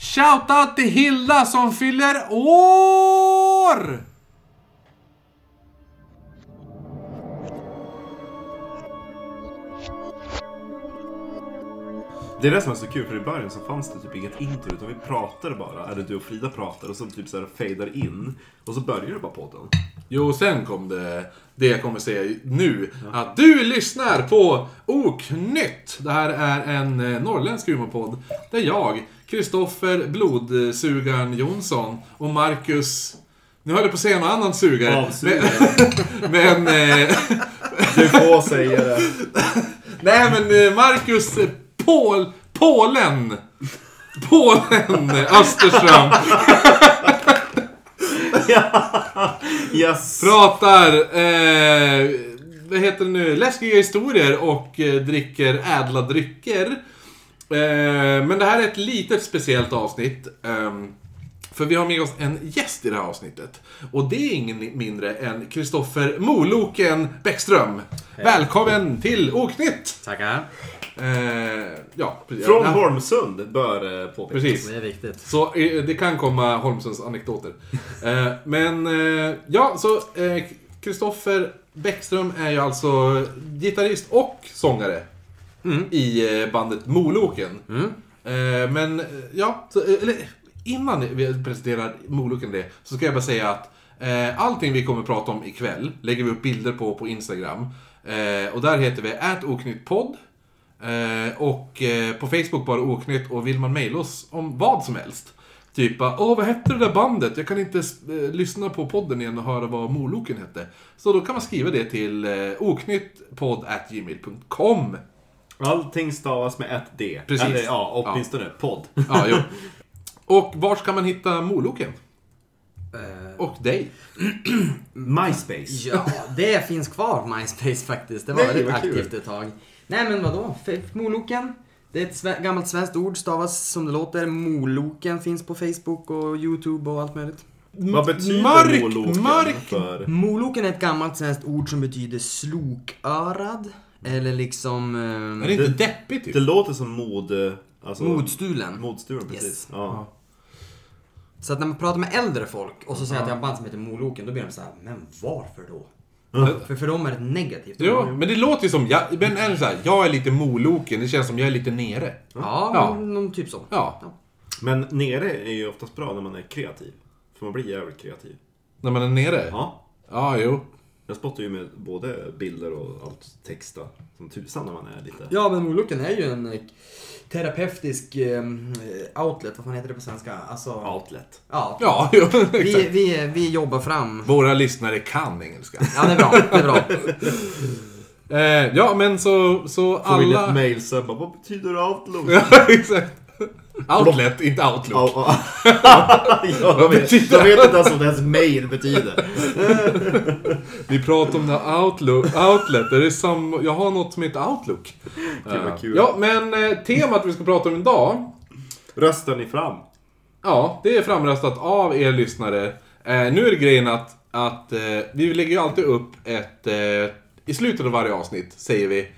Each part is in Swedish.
Shoutout till Hilda som fyller år! Det är det som är så kul, för i början så fanns det typ inget intro, utan vi pratade bara. Eller du och Frida pratar och så typ så här fejdar in. Och så börjar det bara podden. Jo, sen kom det, det jag kommer säga nu. Att du lyssnar på Oknytt. Det här är en eh, norrländsk humorpodd. Där jag, Kristoffer Blodsugaren Jonsson och Marcus... Nu höll jag på att säga någon annan sugare. Avsugare. Men... men eh, Du får säga det. nej, men eh, Marcus Paul... Polen! Polen Österström Yes. pratar, eh, vad heter det nu, läskiga historier och eh, dricker ädla drycker. Eh, men det här är ett litet speciellt avsnitt. ehm, för vi har med oss en gäst i det här avsnittet. Och det är ingen mindre än Kristoffer Moloken Bäckström. Välkommen till Oknytt! Tackar. Eh, ja, precis. Från Ja, Holmsund bör eh, påpekas. Precis. Det är viktigt. Så eh, det kan komma Holmsens anekdoter. Eh, men eh, ja, så eh, Kristoffer Bäckström är ju alltså gitarrist och sångare i eh, bandet Moloken. Eh, men eh, ja, så, eh, eller innan vi presenterar Moloken det, så ska jag bara säga att eh, allting vi kommer prata om ikväll lägger vi upp bilder på på Instagram. Eh, och där heter vi ätoknyttpodd. Eh, och eh, på Facebook bara Oknytt och vill man mejla oss om vad som helst. Typ åh vad hette det där bandet? Jag kan inte eh, lyssna på podden igen och höra vad Moloken hette. Så då kan man skriva det till eh, oknyttpodd.gmail.com Allting stavas med ett D. Precis. Eller ja, åtminstone podd. Ja, jo. Och var ska man hitta Moloken? Eh, Och dig? MySpace. ja, det finns kvar MySpace faktiskt. Det var Nej, väldigt aktivt ett tag. Nej men vadå? Moloken. Det är ett sve- gammalt svenskt ord, stavas som det låter. Moloken finns på Facebook och YouTube och allt möjligt. Vad betyder Mark- moloken mark- för... Moloken är ett gammalt svenskt ord som betyder slokörad. Eller liksom... Är Eh, det inte Det- deppigt typ? Det låter som mod... Alltså, modstulen. Modstulen, precis. Yes. Ja. Så att när man pratar med äldre folk och så säger jag att jag har band som heter Moloken, då blir de så här, men varför då? För, för dem är det negativt Jo, ord. men det låter ju som, jag, men är så här, jag är lite Moloken, det känns som jag är lite nere. Ja, Ja. någon typ så. Ja, Men nere är ju oftast bra när man är kreativ. För man blir jävligt kreativ. när man är nere. Ja. Ja, jo. Jag spottar ju med både bilder och allt texta som tusan när man är lite... Ja, men Moloken är ju en eh, terapeutisk eh, outlet, vad fan heter det på svenska? Alltså, Outlet. ja. Ja, jo, Vi, exakt. vi, vi jobbar fram. Våra lyssnare kan engelska. Ja, det är bra. Det är bra. Eh, ja, men så, så Får vi ett alla... mail sen bara, vad betyder outlook? Ja, exakt. Outlet, inte outlook. Ja, ja. ja, de, vet, de vet inte ens vad deras mail betyder. Vi pratar om det outlook, outlet. Är det sam... Jag har något som heter outlook. Eh, kul. Ja, men eh, temat vi ska prata om idag. Röstar ni fram? Ja, det är framröstat av er lyssnare. Eh, nu är det grejen att, att eh, vi lägger ju alltid upp ett... I slutet av varje avsnitt säger vi...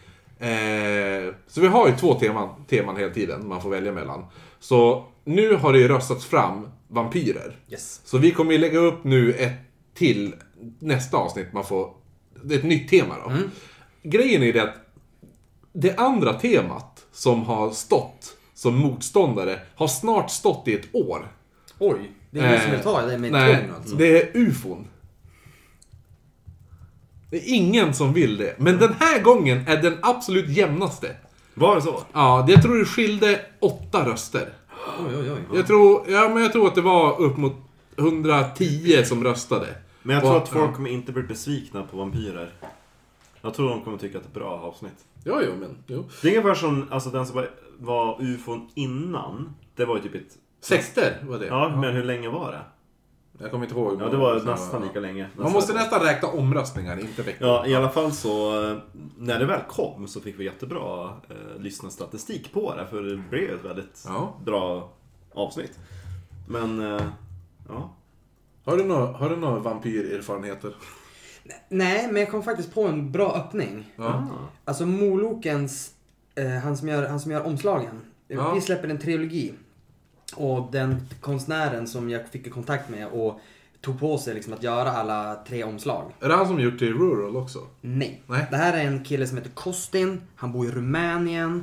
Så vi har ju två teman, teman hela tiden man får välja mellan. Så nu har det ju röstats fram vampyrer. Yes. Så vi kommer ju lägga upp nu ett till nästa avsnitt. Man får... Det är ett nytt tema då. Grejen är det att det andra temat som har stått som motståndare har snart stått i ett år. Oj, det är ingen som vill ta det med nej, tång alltså. det är ufon. Det är ingen som vill det. Men den här gången är den absolut jämnaste. Var det så? Ja, det- jag tror det skilde åtta röster. Oj, oj, oj. Jag tror, ja, men jag tror att det var upp mot 110 som röstade. Men jag tror Och- att folk kommer inte bli besvikna på vampyrer. Jag tror de kommer tycka att det är ett bra avsnitt. Ja, jo, men... Jo. Det är ungefär som alltså, den som var, var ufon innan. Det var ju typ ett... Sexter var det. Ja, men hur länge var det? Jag kommer inte ihåg. Ja, det var nästan lika länge. Man måste nästan räkna omröstningar, inte veckor. Ja, i alla fall så eh, när det väl kom så fick vi jättebra eh, lyssnarstatistik på det. För det blev ett väldigt Ja. bra avsnitt. Men, eh, ja. Har du några, har du några vampyrerfarenheter? Nej, men jag kom faktiskt på en bra öppning. Ja. Alltså Molokens, eh, han, som gör, han som gör omslagen. Ja. Vi släpper en trilogi. Och den konstnären som jag fick i kontakt med och tog på sig liksom att göra alla tre omslag. Är det han som gjort till Rural också? Nej. Nej. Det här är en kille som heter Kostin. Han bor i Rumänien.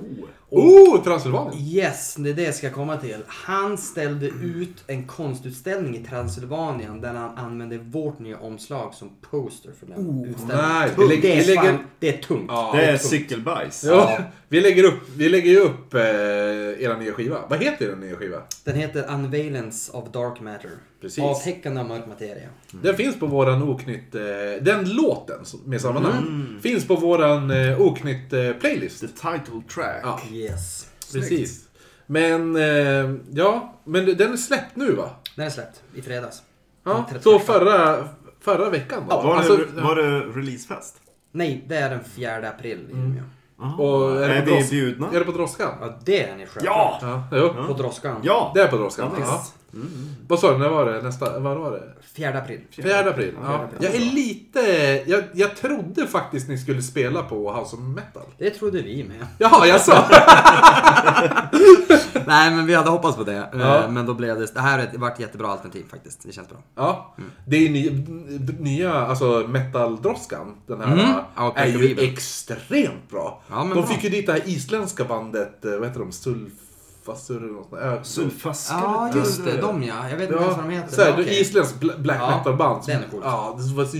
Oh, Transylvanien! Yes, det är det jag ska komma till. Han ställde ut en konstutställning i Transylvanien där han använde vårt nya omslag som poster för den utställningen. nej, vi det, är vi lägger- fan, det är tungt. Ja, Det är cykelbajs. Ja, vi lägger upp, vi lägger upp eh, era nya skiva. Vad heter er nya skiva? Den heter Unveilance of Dark Matter. Precis. Avtäckande av mörk materia. Den finns på våran Oknytt... Eh, den låten med samma namn Mm. finns på våran eh, Oknytt eh, playlist. The title track. Ja, Yes. precis. Men, ja, men den är släppt nu va? Den är släppt i fredags. Ja, Den 31. så förra, förra veckan då? Var, Alltså, det, var det releasefest? Nej, det är den 4 april i Umeå. Och är, det är på vi dros- bjudna? Är det på Droskan? Ja, det är ni själva. Ja! Ja, jo. På Droskan. Ja! Det är på Droskan. Ja, Ja. visst. Vad sa du, när var det? Nästa, vad var det? 4 april. 4 april. Ja, april. Jag är lite... Jag, jag trodde faktiskt ni skulle spela på House of Metal. Det trodde vi med. Jaha, jag sa. Nej, men vi hade hoppats på det. Ja. Eh, Men då blev det... Det här har varit ett jättebra alternativ faktiskt. Det känns bra. Ja. Det är ny, nya, alltså metal-droskan. Den här Mm. Ja, är ju Kakaribel. extremt bra. Ja, men De bra. fick ju dit det här isländska bandet, eh, vad heter de? Där. Äh, Sulfaskare. Ja, just det. De ja. Jag vet inte ens vad de heter. så här, men det okej. Isländskt bla- black Ja, metal-band. som- den är coolt. Ja, det var så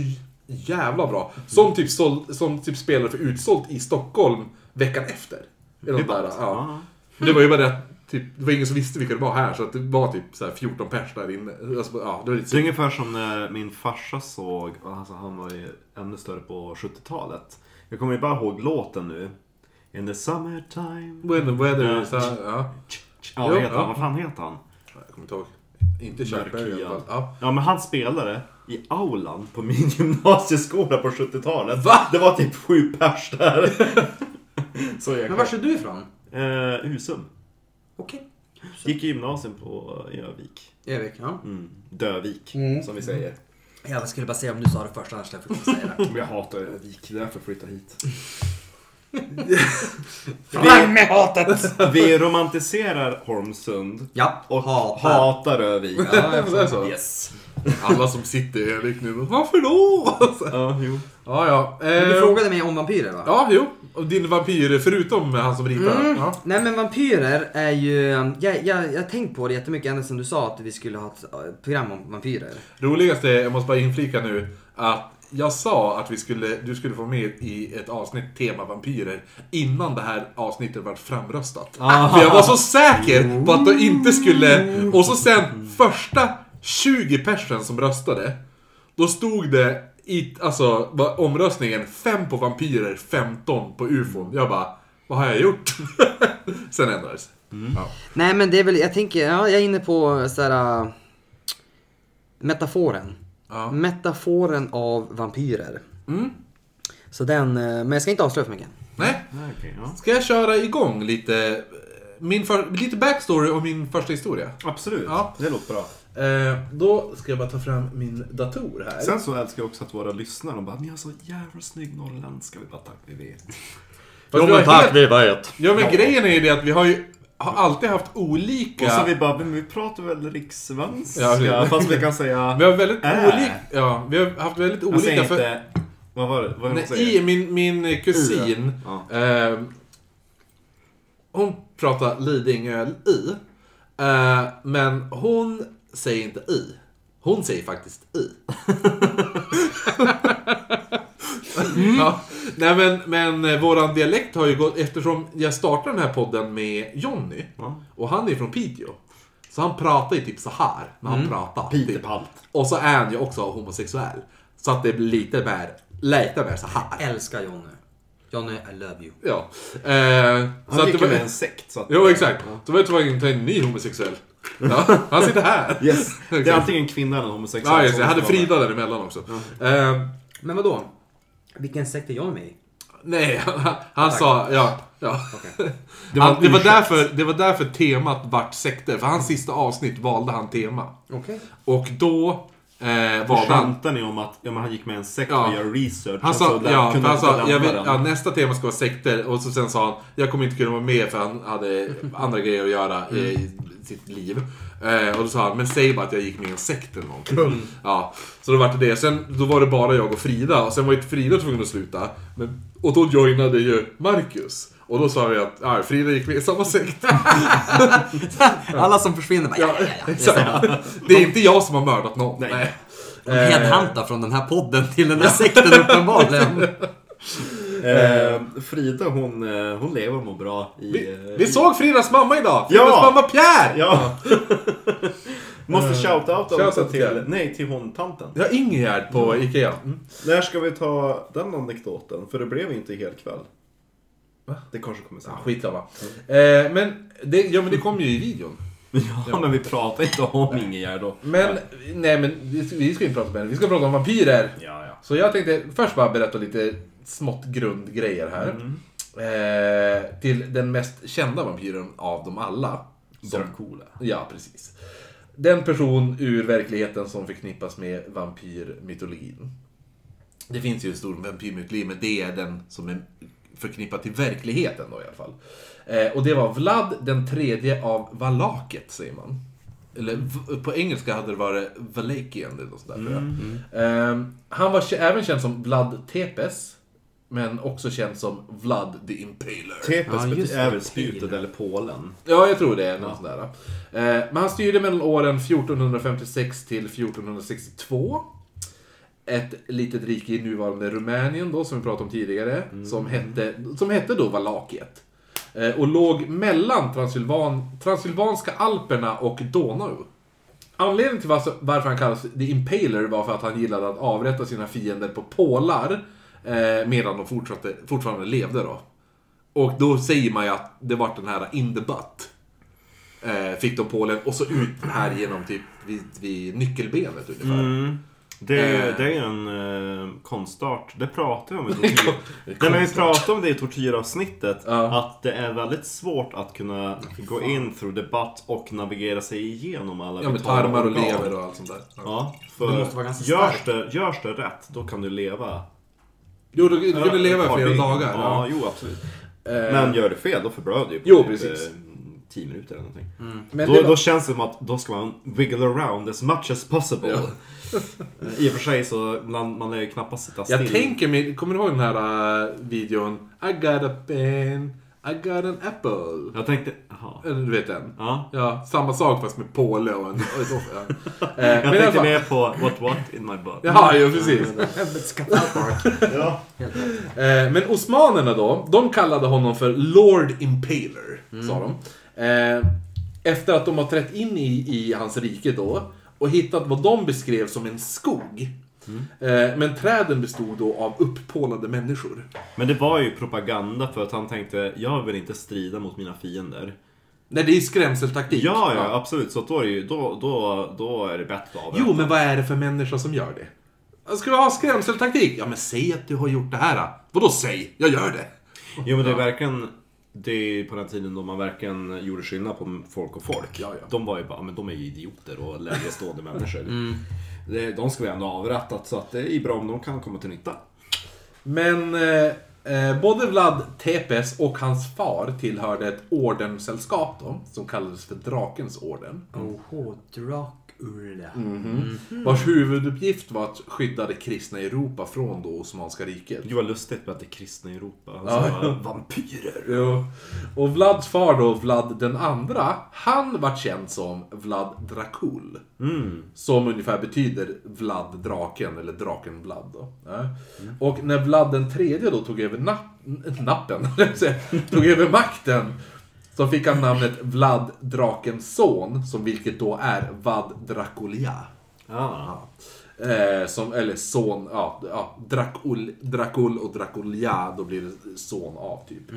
jävla bra. Som typ, såld, som typ spelade för utsålt i Stockholm veckan efter. Eller något där, ja. Ja. Det var ju bara det att typ, det var ingen som visste vilka det var här, så att det var typ så här 14 pers där inne. Alltså, ja, det var lite Det är ungefär som när min farsa såg, alltså han var ju ännu större på 70-talet. Jag kommer ju bara ihåg låten nu. In the summertime. When the weather is... Ja, ja. Ja, vad heter ja. han? Vad fan heter han? Jag kommer inte ihåg. Inte Chuck Berry i alla fall. Ja. Ja, men han spelade i aulan på min gymnasieskola på 70-talet. Va? Det var typ sju pers där. Så jag Men var är du ifrån? Eh, Husum. Okej. Gick i gymnasium på Övik. Övik, ja. Mm. Dövik, Mm. som vi säger. Jag skulle bara säga om du sa det först, annars jag säga det. Men jag hatar Övik, därför flyttade hit. Fram med hatet! Vi romantiserar Holmsund Ja, och hatar. hatar Övik. Ja, jag Det är så. Yes. Alla som sitter i Erik nu, varför då? Ja, jo. Ja, ja. Men Du Eh, frågade mig om vampyrer va? Ja, jo. Och din vampyr, förutom han som ritar. Mm. Ja. Nej men vampyrer är ju... Jag, jag, jag har tänkt på det jättemycket ända sedan du sa att vi skulle ha ett äh, program om vampyrer. Roligaste, jag måste bara inflika nu, att jag sa att vi skulle, du skulle få med i ett avsnitt tema vampyrer innan det här avsnittet var framröstat. För jag var så säker på att du inte skulle... Och så sen, första 20 personen som röstade, då stod det i alltså, var omröstningen 5 på vampyrer, 15 på ufon. Jag bara, vad har jag gjort? sen ändrades ja. Nej men det är väl, jag tänker, ja, jag är inne på såhär... äh, metaforen. Ja. Metaforen av vampyrer. Mm. Så den, äh, men jag ska inte avslöja för mycket. Nej, ja. Ska jag köra igång lite, min för, lite backstory om min första historia? Absolut, Ja. det låter bra. Eh, då ska jag bara ta fram min dator här. Sen så älskar jag också att våra lyssnare, de bara Ni har så jävla snygg norrländska. Vi bara tack, vi vet. Vi har helt- vi vet. Ja men grejen är ju det att vi har ju har alltid haft olika... Och så vi bara, men vi pratar väl rikssvenska? Ja, fast vi kan säga... Vi har väldigt Äh. olika... Ja, vi har haft väldigt Han säger olika... inte... Vad var det? Vad Nej, säger? I, min, min kusin, Ja. eh, hon pratar Lidingö i. Eh, men hon säger inte i. Hon säger faktiskt i. ja. Nej men, men eh, våran dialekt har ju gått, eftersom jag startade den här podden med Jonny. Ja. Och han är från Piteå. Så han pratar ju typ så här när han pratar. Peter Typ. Och så är han ju också homosexuell. Så att det blir lite mer, lite mer så här. Älskar Jonny. Jonny, I love you. Ja. Eh, så Han att gick det var, med en sekt. Så att, Jo, exakt. Så var jag tvungen att ta en ny homosexuell. Ja, han sitter här. Yes. Det är antingen kvinna eller homosexuell. Ja, just. Jag hade Frida däremellan också. Eh, Men vadå? Vilken sekt är Jonny med i? nej, han, han sa... Ja. ja. Okej. Det var han, en det, var därför, det var därför temat vart sekter. För hans sista avsnitt valde han tema. Okej. Och då Eh, han. skämtar ni om att ja, han gick med en sekt Ja. och gör research? Han sa, så där- ja, han sa den. ja, nästa tema ska vara sekter och så sen sa han jag kommer inte kunna vara med för han hade andra grejer att göra i sitt liv. Eh, och då sa han, men säg bara att jag gick med i en sekt eller någonting. Ja, så då var det det. Sen då var det bara jag och Frida och sen var ju Frida tvungen att sluta. Men, och då joinade ju Marcus. Och då sa vi att ja, Frida gick med i samma sekt. Alla som försvinner bara, ja, ja, ja. ja. Exakt. Det är inte jag som har mördat någon. Nej. Nej. De headhuntar från den här podden till den där sekten uppenbarligen. Eh, Frida hon, eh, hon lever och mår bra i... Vi, eh, vi såg Fridas mamma idag! Fridas Ja! mamma Pierre! Ja! Måste shout-outa Shout-out också till till... Nej, till hon tanten. Ja, Ingegärd på Ikea. Mm. När ska vi ta den anekdoten? För det blev inte hel kväll. Det kanske kommer sen. Ja, skitsamma. Eh, men, det, ja, men det kom ju i videon. Ja, men vi pratar inte om Ingegärd då. Men, nej men vi ska, inte prata om henne. Vi ska prata om vampyrer. Ja, ja. Så jag tänkte först bara berätta lite smått grundgrejer här. Eh, till den mest kända vampyren av dem alla. Som, Dracula. ja, precis. Den person ur verkligheten som förknippas med vampyrmytologin. Det finns ju en stor vampyrmytologi, men det är den som är förknippad till verkligheten då i alla fall. Eh, och det var Vlad den tredje av Valaket, säger man. Eller på engelska hade det varit Valakian eller något sånt där, tror jag. Eh, han var även känd som Vlad Tepes, men också känd som Vlad the Impaler. Tepes Ja, är väl spjutet eller pålen? Ja, jag tror det är något sånt där. Eh, men han styrde mellan åren 1456 till 1462. Ett litet rike i nuvarande Rumänien då, som vi pratade om tidigare. Som, hette, som hette då Valakiet. Eh, och låg mellan Transylvan, Transylvanska Alperna och Donau. Anledningen till varför, han kallas The Impaler var för att han gillade att avrätta sina fiender på pålar. Eh, medan de fortsatte, fortfarande levde då. Och då säger man ju att det var den här in the butt. Eh, fick de Polen och så ut här genom typ vid, vid nyckelbenet ungefär. Mm. Det är, Eh. det är en eh, konstart. Det pratar vi om i tortyr. Nej, men vi pratade om det i tortyravsnittet. Ja. Att det är väldigt svårt att kunna gå in through the butt och navigera sig igenom alla Ja med vitala tarmar och organ. lever och allt sånt där. Ja, Det för måste vara ganska görs starkt. det, görs det rätt, då kan du leva. Jo, du, du kunde leva i ett par flera dygn. dagar. Ja, Ja. jo absolut. Eh, Men gör du fel, då förblöder du ju på Jo, typ, precis. eh, 10 minuter eller någonting. men Då, det var, då känns det som att då ska man wiggle around as much as possible. I och för sig så man, man lär ju knappast sitta still. jag tänker mig, kommer du ihåg den här uh, videon? I got a pen, I got an apple. Jag tänkte, jaha. Eller du vet den? Ja. Ja, samma sak fast med påle och en... Och ett offer. Ja. Eh, Jag men tänkte fall- mer på what what in my butt. Jaha, jo precis. Ja. Eh, men osmanerna då, de kallade honom för Lord Impaler, sa de. Eh, efter att de har trätt in i, i hans rike då och hittat vad de beskrev som en skog. Eh, men träden bestod då av upppålade människor. Men det var ju propaganda för att han tänkte, jag vill inte strida mot mina fiender. Nej, det är ju skrämseltaktik. Ja, ja, absolut. Så då är det ju, då, då, då är det bättre av Jo, men vad är det för människa som gör det? Ska vi ha skrämseltaktik? Ja, men säg att du har gjort det här. Vadå säg? Jag gör det. Jo men det är verkligen Det är på den tiden då man verkligen gjorde skillnad på folk och folk. Ja, ja. De var ju bara, men de är ju idioter och lägre stående människor. Det, de ska vi ändå ha avrättat så att det är bra om de kan komma till nytta. Men eh, eh, både Vlad Tepes och hans far tillhörde ett ordenssällskap då, som kallades för Drakens orden. Oho, Drakurla. Vars huvuduppgift var att skydda det kristna Europa från det Osmanska riket. Det var lustigt med att det är kristna i Europa. Alltså, Ja. Vampyrer! Jo. Och Vlads far då, Vlad den andra, han var känd som Vlad Dracul. Mm. Som ungefär betyder Vlad draken, eller draken Vlad då. Ja. Och när Vlad den tredje då tog över napp, nappen, tog över makten, så fick han namnet Vlad drakens son, som vilket då är Vad Draculia. Ah. Eh, som, eller son, ja, ja Dracul, Dracul och Draculia, då blir det son av typ.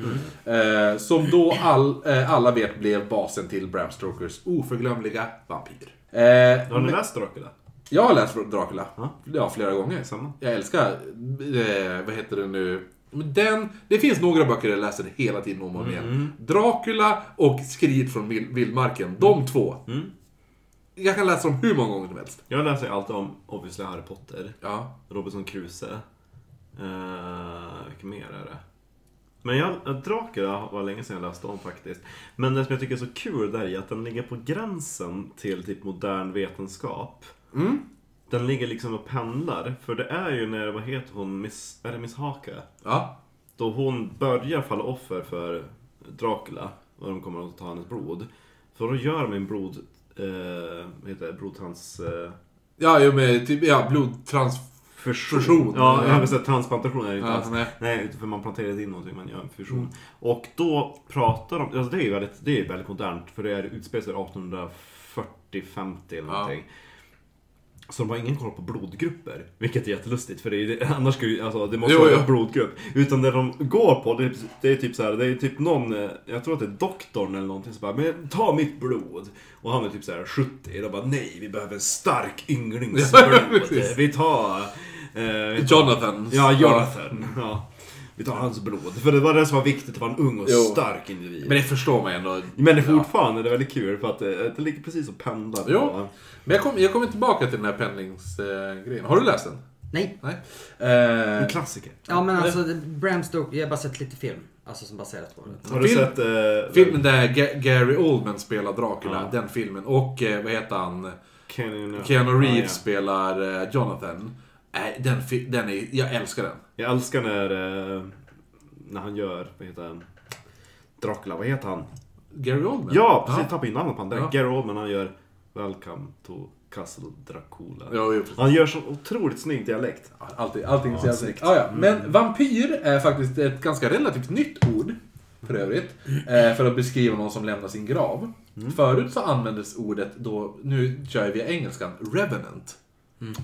Eh, som då all, eh, alla vet blev basen till Bram Stokers oförglömliga vampyr. Eh, Har ni läst Dracula? jag har läst Dracula. Ja. Ja, flera gånger. Samma. Jag älskar, eh, vad heter det nu? Men Den, det finns några böcker jag läser hela tiden om och om igen. Dracula och Skriet från vild- vildmarken. De två. Mm. Jag kan läsa dem hur många gånger som helst. Jag läser allt om, obviously, Harry Potter. Ja. Robinson Crusoe. Uh, vilka mer är det? Men jag, Dracula var länge sedan jag läste om faktiskt. Men det som jag tycker är så kul där är att den ligger på gränsen till typ modern vetenskap. Mm. Den ligger liksom och pendlar. För det är ju när, vad heter hon, Miss, är det Miss Haka? Ja. Då hon börjar falla offer för Dracula. Och de kommer att ta hennes blod. För då gör de en blod, eh, vad heter det, blodtrans... Eh, Ja, jo, med typ, ja, blodtrans... Fusion. Ja, Ja. säga transplantation är det inte Ja, alls. nej. Nej, för man planterar in någonting, man gör en fusion. Och då pratar de, alltså det är ju väldigt, det är väldigt modernt, för det är utspelar sig 1840-50 eller Ja. Så de har ingen koll på blodgrupper, vilket är jättelustigt för det är, annars skulle alltså, det måste Jo, vara jo. en blodgrupp. Utan det de går på, det är, det är typ så här, det är typ någon, eh, jag tror att det är doktorn eller någonting som bara Men ta mitt blod! Och han är typ så här 70, de bara nej, vi behöver en stark ynglings Ja, blod. precis. vi tar... Eh, Jonathan. Ja, Jonathan. Ja. Vi tar hans blod. För det var det som var viktigt, att vara en ung och Jo. stark individ. Men det förstår man ändå. Men det är fortfarande det är väldigt kul för att det, det ligger precis och pendlar. Jo. på- Men jag, kom, jag kommer tillbaka till den här pendlingsgrejen. Har du läst den? Nej. Nej. En Eh, klassiker. Ja men alltså, Bram Stoker, jag har bara sett lite film. Alltså som baserat på det. Har du Film- sett... Eh, filmen där Ga- Gary Oldman spelar Dracula, Ja. den filmen. Och eh, vad heter han? Keanu, Keanu Reeves Ja, ja. spelar eh, Jonathan. Nej, den, den är, jag älskar den. Jag älskar när, eh, när han gör, vad heter han? Dracula, vad heter han? Gary Oldman? Ja, precis. Jag tappade ju namnet på honom. Ja. Gary Oldman, han gör Welcome to Castle Dracula. Precis. Han gör så otroligt snygg dialekt. Alltid, allting är så Ja, jävla snyggt. ah, ja. Men vampyr är faktiskt ett ganska relativt nytt ord. För övrigt. Eh, för att beskriva någon som lämnar sin grav. Förut så användes ordet då, nu kör vi engelskan, revenant.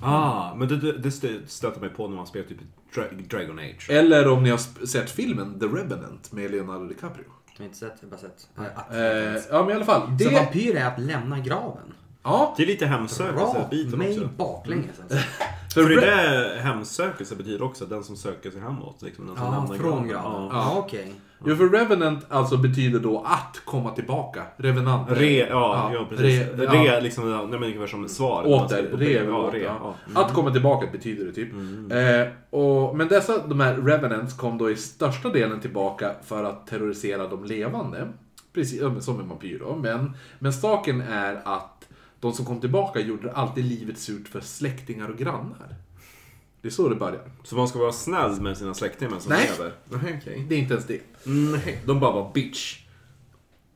Ah, men det, det, det stö- stöter mig på när man spelar typ Dra- Dragon Age. Eller om ni har sett filmen The Revenant med Leonardo DiCaprio. Jag har inte sett, jag har bara sett. Eh, ja men i alla fall. Det, Så vampyr är att lämna graven? Ja, Det är lite hemsökelse Bra biten mig också. baklänges alltså. för För det re- där hemsökelse betyder också den som söker sig hemåt. Liksom, den som Ja, lämnar från graven. Ja. Ja, okej. Jo, för Revenant alltså betyder då att komma tillbaka. Revenant. Re, ja, ja, precis. Re, Re, ja. liksom, nej men ungefär som svar. Åter, På- re, ja, åter, re, ja. ja. Att komma tillbaka betyder det typ. Eh, och, men dessa, de här Revenants kom då i största delen tillbaka för att terrorisera de levande. Precis ja, som en vampyr då. Men, men saken är att de som kom tillbaka gjorde alltid livet surt för släktingar och grannar. Det är så det börjar. Så man ska vara snäll med sina släktingar som Nej. lever? Nej, okej. Det är inte ens det. Nej, de bara var bitch.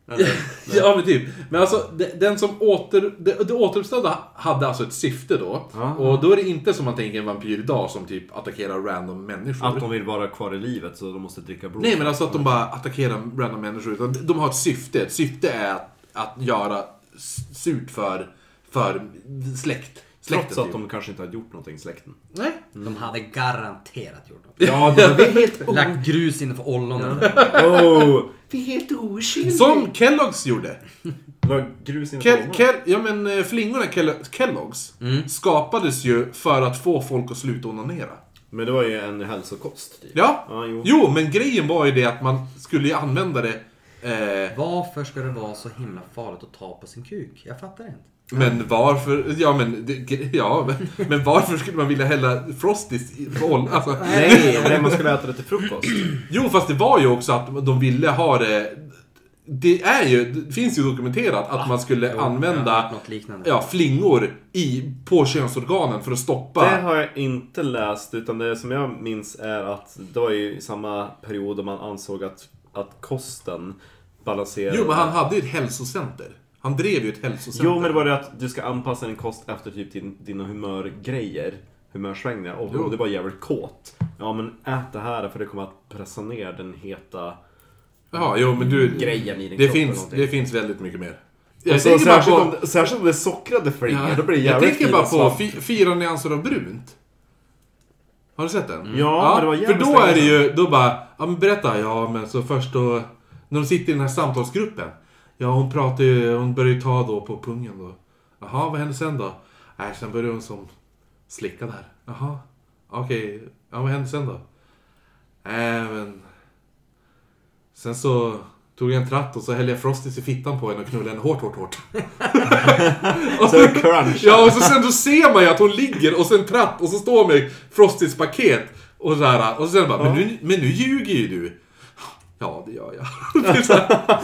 Eller, Ja men typ. Men alltså de- den som åter, det, det återuppstådda hade alltså ett syfte då. Aha. Och då är det inte som man tänker en vampyr idag som typ attackerar random människor. att de vill vara kvar i livet så de måste dricka blod. Nej men alltså att de bara attackerar random människor. Utan de har ett syfte. Ett syfte är att, att göra surt för, för släkt. Släkten, Trots att typ. de kanske inte har gjort någonting, släkten. Nej. De hade garanterat gjort något. Ja, det är helt... Lagt grus innanför ollonen. Oh, vi är helt oskyldiga. Som Kellogg's gjorde. Grus ja men eh, flingorna Kell, Kellogg's skapades ju för att få folk att sluta onanera. Men det var ju en hälsokost. Typ. Ja. Ja, jo. Jo, men grejen var ju det att man skulle ju använda det. Eh, Varför ska det vara så himla farligt att ta på sin kuk? Jag fattar inte. men varför, ja men, det, ja, men, men varför skulle man vilja hälla Frosties i oljan? Alltså, Nej, nej, man skulle äta det till frukost. jo, fast det var ju också att de ville ha det. Det är ju, det finns ju dokumenterat att man skulle Jo, använda liknande. ja, flingor i, på könsorganen för att stoppa. Det har jag inte läst, utan det som jag minns är att det var ju i samma period då man ansåg att, att kosten balanserade... Jo, men han hade ju ett hälsocenter. Han drev ju ett hälsocenter. Jo, men det var det att du ska anpassa din kost efter typ din, dina humörgrejer. Humörsvängningar. Och om du var jävligt kåt. Ja, men ät det här för det kommer att pressa ner den heta Ja, jo, men du... grejen i din Det kropp. eller finns, det finns väldigt mycket mer. Och så, tänker bara särskilt, på- om, särskilt om det är sockrade flingor, Ja, då blir det jag jävligt tänker bara på fy- Fyra nyanser av brunt. Har du sett den? Ja, men det var För jävligt då är det ju, då bara, ja men berätta, ja men så först då, när de sitter i den här samtalsgruppen. Ja hon pratar ju, hon börjar ju ta då på pungen då. Jaha, vad hände sen då? Nej, sen började hon som slicka där. Jaha, okej, ja vad hände sen då? Nej men... Sen så Tog jag en tratt och så hällde jag Frosties i fittan på henne och knullade henne hårt, hårt, hårt. Så det crunch. Ja, och så sen då ser man ju att hon ligger och sen tratt och så står hon med Frosties paket. Och så här, och sen bara, men, nu, men nu ljuger ju du. Ja, det gör jag. Det så här.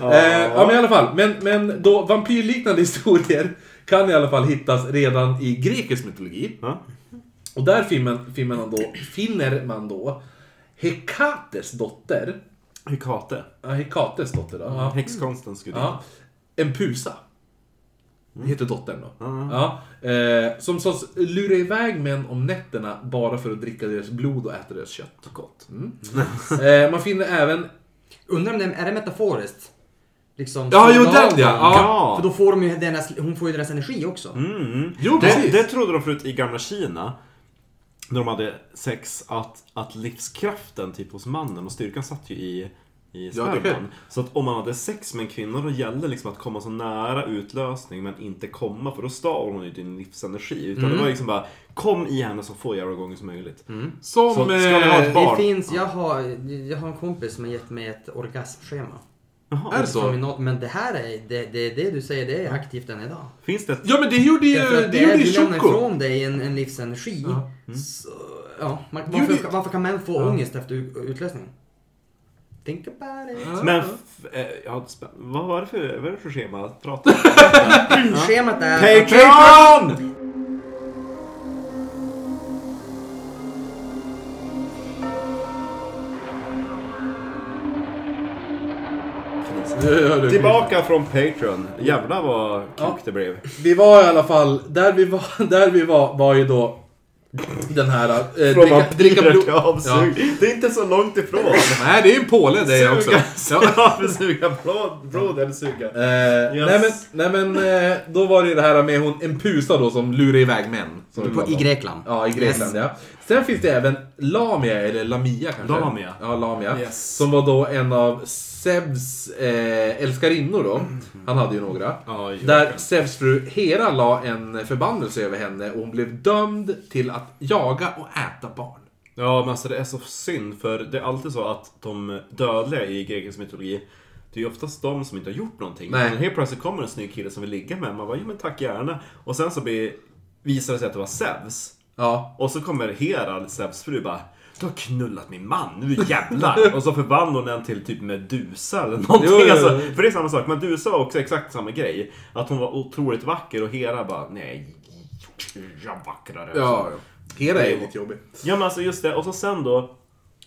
Eh, ja, men i alla fall. Men, men då, vampyrliknande historier kan i alla fall hittas redan i grekisk mytologi. Ja. Och där finner man, finner man, då, finner man då Hekates dotter. Hekate. Ja, Hekates dotter då. Ja. Häxkonstens gudinna. Ja. En pusa. Heter dottern då. Ja. Eh, som sås lurar iväg män om nätterna bara för att dricka deras blod och äta deras kött. Gott. Mm. eh, man finner även... Undrar om det är det metaforiskt? Liksom Ja, jo, den, ja. Ja. För då får de ju deras, hon får ju deras energi också. Mm. Jo, det, precis. det trodde de förut i gamla Kina. När de hade sex, att, att livskraften typ hos mannen och styrkan satt ju i, i Ja, sperman. så att om man hade sex med en kvinna då gällde liksom att komma så nära utlösning men inte komma för då stal hon ju din livsenergi. Utan Mm. det var liksom bara kom i henne så få jävla gånger som möjligt. Som... Så ska ni ha ett eh, barn? Det finns, jag har, jag har en kompis som har gett mig ett orgasmschema. Jaha. Är det så? Men det här är, det, det, det du säger, det är aktivt än idag. Finns det. Ja, men det gjorde ju, det gjorde du ju lämnar Choco. ifrån dig en, en livsenergi. Ja. Så, ja, man, varför, varför kan män få Ja. ångest efter ut- utlösningen? Think about it. Men, f- eh, ja, spä- vad var det för, vad är det för schema? Prata Schemat är... Patreon! Ja, ja, Tillbaka från Patreon. Jävlar vad kuk det blev. Vi var i alla fall, där vi var, där vi var, var ju då den här... Eh, Från dricka, dricka blod... avsug. Det är inte så långt ifrån. Nej, det är ju en påle det också. Suga, Ja. ja, suga blod, blod eller suga. Eh, Yes. Nej men, nej, men eh, då var det ju det här med hon, en pusa då som lurar iväg män. Som På, I. Grekland. Ja, i Grekland Yes. ja. Sen finns det även Lamia, eller Lamia kanske? Lamia. Ja, Lamia. Yes. Som var då en av Zeus eh, älskarinnor då. Han hade ju några. Ja. Där Zeus fru Hera la en förbannelse över henne och hon blev dömd till att jaga och äta barn. Ja, men alltså det är så synd för det är alltid så att de dödliga i grekisk mytologi det är ju oftast de som inte har gjort någonting. Nej. Men helt plötsligt kommer en snygg kille som vill ligga med Man bara, ja men tack gärna. Och sen så blir, visar det sig att det var Zeus. Ja. Och så kommer Hera, Zeus fru bara du har knullat min man, nu jävlar! och så förvandlar hon den till typ Medusa eller någonting. Jo, jo, jo. Alltså, för det är samma sak, Medusa var också exakt samma grej. Att hon var otroligt vacker och Hera bara, nej, jag vackrare. Ja, Hera är lite jobbig. Ja men alltså just det, och så sen då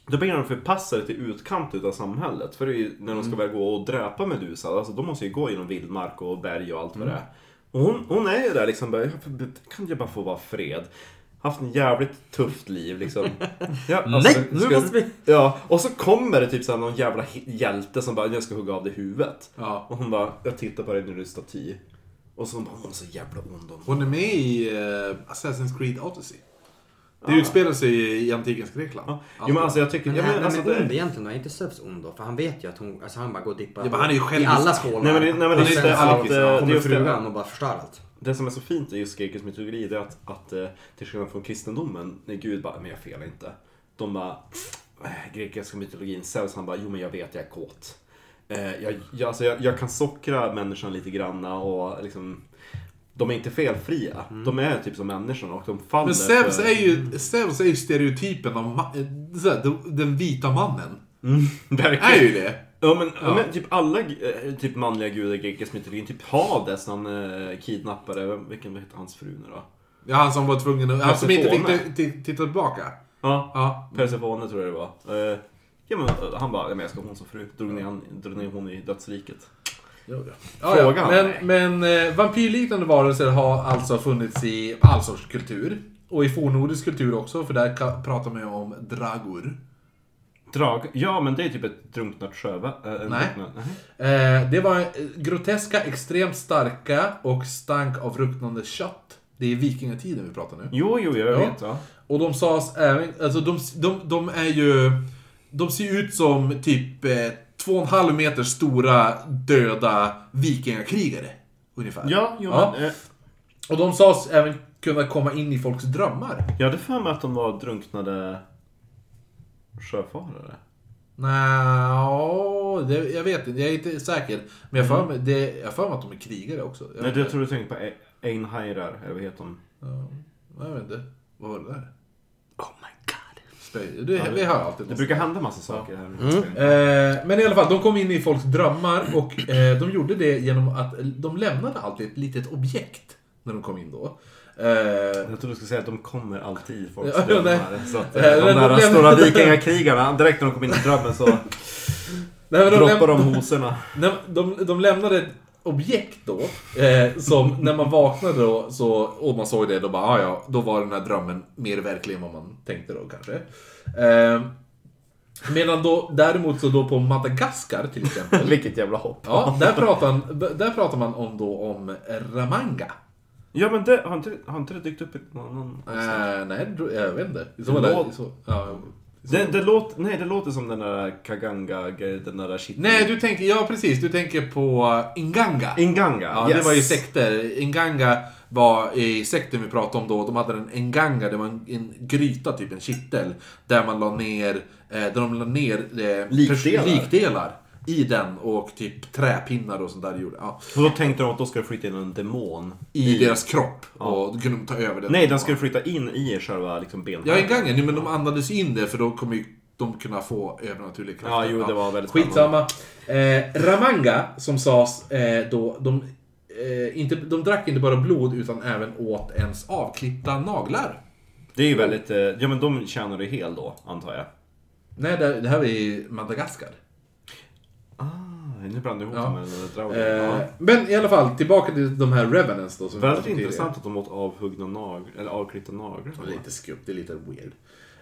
då blir de förpassade till utkant utav samhället. För det är ju när de ska Mm. väl gå och dräpa Medusa, alltså de måste ju gå genom vildmark och berg och allt vad det Mm. är. Och hon, hon är ju där liksom bara, kan jag bara få vara fred? Haft en jävligt tufft liv liksom. Ja, alltså, Nej, nu ska- måste vi... Ja, och så kommer det typ såhär någon jävla hjälte som bara, jag ska hugga av dig huvudet. Ja. Och hon bara, jag tittar på dig när du är staty. Och så hon bara, hon är så jävla ond. hon. Hon är med i eh, Assassin's Creed Odyssey. Det utspelar sig i antikens Grekland. Ja. Jo men alltså jag tycker, Men, ja, men, men, alltså, men ond det, egentligen då? Är inte Zeus ond då? För han vet ju att hon, alltså han bara går och dippar Ja, men han är ju i självisk. alla skålar. Nej, men nej, men det är eh, det är kommer frugan och bara förstör allt. Det som är så fint i just grekisk mytologi det är att, att eh, till skillnad från kristendomen, när Gud bara, men jag felar inte. De bara, grekiska mytologin, Zeus han bara, jo men jag vet jag är kåt. Eh, jag, jag, alltså, jag, jag kan sockra människan lite granna och liksom, de är inte felfria. De är typ som människan och de faller Men Zeus för- är ju, Zeus är ju stereotypen av eh, den- den vita mannen. Verkligen. Är ju det. Ja men, Ja. men typ alla eh, typ manliga gudar i grekisk mytologi, typ Hades när han eh, kidnappade, vilken hette hans fru nu då? Ja, han som var tvungen att... Han som inte fick titta tillbaka. Ja, Ja. Persefone tror jag det var. Eh, ja, men, eh, han bara, ja, men jag ska ha hon som fru. Drog ner, han, drog ner hon i dödsriket. Ja, ja, Frågan. Men, men eh, vampyrliknande varelser har alltså funnits i all sorts kultur. Och i fornnordisk kultur också, för där pratar man ju om dragor. Drag? Ja, men det är typ ett drunknat sjöva. Äh, en Nej. Eh, det var eh, groteska, extremt starka och stank av ruttnande kött. Det är vikingatiden vi pratar nu. Jo, jo, jag Ja. vet. Ja. Och de sades även, alltså de, de, de är ju, de ser ut som typ eh, två och en halv meter stora döda vikingakrigare. Ungefär. Ja, jo, Ja. men... Eh, Och de sades även kunna komma in i folks drömmar. jag hade för mig att de var drunknade sjöfarare. Nej, det, jag vet inte. Jag är inte säker. Men jag för mig, det, jag för mig att de är krigare också. Jag, Nej, jag tror du tänkte på Einheirar, eller vad heter de? Ja, jag vet inte. Vad var det där? Oh my god. Spö- Det, vi hör alltid Det brukar hända massa saker här. Eh, men i alla fall, de kom in i folks drömmar och eh, de gjorde det genom att de lämnade alltid ett litet objekt när de kom in då. Eh, Jag trodde du skulle säga att de kommer alltid i folks drömmar. Så att Eh, de de där stora vikingakrigarna, direkt när de kom in i drömmen så nej, de, droppar läm- de hosorna. de, de, de lämnade ett objekt då, eh, som när man vaknade då, så, och man såg det, då bara, ah, ja, då var den här drömmen mer verklig än vad man tänkte då kanske. Eh, medan då, däremot så då på Madagaskar till exempel, Vilket jävla hopp. ja, där pratar, man, där pratar man om då om Ramanga. Ja men det, har, inte, har inte det dykt upp i någon annan? Eh, nej, jag vet inte. I så Det fall- låt- i så, ja, i så- Det, det, låter, nej, det låter som den där Kaganga, den där shit. Nej, du tänker, ja precis, du tänker på Inganga. Inganga, Ja, yes. det var ju sekter. Inganga var i sekten vi pratade om då, de hade en Enganga, det var en, en gryta, typ en kittel, där man la ner, eh, där de la ner eh, Likdelar. pers- likdelar i den och typ träpinnar och sånt där gjorde. Ja, Och då tänkte de att då ska det flytta in en demon. I deras kropp. Och då kunde de ta över den. Nej, den ska flytta in i själva liksom, Ja, benhärden. Enganga, nej, men de andades in det för då kommer ju de kunna få övernaturlig kraft. Ja, jo, det var väldigt Skitsamma. Eh, Ramanga, som sades eh, då, de, eh, inte, de drack inte bara blod utan även åt ens avklippta naglar. Det är ju väldigt, eh, ja men de tjänar det hel då, antar jag. Nej, det, det här var i Madagaskar. Nu blandade ihop Ja. dem med den där dragen. Eh, Ja. men i alla fall, tillbaka till de här Revenants då. Som Väldigt intressant att de åt avhuggna naglar, eller avklippta naglar. Det är lite skumt, det är lite weird.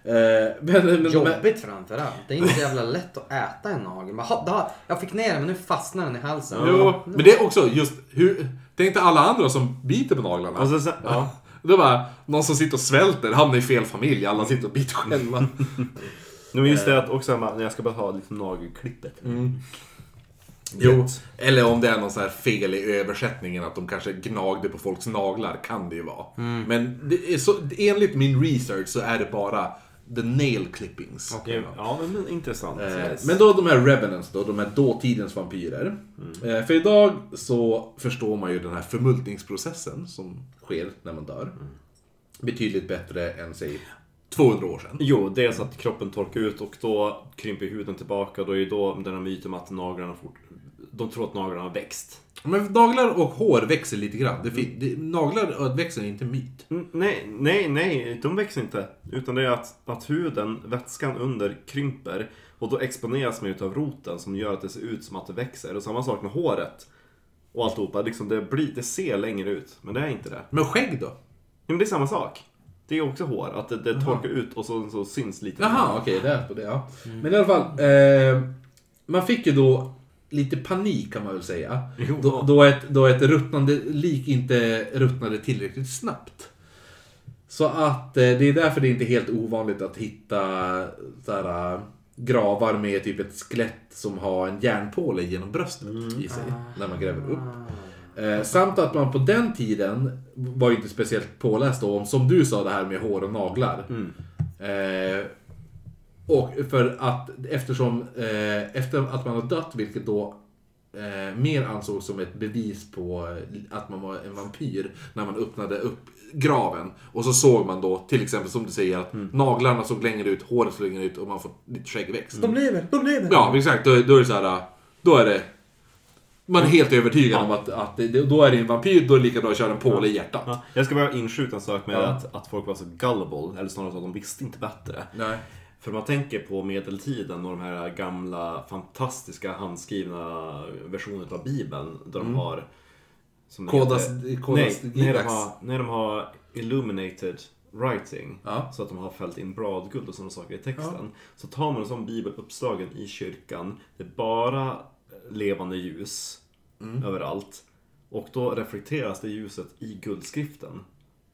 Eh, men, Jobbigt framförallt. Det är inte så jävla lätt att äta en nagel. Man, ha, da, jag fick ner den men nu fastnar den i halsen. Jo, men det är också just hur... Tänk dig alla andra som biter på naglarna. Och så, sen- ja. Det var någon som sitter och svälter, hamnar i fel familj, alla sitter och biter själva. Men just det att också när jag ska bara ha liksom nagelklippet. Jo, eller om det är någon sån här fel i översättningen, att de kanske gnagde på folks naglar, kan det ju vara. Men det är så, enligt min research så är det bara the nail clippings. Ja, ja, men, men intressant. Eh, Yes. Men då de här Revenants då, de här dåtidens vampyrer. Eh, För idag så förstår man ju den här förmultningsprocessen som sker när man dör. Betydligt bättre än säg 200 år sedan. Jo, dels att kroppen torkar ut och då krymper huden tillbaka. Då är ju då den här myten att naglarna fort... De tror att naglarna har växt. Men naglar och hår växer lite grann. Det fin- det, naglar växer inte myt. Mm, Nej, nej, nej, de växer inte. Utan det är att, att huden, vätskan under, krymper. Och då exponeras man utav roten som gör att det ser ut som att det växer. Och samma sak med håret. Och alltihopa. Liksom det, blir, det ser längre ut, men det är inte det. Men skägg då? Jo, men det är samma sak. Det är också hår. Att det, det torkar ut och så, så syns lite. Jaha, okej, det är på det ja. Men i alla fall. Eh, man fick ju då lite panik kan man väl säga. Då, då, ett, då ett ruttnande lik inte ruttnade tillräckligt snabbt. Så att eh, det är därför det är inte helt ovanligt att hitta såhär, gravar med typ ett skelett som har en järnpåle genom bröstet i sig. När man gräver upp. Eh, samt att man på den tiden var inte speciellt påläst då om, som du sa, det här med hår och naglar. Eh, och för att eftersom, eh, efter att man har dött, vilket då eh, mer ansågs som ett bevis på eh, att man var en vampyr, när man öppnade upp graven. Och så såg man då, till exempel som du säger, att naglarna såg längre ut, håret såg längre ut och man fått lite skäggväxt. De lever, de lever. Ja, exakt. Då, då är det så här. Då är det... Man är helt övertygad om att, att det, då är det en vampyr, då är det lika bra att köra en påle i hjärtat. Ja, jag ska bara inskjuta en sak med Ja. att, att folk var så gullible, eller snarare så att de visste inte bättre. Nej. För man tänker på medeltiden och de här gamla fantastiska handskrivna versionerna av Bibeln. Där de har... Som Kodas, heter- kodas nej, när de, har, när de har illuminated writing. Ja. Så att de har fällt in bradguld och sådana saker i texten. Så tar man en sån bibel uppslagen i kyrkan. Det är bara levande ljus överallt. Och då reflekteras det ljuset i guldskriften.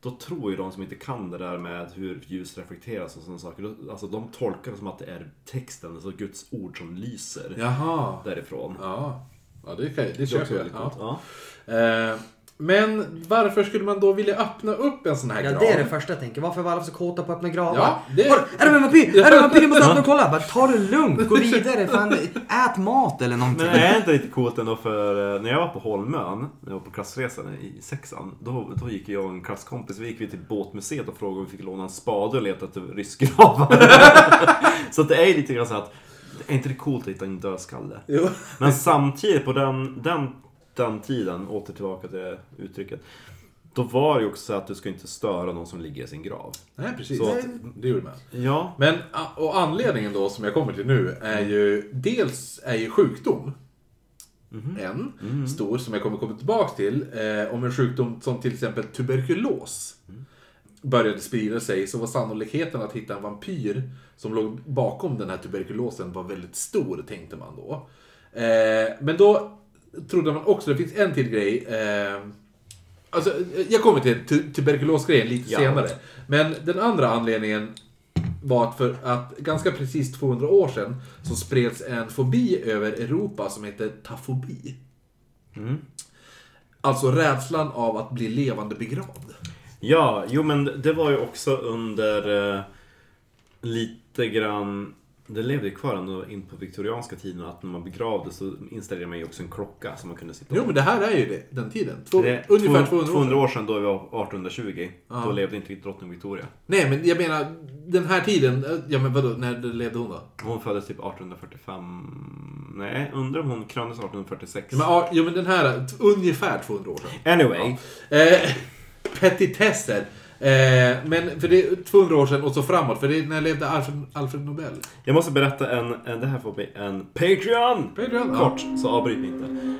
Då tror ju de som inte kan det där med hur ljus reflekteras och sådana saker. Alltså de tolkar det som att det är texten, alltså Guds ord som lyser Jaha. därifrån. Ja. Ja, det, kan, det Det köper jag. Ja. Ja. Eh, Men varför skulle man då vilja öppna upp en sån här Ja, grav? det är det första jag tänker. Varför var alla så kåta på att öppna gravar? Ja, det- Har- Är det en vampyr? Är det en vampyr? Jag måste öppna och kolla. Bara ta det lugnt. Gå vidare. Fan, ät mat eller någonting. Men är inte lite coolt ändå för eh, när jag var på Holmön, när jag var på klassresan i sexan, då, då gick jag och en klasskompis, vi gick vi till båtmuseet och frågade om vi fick låna en spade och leta efter ryssgravar. så att det är lite grann så att, är inte det coolt att hitta en dödskalle? Jo. Men samtidigt på den, den, den tiden, åter tillbaka till det uttrycket, då var det ju också så att du ska inte störa någon som ligger i sin grav. Nej, precis. Så att- Det gjorde man. Ja, Men, och anledningen då som jag kommer till nu är ju, dels är ju sjukdom. En stor som jag kommer komma tillbaka till. Eh, om en sjukdom som till exempel tuberkulos började sprida sig så var sannolikheten att hitta en vampyr som låg bakom den här tuberkulosen var väldigt stor, tänkte man då. Eh, men då trodde man också, det finns en till grej. Eh, alltså, jag kommer till tu- tuberkulosgrejen lite Ja. senare. Men den andra anledningen var att för att ganska precis 200 år sedan så spreds en fobi över Europa som heter tafobi. Alltså rädslan av att bli levande begravd. Ja, jo men det var ju också under eh, lite grann det levde ju kvar ändå in på viktorianska tiden att när man begravde så installerade man ju också en klocka som man kunde sitta Jo och- men det här är ju det, den tiden. Två, Det är ungefär 200, 200 år sedan. då vi var 1820. Då levde inte drottning Victoria. Nej men jag menar, den här tiden, eh, ja men vadå, när levde hon då? Hon föddes typ 1845. Nej, undrar om hon kröntes 1846. Ja, men, ja, jo, men den här, ungefär 200 år sedan. Anyway. Eh, petitesser. Eh, men för det är 200 år sedan och så framåt, för det är när levde Alfred, Alfred Nobel? Jag måste berätta en, en det här får bli en Patreon! Patreon, Kort, så avbryt inte.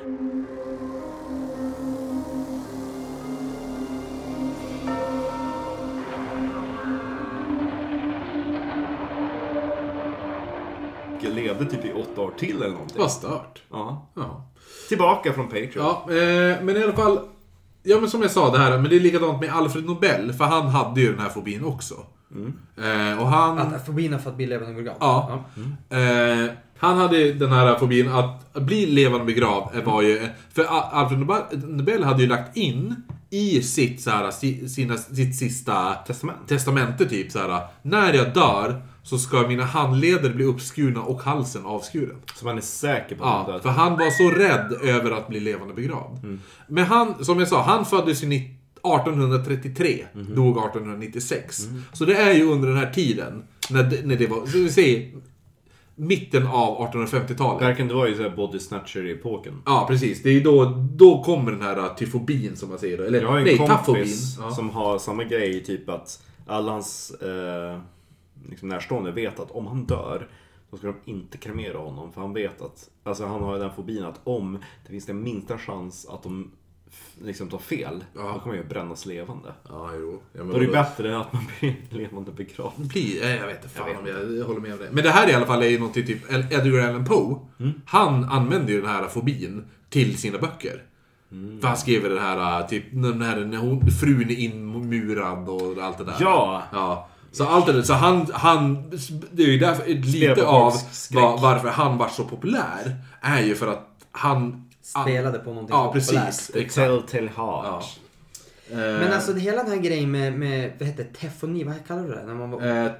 Jag levde typ i åtta år till eller någonting. Vad stört. Ja. Ja. Tillbaka från Patreon. Ja, eh, men i alla fall. Ja, men som jag sa det här, men det är likadant med Alfred Nobel, för han hade ju den här fobin också. Eh, och han... Att fobin för att bli levande begravd. Ja. Eh, han hade den här fobin att bli levande begravd var ju... För Alfred Nobel- hade ju lagt in i sitt, så här, si- sina, sitt sista Testament. testamente typ så här. När jag dör så ska mina handleder bli uppskurna och halsen avskuren. Så man är säker på att Ja, för han var så rädd över att bli levande begravd. Men han, som jag sa, han föddes ju ni- 1833, dog 1896. Så det är ju under den här tiden, när det, när det var, så vi säger, mitten av 1850-talet. Verkligen, det var ju såhär body snatcher-epoken. Ja, precis. Det är ju då, då kommer den här uh, tyfobin som man säger då. Eller Jag har en nej, kompis tafobin. Som har samma grej, typ att alla hans eh, liksom närstående vet att om han dör då ska de inte kremera honom. För han vet att, alltså han har ju den fobin att om det finns den minsta chans att de liksom tar fel, Ja. då kommer jag ju brännas levande. Ja, jo. Ja, Då är det vadå? bättre att man blir levande begravd. Blir, jag vet inte fan Jag om vet jag, jag håller med om det. Men det här i alla fall är ju någonting typ Edgar Allan Poe. Han använde ju den här fobin till sina böcker. För han skrev ju den här, typ, den här när hon, frun är inmurad och allt det där. Ja! Ja. Så allt det så han, han, det är ju därför, lite av var, varför han var så populär, är ju för att han... Spelade på någonting Ja, populärt. precis. Exakt. Telltale Heart. Ja. Men alltså det, hela den här grejen med, med vad heter det, tefoni, vad kallar du det? När man var, Eh,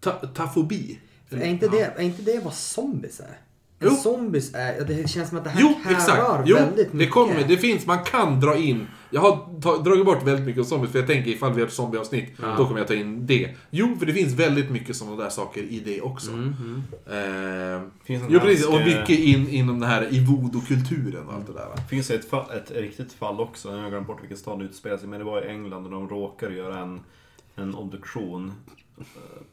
ta, tafobi. är, inte det, är inte det vad zombies är? Jo. En zombies är, det känns som att det här Jo, härrör exakt. Jo, väldigt det mycket. kommer. Det finns, man kan dra in. Jag har dragit bort väldigt mycket av zombies, för jag tänker ifall vi har ett zombieavsnitt, då kommer jag ta in det. Jo, för det finns väldigt mycket sådana där saker i det också. Mm, Eh, Finns jo, precis. Och eh, mycket in, inom den här i voodoo-kulturen och allt det där. va. Det finns ett, fall, ett riktigt fall också, jag har glömt bort vilken stad det utspelar sig men det var i England och de råkade göra en, en obduktion eh,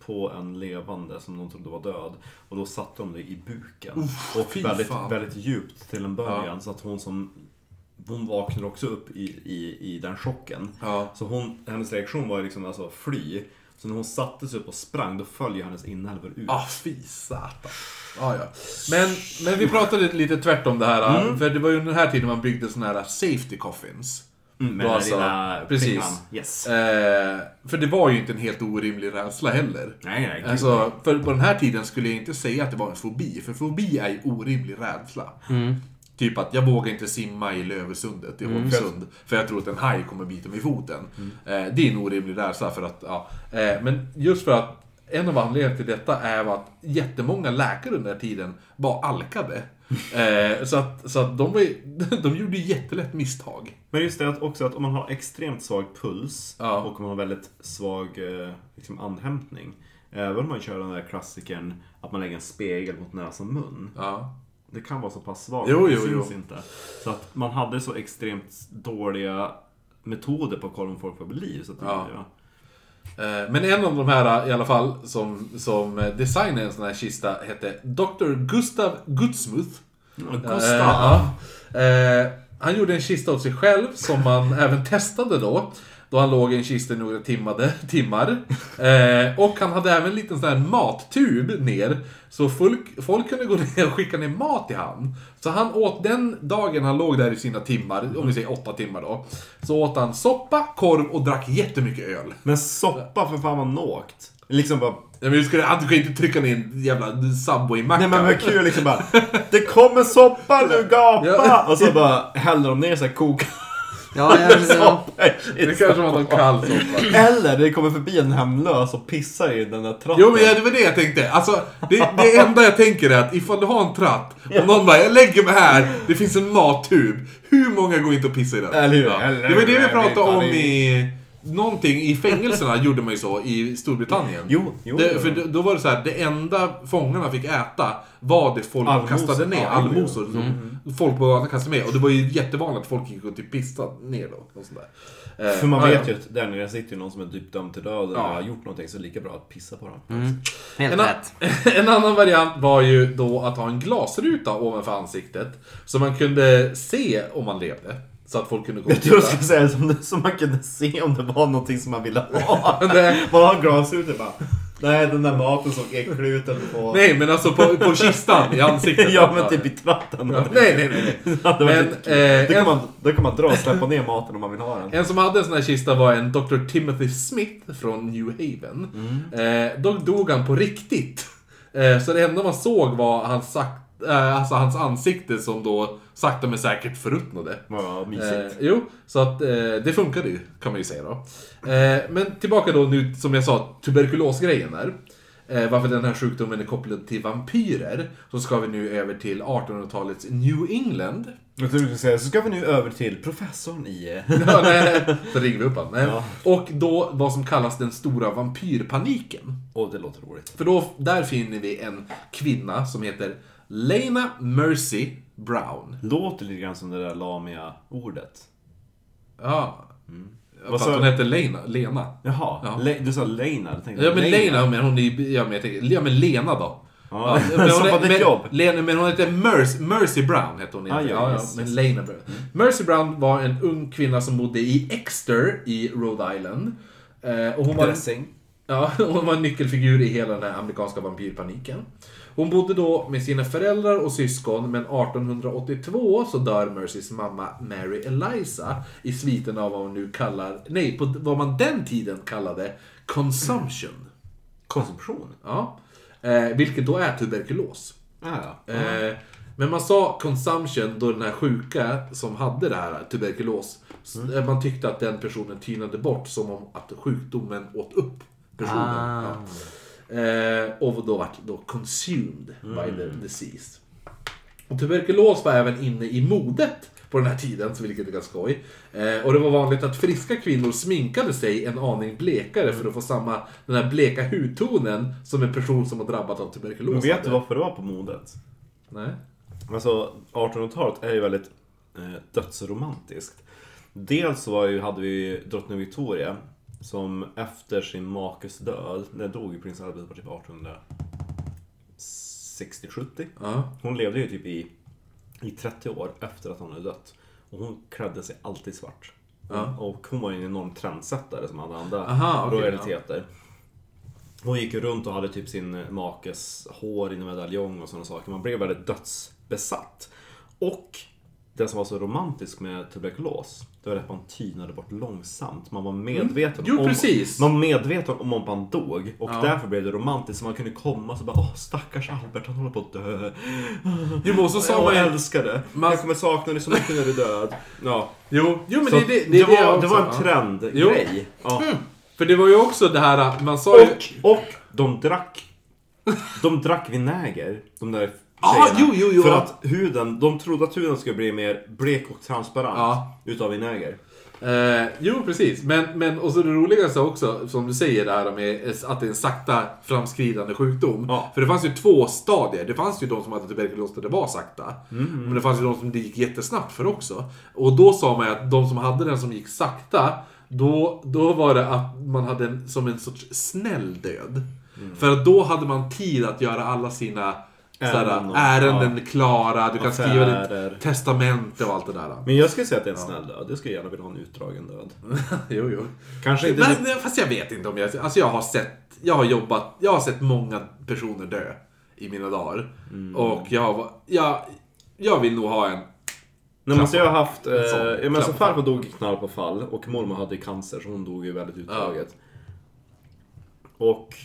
på en levande som de trodde var död. Och då satte de det i buken. och fy väldigt, fan. väldigt djupt till en början. Ja. Så att hon som hon vaknade också upp i, i, i den chocken. Ja. Så hon, hennes reaktion var ju liksom alltså fly. Så när hon satte sig upp och sprang, då föll ju hennes inälvor ut. Ah, fy satan. Ah, ja. men, men vi pratade lite tvärtom det här, för det var ju den här tiden man byggde såna här safety coffins. Mm, med den alltså, lilla precis. Yes. Eh, för det var ju inte en helt orimlig rädsla heller. Nej, nej. Alltså, för på den här tiden skulle jag inte säga att det var en fobi, för fobi är ju orimlig rädsla. Typ att jag vågar inte simma i Lövesundet i Holmsund. För jag tror att en haj kommer bita mig i foten. Eh, det är en orimlig rädsla för att, ja. Eh, men just för att en av anledningarna till detta är att jättemånga läkare under den här tiden var alkade. Eh, så att, så att de, var, de gjorde jättelätt misstag. Men just det att också att om man har extremt svag puls Ja. och man har väldigt svag liksom andhämtning. Även om man kör den där klassikern att man lägger en spegel mot näsa och mun. Ja. Det kan vara så pass svagt Jo, det jo, jo. syns inte. Så att man hade så extremt dåliga metoder på att kolla om folk var vid liv. Så att det, Ja. ja. Eh, Men en av de här i alla fall som, som designade en sån här kista hette Dr. Gustav Gutsmuth. Gustav. Eh. Eh, han gjorde en kista åt sig själv som man även testade då. Då han låg i en kista i några timmade, timmar. Eh, och han hade även en liten sån här mattub ner. Så folk, folk kunde gå ner och skicka ner mat till han. Så han åt den dagen han låg där i sina timmar, om vi säger åtta timmar då. Så åt han soppa, korv och drack jättemycket öl. Men soppa för fan vad någt. Liksom bara... Ja, men du, skulle, kan ju inte trycka ner en jävla Subway-macka. Nej men vad kul liksom bara. Det kommer soppa nu gapa! Ja. Och så bara häller de ner så här kokande Ja, jag, ja. soppa i Det kanske var någon kall soppa. Eller det kommer förbi en hemlös och pissar i den där tratten. Jo men ja, det var det jag tänkte. Alltså, det, det enda jag tänker är att ifall du har en tratt och någon bara, jag lägger mig här, det finns en mattub. Hur många går inte och pissar i den? Eller hur? Ja. Det var det vi pratade om i... Någonting i fängelserna gjorde man ju så i Storbritannien. Jo, jo, det. För då- var det så här, det enda fångarna fick äta var det folk Allmosor. kastade ner. Ja, allmosor. som Folk på gatan kastade med. Och det var ju jättevanligt att folk gick och typ pissade ner då. Och sånt där. Eh, För man ja, vet ja. ju att där nere sitter ju någon som är typ dömd till döden Ja. och har gjort någonting så är det lika bra att pissa på dem. Helt En, rätt. en annan variant var ju då att ha en glasruta ovanför ansiktet. Så man kunde se om man levde. Så att folk kunde gå och Jag tror jag titta. ska säga som, det- som man kunde se om det var någonting som man ville ha. Nej. Man har glasrutor bara. Nej, den där maten såg äcklig ut på... Nej, men alltså på, på kistan i ansiktet. ja, men typ i tratten. Ja, Nej, nej, nej. det Men, eh, det, kan en- man, det kan man dra och släppa ner maten om man vill ha den. En som hade en sån här kista var en Dr. Timothy Smith från New Haven. Eh, dock dog han på riktigt. Eh, så det enda man såg var hans, sak- eh, alltså hans ansikte som då sakta men säkert förruttnade. Vad mysigt. Eh, jo, så att eh, det funkade ju, kan man ju säga då. Eh, men tillbaka då nu, som jag sa, tuberkulosgrejen där. Eh, varför den här sjukdomen är kopplad till vampyrer. Så ska vi nu över till 1800-talets New England. Jag tror du skulle säga, så ska vi nu över till professorn i... eh, Ja, nej, så ringer vi upp honom. Ja. Och då vad som kallas den stora vampyrpaniken. Åh, det låter roligt. För då, där finner vi en kvinna som heter Lena Mercy Brown. Låter lite grann som det där Lamia-ordet. Ja. Vad Fast sa hon heter Lena. Lena. Jaha, Ja. Le- du sa Lena. Jag tänkte Ja men Lena. Lena, men hon är, ja men jag tänker, ja men Lena då. Ja, men som hon men, jobb. Lena, men hon heter Mercy, Mercy Brown, hette hon inte. Ah, ja, ja, ja, yes, men yes. Lena Brown. Mercy Brown var en ung kvinna som bodde i Exeter i Rhode Island. Eh, och hon var, ja, hon var en nyckelfigur i hela den här amerikanska vampyrpaniken. Hon bodde då med sina föräldrar och syskon, men 1882 så dör Mercys mamma Mary Eliza i sviten av vad man nu kallar, nej, på vad man den tiden kallade consumption. Konsumtion. Ja. Eh, vilket då är tuberkulos. Ah, ja. Eh, men man sa consumption då den här sjuka som hade det här tuberkulos, s- eh, man tyckte att den personen tynade bort som om att sjukdomen åt upp personen. Ah. Ja. Eh, och då vart då consumed by the disease. Och tuberkulos var även inne i modet på den här tiden, så vilket är ganska skoj. Eh, och det var vanligt att friska kvinnor sminkade sig en aning blekare för att få samma, den här bleka hudtonen som en person som har drabbats av tuberkulos Men vet du varför det var på modet? Nej. Alltså 1800-talet är ju väldigt eh, dödsromantiskt. Dels så var ju, hade vi drottning Victoria som efter sin makes död, när dog ju prins Albert var typ 1860-70. Ja. Hon levde ju typ i, i 30 år efter att hon hade dött. Och hon klädde sig alltid svart. Ja. Och hon var ju en enorm trendsättare som hade andra Aha, okej, royaliteter. Hon gick runt och hade typ sin makes hår i en medaljong och sådana saker. Man blev väldigt dödsbesatt. Och det som var så romantiskt med tuberkulos, det var att man tynade bort långsamt. Man var medveten, Jo, om, precis. Man var medveten om att man dog. Och Ja. därför blev det romantiskt. Så man kunde komma så bara Åh stackars Albert, han håller på att dö. Jo, men och så sa jag man ju... älskar det. Man- Jag kommer sakna dig så mycket när du är död. Ja. Jo, jo men Så det, det, det, det, var, också, det var en ja. trendgrej. Ja. För det var ju också det här, man sa ju... Och, och de drack De drack vinäger, de där Ah, jo, jo, jo. För att huden, de trodde att huden skulle bli mer blek och transparent Ja. utav vinäger. Eh, jo, precis. Men, men och så det roligaste också, som du säger, det här med att det är en sakta framskridande sjukdom. Ja. För det fanns ju två stadier. Det fanns ju de som hade tuberkulos där det var sakta. Mm. Men det fanns ju de som det gick jättesnabbt för också. Och då sa man ju att de som hade den som gick sakta, då, då var det att man hade en, som en sorts snäll död. Mm. För att då hade man tid att göra alla sina sådär, Ärenden ärenden klara, du kan skriva Affärer. ditt testamente och allt det där. Men jag skulle säga att det är en snäll död. Jag skulle gärna vilja ha en utdragen död. jo, jo. Kanske inte... Men, nej, fast jag vet inte om jag... Alltså jag har sett... Jag har jobbat... Jag har sett många personer dö i mina dagar. Mm. Och jag. Jag, jag vill nog ha en... Nej, men så jag har haft... Eh, ja, men alltså fall. farfar dog i knall på fall och mormor hade cancer så hon dog ju väldigt utdraget. Och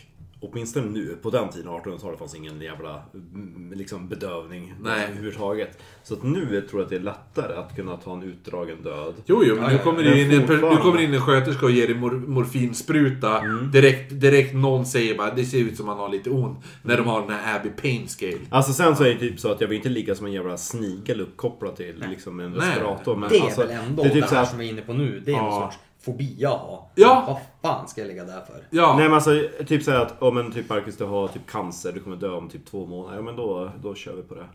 åtminstone nu, på den tiden, 1800-talet, fanns ingen jävla mm, liksom, bedövning Nej. överhuvudtaget. Så att nu tror jag att det är lättare att kunna ta en utdragen död. Jo, jo, men nu kommer det in en, nu kommer det in en sköterska och ger dig mor, morfinspruta. Mm. Direkt, direkt någon säger bara det ser ut som man har lite ont. När de har den här Abbey Pain Scale. Alltså sen så är det typ så att jag vill inte ligga som en jävla snigel uppkopplad till liksom en Nej. respirator. Men Det är alltså, väl ändå det det, är typ så här här, som vi är inne på nu. Det är Ja. någon sorts fobi jag har. Ja. Vad fan ska jag ligga där för? Ja. Nej men alltså, typ säga att om en typ Marcus du har typ cancer, du kommer dö om typ två månader. Ja men då, då kör vi på det.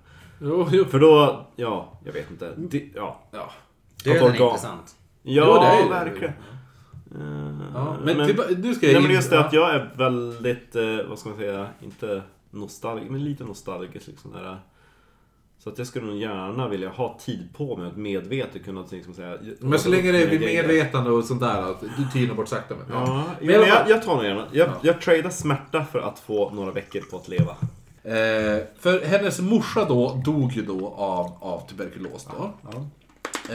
Jo, jo. För då, ja, jag vet inte. Det, ja. Ja. Döden är intressant. Ja, Jo, det är ju- verkligen. Eh, Ja, men, men, tillba- nu ska nej, in- men just det att jag är väldigt, eh, vad ska man säga, inte nostalgisk, men lite nostalgisk liksom. Där. Så att jag skulle nog gärna vilja ha tid på mig att medvetet kunna liksom säga... Men så länge det är vid medvetande och sånt där, att du tynar bort sakta. Men, Ja, Men men jag, fall- jag tar nog gärna. Jag, Ja. jag tradar smärta för att få några veckor på att leva. Eh, för hennes morsa då dog ju då av, av tuberkulos då.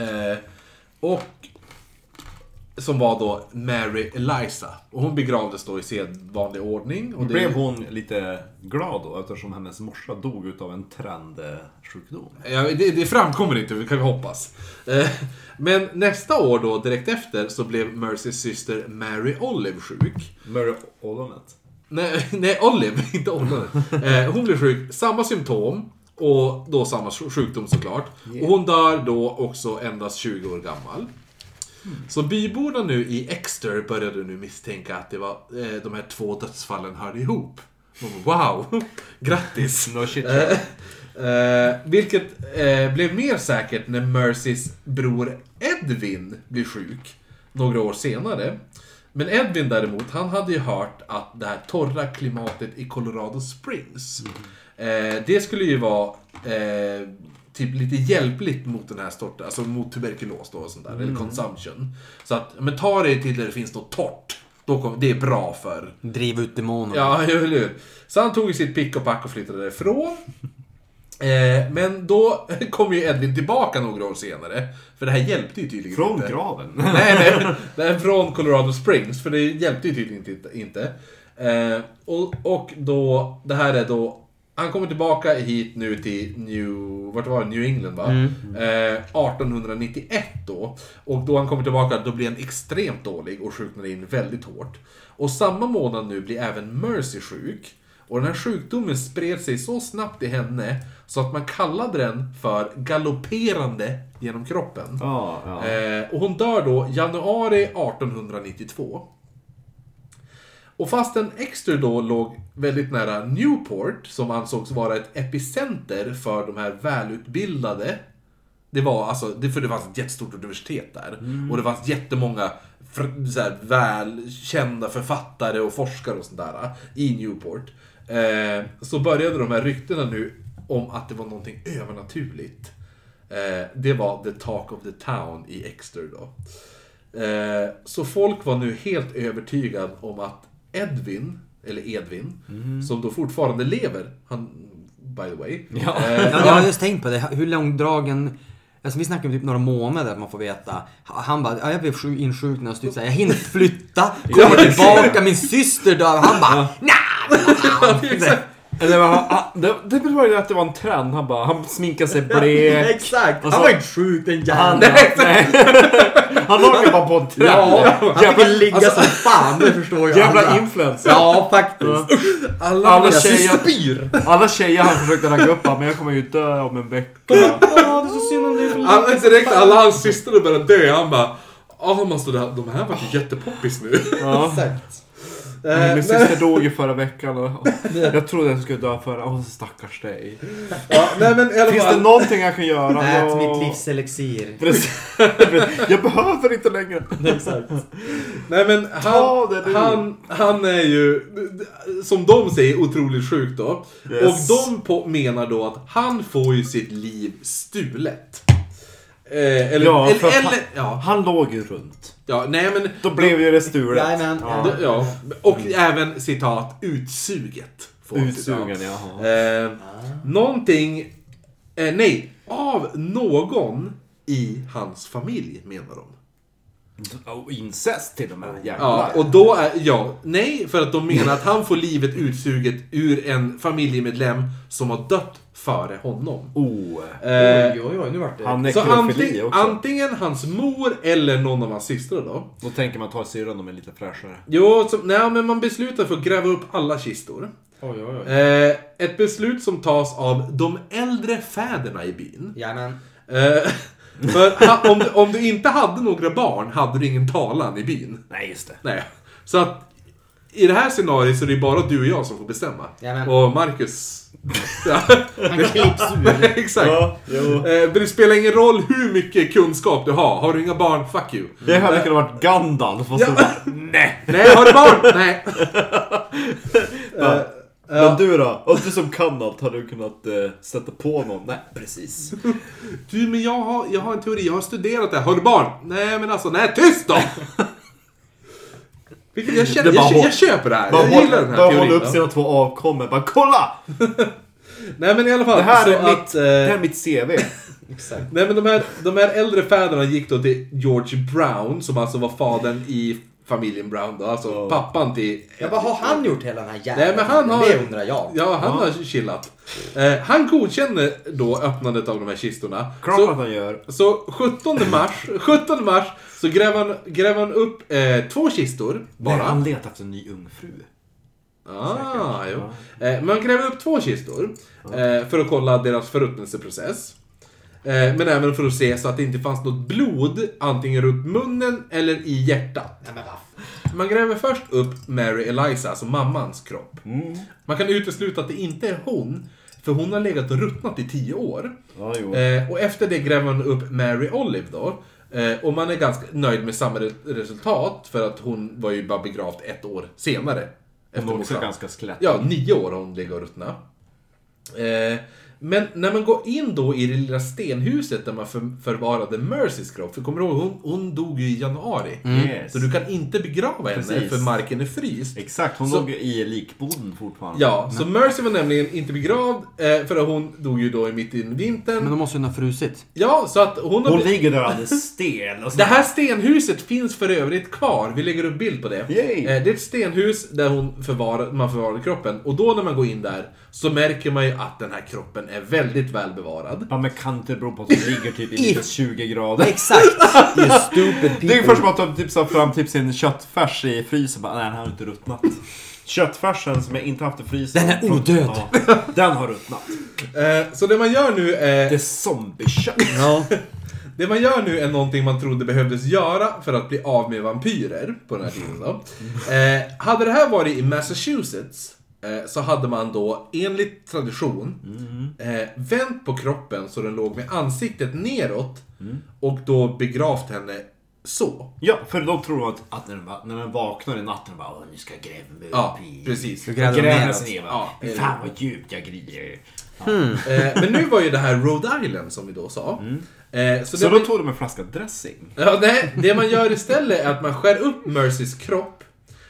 Eh, och som var då Mary Eliza. Och hon begravdes då i sedvanlig ordning. Och det, Blev hon lite glad då eftersom hennes morsa dog utav en trendsjukdom? Ja, det, det framkommer inte, vi kan hoppas. Eh, men nästa år då, direkt efter, så blev Mercys syster Mary Olive sjuk. Mary Ollonet. Nej, nej Olive, inte Olive. Eh, hon blev sjuk, samma symptom och då samma sj- sjukdom såklart. Och hon dör då också endast 20 år gammal. Så byborna nu i Exeter började nu misstänka att det var, eh, de här två dödsfallen hörde ihop. Wow, grattis! No shit. Eh, eh, vilket eh, blev mer säkert när Mercys bror Edvin blev sjuk några år senare. Men Edvin däremot, han hade ju hört att det här torra klimatet i Colorado Springs, eh, det skulle ju vara eh, typ lite hjälpligt mot den här sorten, alltså mot tuberkulos då och sånt där, eller consumption. Så att, men ta dig till där det finns något torrt. Då kom, det är bra för Driva ut demonerna. Ja, eller hur? Så han tog sitt pick och pack och flyttade därifrån. Eh, men då kom ju Edvin tillbaka några år senare. För det här hjälpte ju tydligen Från inte. graven. Nej, nej. Det är från Colorado Springs, för det hjälpte ju tydligen inte. inte. Eh, och, och då, det här är då, han kommer tillbaka hit nu till New, vart var det? New England va? Eh, 1891 då. Och då han kommer tillbaka, då blir han extremt dålig och sjuknar in väldigt hårt. Och samma månad nu blir även Mercy sjuk. Och den här sjukdomen spred sig så snabbt i henne så att man kallade den för galopperande genom kroppen. Ja, ja. Eh, och hon dör då januari 1892. Och fastän Exeter då låg väldigt nära Newport, som ansågs vara ett epicenter för de här välutbildade. Det var alltså, det, för det fanns ett jättestort universitet där. Och det fanns jättemånga så här, välkända författare och forskare och sånt där i Newport. Eh, så började de här ryktena nu om att det var någonting övernaturligt. Eh, det var the talk of the town i Exeter då. Eh, så folk var nu helt övertygad om att Edvin, eller Edvin, som då fortfarande lever, han, by the way. Ja. Eh, Ja, jag har just tänkt på det. Hur långdragen Alltså vi snackar om typ några månader att man får veta. Han bara, ja, jag blev sjuk- insjuknad och styrde, jag hinner flytta, kommer tillbaka, min syster dör. Han bara, nja! Eller, han- det, det var ju att det var en trend. Han bara, han sminkade sig blek. Exakt! Han var inte sjuk den Han, jäveln. nej. han åker bara på en trend. Ja, han jävla, fick ligga som fan, det förstår jag jävla alla. influencer. Ja, faktiskt. Alla, Alla tjejer- spyr. Alla tjejer han försökte ragga upp han, men jag kommer ju dö om en vecka. Ja, det är så synd om dig. för Alla, direkt alla hans systrar började dö. Han bara, ja måste det, de här var ju jättepoppis nu. Ja. Exakt. Eh, Min syster dog ju förra veckan och jag trodde jag skulle dö förra. Åh stackars dig. ja, nej men i alla Finns det någonting jag kan göra? Ät Jag- mitt livs elixir. Precis. Jag behöver inte längre. Exakt. Nej men han, det han, han är ju, som de säger, otroligt sjuk då. Yes. Och de på, menar då att han får ju sitt liv stulet. Eh, eller, Ja, eller, eller han- ja, Han låg ju runt. Ja, nej men... Då blev ju det stulet. Jajamän, Ja. då- ja, och även citat utsuget. Utsugen, citat. jaha. Eh, någonting, eh, nej, av någon i hans familj menar de. Och incest till och med. Ja, Jävlar. och då är, ja, nej, för att de menar att han får livet utsuget ur en familjemedlem som har dött före honom. Oh. Eh, Oj, oj, oj, nu vart det... Han så nekrofili anting, också. antingen hans mor eller någon av hans systrar då. Då tänker man ta syrran, de är lite fräschare. Jo, så, nej, men man beslutar för att gräva upp alla kistor. Oj, oj, oj. Eh, ett beslut som tas av de äldre fäderna i byn. Jajamän. Eh, för ha, om, du, om du inte hade några barn hade du ingen talan i byn. Nej, just det. Nej. Så att i det här scenariot så är det bara du och jag som får bestämma. Jajamän. Och Marcus... Han klipps ur. exakt. Ja, jo. Eh, det spelar ingen roll hur mycket kunskap du har. Har du inga barn, fuck you. Det hade kunnat varit Gandalf och så Ja. bara, nej. Nej, har du barn? Nej. Ja. Eh, Men du då? Och du som kan allt, har du kunnat eh, sätta på någon? Nej, precis. Du, men jag har, jag har en teori. Jag har studerat det. här. Har du barn? Nej, men alltså, nej, tyst då! Vilket jag, känner, Det bara jag, håll- jag köper det här. Bara Jag gillar den här hålla teorin. hålla upp sina två avkommor, bara kolla! Nej, men i alla fall. Det här är mitt, att, eh, det här är mitt CV. Exakt. Nej men de här, de här äldre fäderna gick då till George Brown, som alltså var fadern i familjen Brown då, alltså Ja. pappan till... Ja, vad har han gjort hela den här jävla Nej men han har... Det undrar jag. Ja, han har chillat. Eh, han godkänner då öppnandet av de här kistorna. Klart att han gör. så 17 mars, 17 mars så gräver han, gräver han upp eh, två kistor Nej, bara. han letar efter en ny ungfru. Ah, jo. Eh, man gräver upp två kistor eh, för att kolla deras förruttnelseprocess. Eh, men även för att se så att det inte fanns något blod antingen runt munnen eller i hjärtat. Nej men vad Man gräver först upp Mary Eliza, alltså mammans kropp. Man kan utesluta att det inte är hon, för hon har legat och ruttnat i tio år. Eh, och efter det gräver man upp Mary Olive då. Eh, och man är ganska nöjd med samma re- resultat, för att hon var ju bara begravd ett år senare. Hon är också ganska skelett. Ja, nio år har hon legat och ruttnat. Eh, men när man går in då i det lilla stenhuset där man för, förvarade Mercys kropp, för kommer du ihåg, hon, hon dog ju i januari. Yes. Så du kan inte begrava henne Precis. för marken är fryst. Exakt, hon Så- låg i likboden fortfarande. Ja, så Mercy var nämligen inte begravd, eh, för att hon dog ju då mitt i vintern. Men då måste hon ha frusit. Ja, så att hon har... Hon ligger där alldeles stel. Och så Det här stenhuset finns för övrigt kvar. Vi lägger upp bild på det. Yay. Eh, Det är ett stenhus där hon förvarar, man förvarar kroppen. Och då när man går in där så märker man ju att den här kroppen är väldigt väl bevarad. Ja, men kan inte bero på att hon ligger typ i minus 20 grader? Exakt! You stupid people. Det är först som att de typ sa fram typ sin köttfärs i frysen. Bara, nej, den har inte ruttnat. Köttfärsen som jag inte haft i frysen. Den är odöd. Ja, den har ruttnat. Eh, Så det man gör nu är... Det är zombiekött. Ja. Det man gör nu är någonting man trodde behövdes göra för att bli av med vampyrer på den här tiden då. Eh, hade det här varit i Massachusetts så hade man då enligt tradition eh, vänt på kroppen så den låg med ansiktet neråt och då begravt henne så. Ja, för då tror de att, att när, den, när den vaknar i natten bara Åh, nu ska jag gräva mig Ja, upp i... precis. Du gräver Gräver ner va? Ja, Fy Fan vad djupt jag grider. Eh, men nu var ju det här Rhode Island som vi då sa. Eh, så Så då man- tog de en flaska dressing. Ja, nej, det man gör istället är att man skär upp Mercys kropp.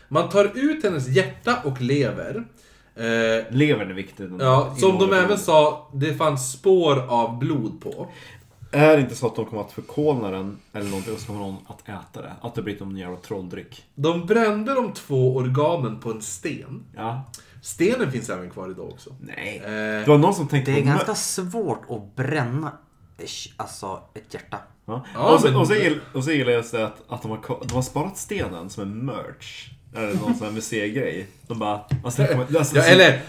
Man tar ut hennes hjärta och lever. Eh, Levern är viktig. ja, som de även sa, det fanns spår av blod på. är det inte så att de kommer att förkolna den eller någonting och så kommer någon att äta det? Att det blir någon jävla trolldryck? De brände de två organen på en sten. Ja. Stenen finns även kvar idag också. Nej. Eh, Det var någon som tänkte Det är på ganska svårt att bränna alltså ett hjärta. Ja. Ja, och, så, men- och, så och så gillar jag att, att de, har, de har sparat stenen som en merch. Eller någon sån här museigrej. De bara... Alltså, alltså, Ja, eller,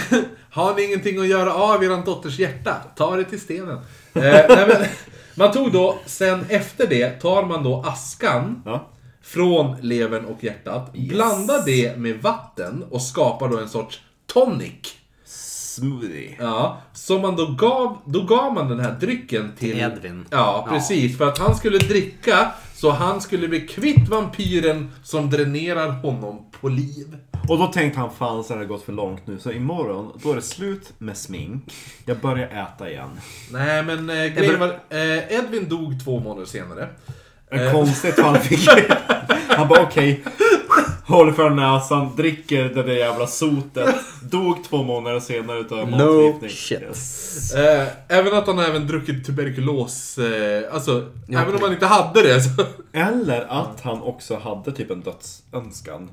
har ni ingenting att göra av eran dotters hjärta? Ta det till stenen. Eh, nej, men, man tog då, sen efter det, tar man då askan Ja. från levern och hjärtat, blandar det med vatten och skapar då en sorts tonic. Smoothie. Ja, som man då gav, då gav man den här drycken till... Till Edvin. Ja, precis. För att han skulle dricka, så han skulle bli kvitt vampyren som dränerar honom på liv. Och då tänkte han fan så här har det gått för långt nu. Så imorgon, då är det slut med smink. Jag börjar äta igen. Nej, men eh, grejen var, eh, Edvin dog två månader senare. Eh. konstigt vad han fick. Han bara okej. Håller för näsan, dricker det där jävla sotet. Dog två månader senare utav No shit. Yes. Eh, även att han även druckit tuberkulos. Eh, alltså, Ja. även om han inte hade det så... Eller att han också hade typ en dödsönskan.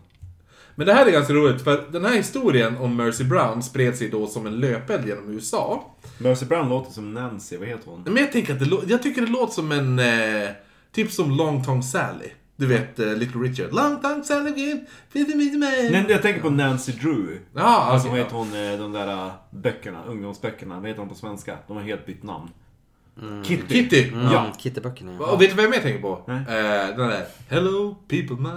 Men det här är ganska roligt, för den här historien om Mercy Brown spred sig då som en löpeld genom USA. Mercy Brown låter som Nancy, vad heter hon? Men jag, tänker att det, jag tycker det låter som en... Eh, typ som Long Tongue Sally. Du vet, eh, Little Richard. Long Tongue Sally again, please meet me. Nej, jag tänker på Nancy Drew. Ja, Alltså okej, vad heter hon, eh, de där eh, böckerna, ungdomsböckerna, vad heter de på svenska? De har helt bytt namn. Kitty. Kitty. Mm, Ja. Kitteböckerna ja. Och vet du vad jag mer tänker på? Nej. Eh, den där Hello people, my,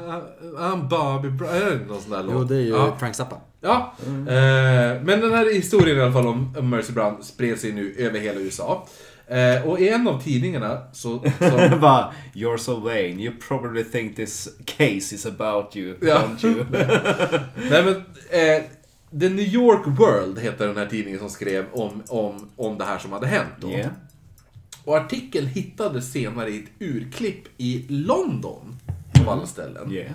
I'm Bobby Brown. Är det någon sån där låt? Jo, det är ju Ja. Frank Zappa. Ja, eh, men den här historien i alla fall om Mercy Brown spred sig nu över hela USA. Eh, och i en av tidningarna så... så Bara, You're so vain, you probably think this case is about you, Ja. don't you? nej men, eh, The New York World heter den här tidningen som skrev om, om, om det här som hade hänt då. Yeah. Och artikeln hittades senare i ett urklipp i London, av alla ställen. Yeah.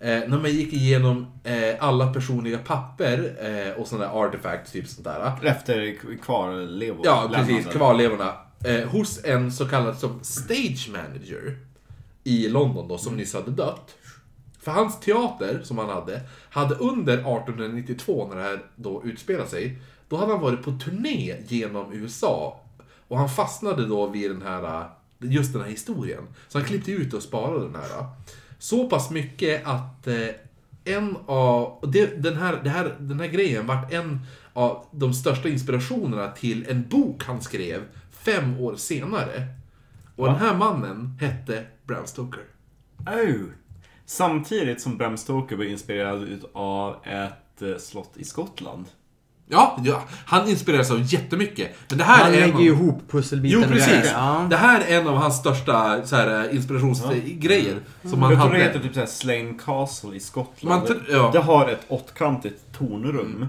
Eh, när man gick igenom eh, alla personliga papper eh, och sådana där artefacts, typ sånt där. Efter kvarlevor. Ja, precis. Kvarlevorna. Eh, hos en så kallad som stage manager i London då, som nyss hade dött. För hans teater, som han hade, hade under 1892, när det här då utspelade sig, då hade han varit på turné genom USA. Och han fastnade då vid den här, just den här historien. Så han klippte ut och sparade den här. Så pass mycket att eh, en av, och det, den, här, det här, den här grejen vart en av de största inspirationerna till en bok han skrev fem år senare. Och den här mannen hette Bram Stoker. Oh. Samtidigt som Bram Stoker var inspirerad av ett eh, slott i Skottland. Ja, ja, han inspireras av jättemycket. Men det här Han är en lägger av, ihop pusselbitarna. Jo, precis. Ja. Det här är en av hans största så här, inspirationsgrejer. Som han jag tror det heter typ Slane Castle i Skottland. Man ja. Det har ett åttkantigt tornrum.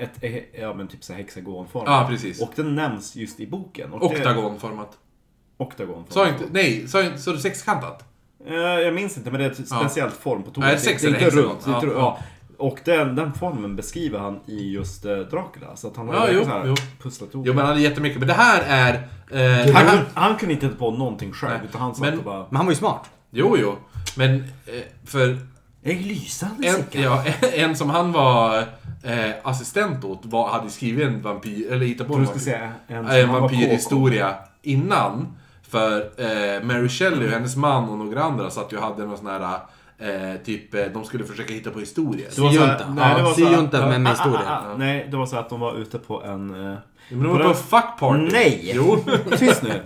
Ett, eh, ja men typ så här hexagonform. Ja, precis. Och den nämns just i boken. Och det- Oktagonformat. Oktagonform. Sa jag inte, nej, sa jag inte, så det sexkantat? Eh, Jag minns inte, men det är ett Ja. speciellt form på tornet. Nej, Det- sex det är inte runt. det Ja, ja. Och den, den formen beskriver han i just eh, Dracula. Så att han har Ja, jo, så här jo. pusslat ihop Jo, men det. han hade jättemycket. Men det här är... Eh, han, han, kunde- han kunde inte hitta på någonting själv, Nej, utan han satt men- och bara... Men han var ju smart. jo, jo. Men eh, för Jag är lysande en, ja, en som han var eh, assistent åt var, hade skrivit en vampyr... Eller hittat på en säga en, en, var vampyrhistoria innan. För eh, Mary Shelley och hennes man och några andra satt ju och hade någon sån här... Eh, typ, eh, de skulle försöka hitta på historier. Det var så här- Syjunta. nej, det var Ja, så här- syjunta med- med ah, ah, historia. ah, ah. Nej, det var så att de var ute på en... eh, Men de var på en fuck party. Nej! Jo. Tyst nu!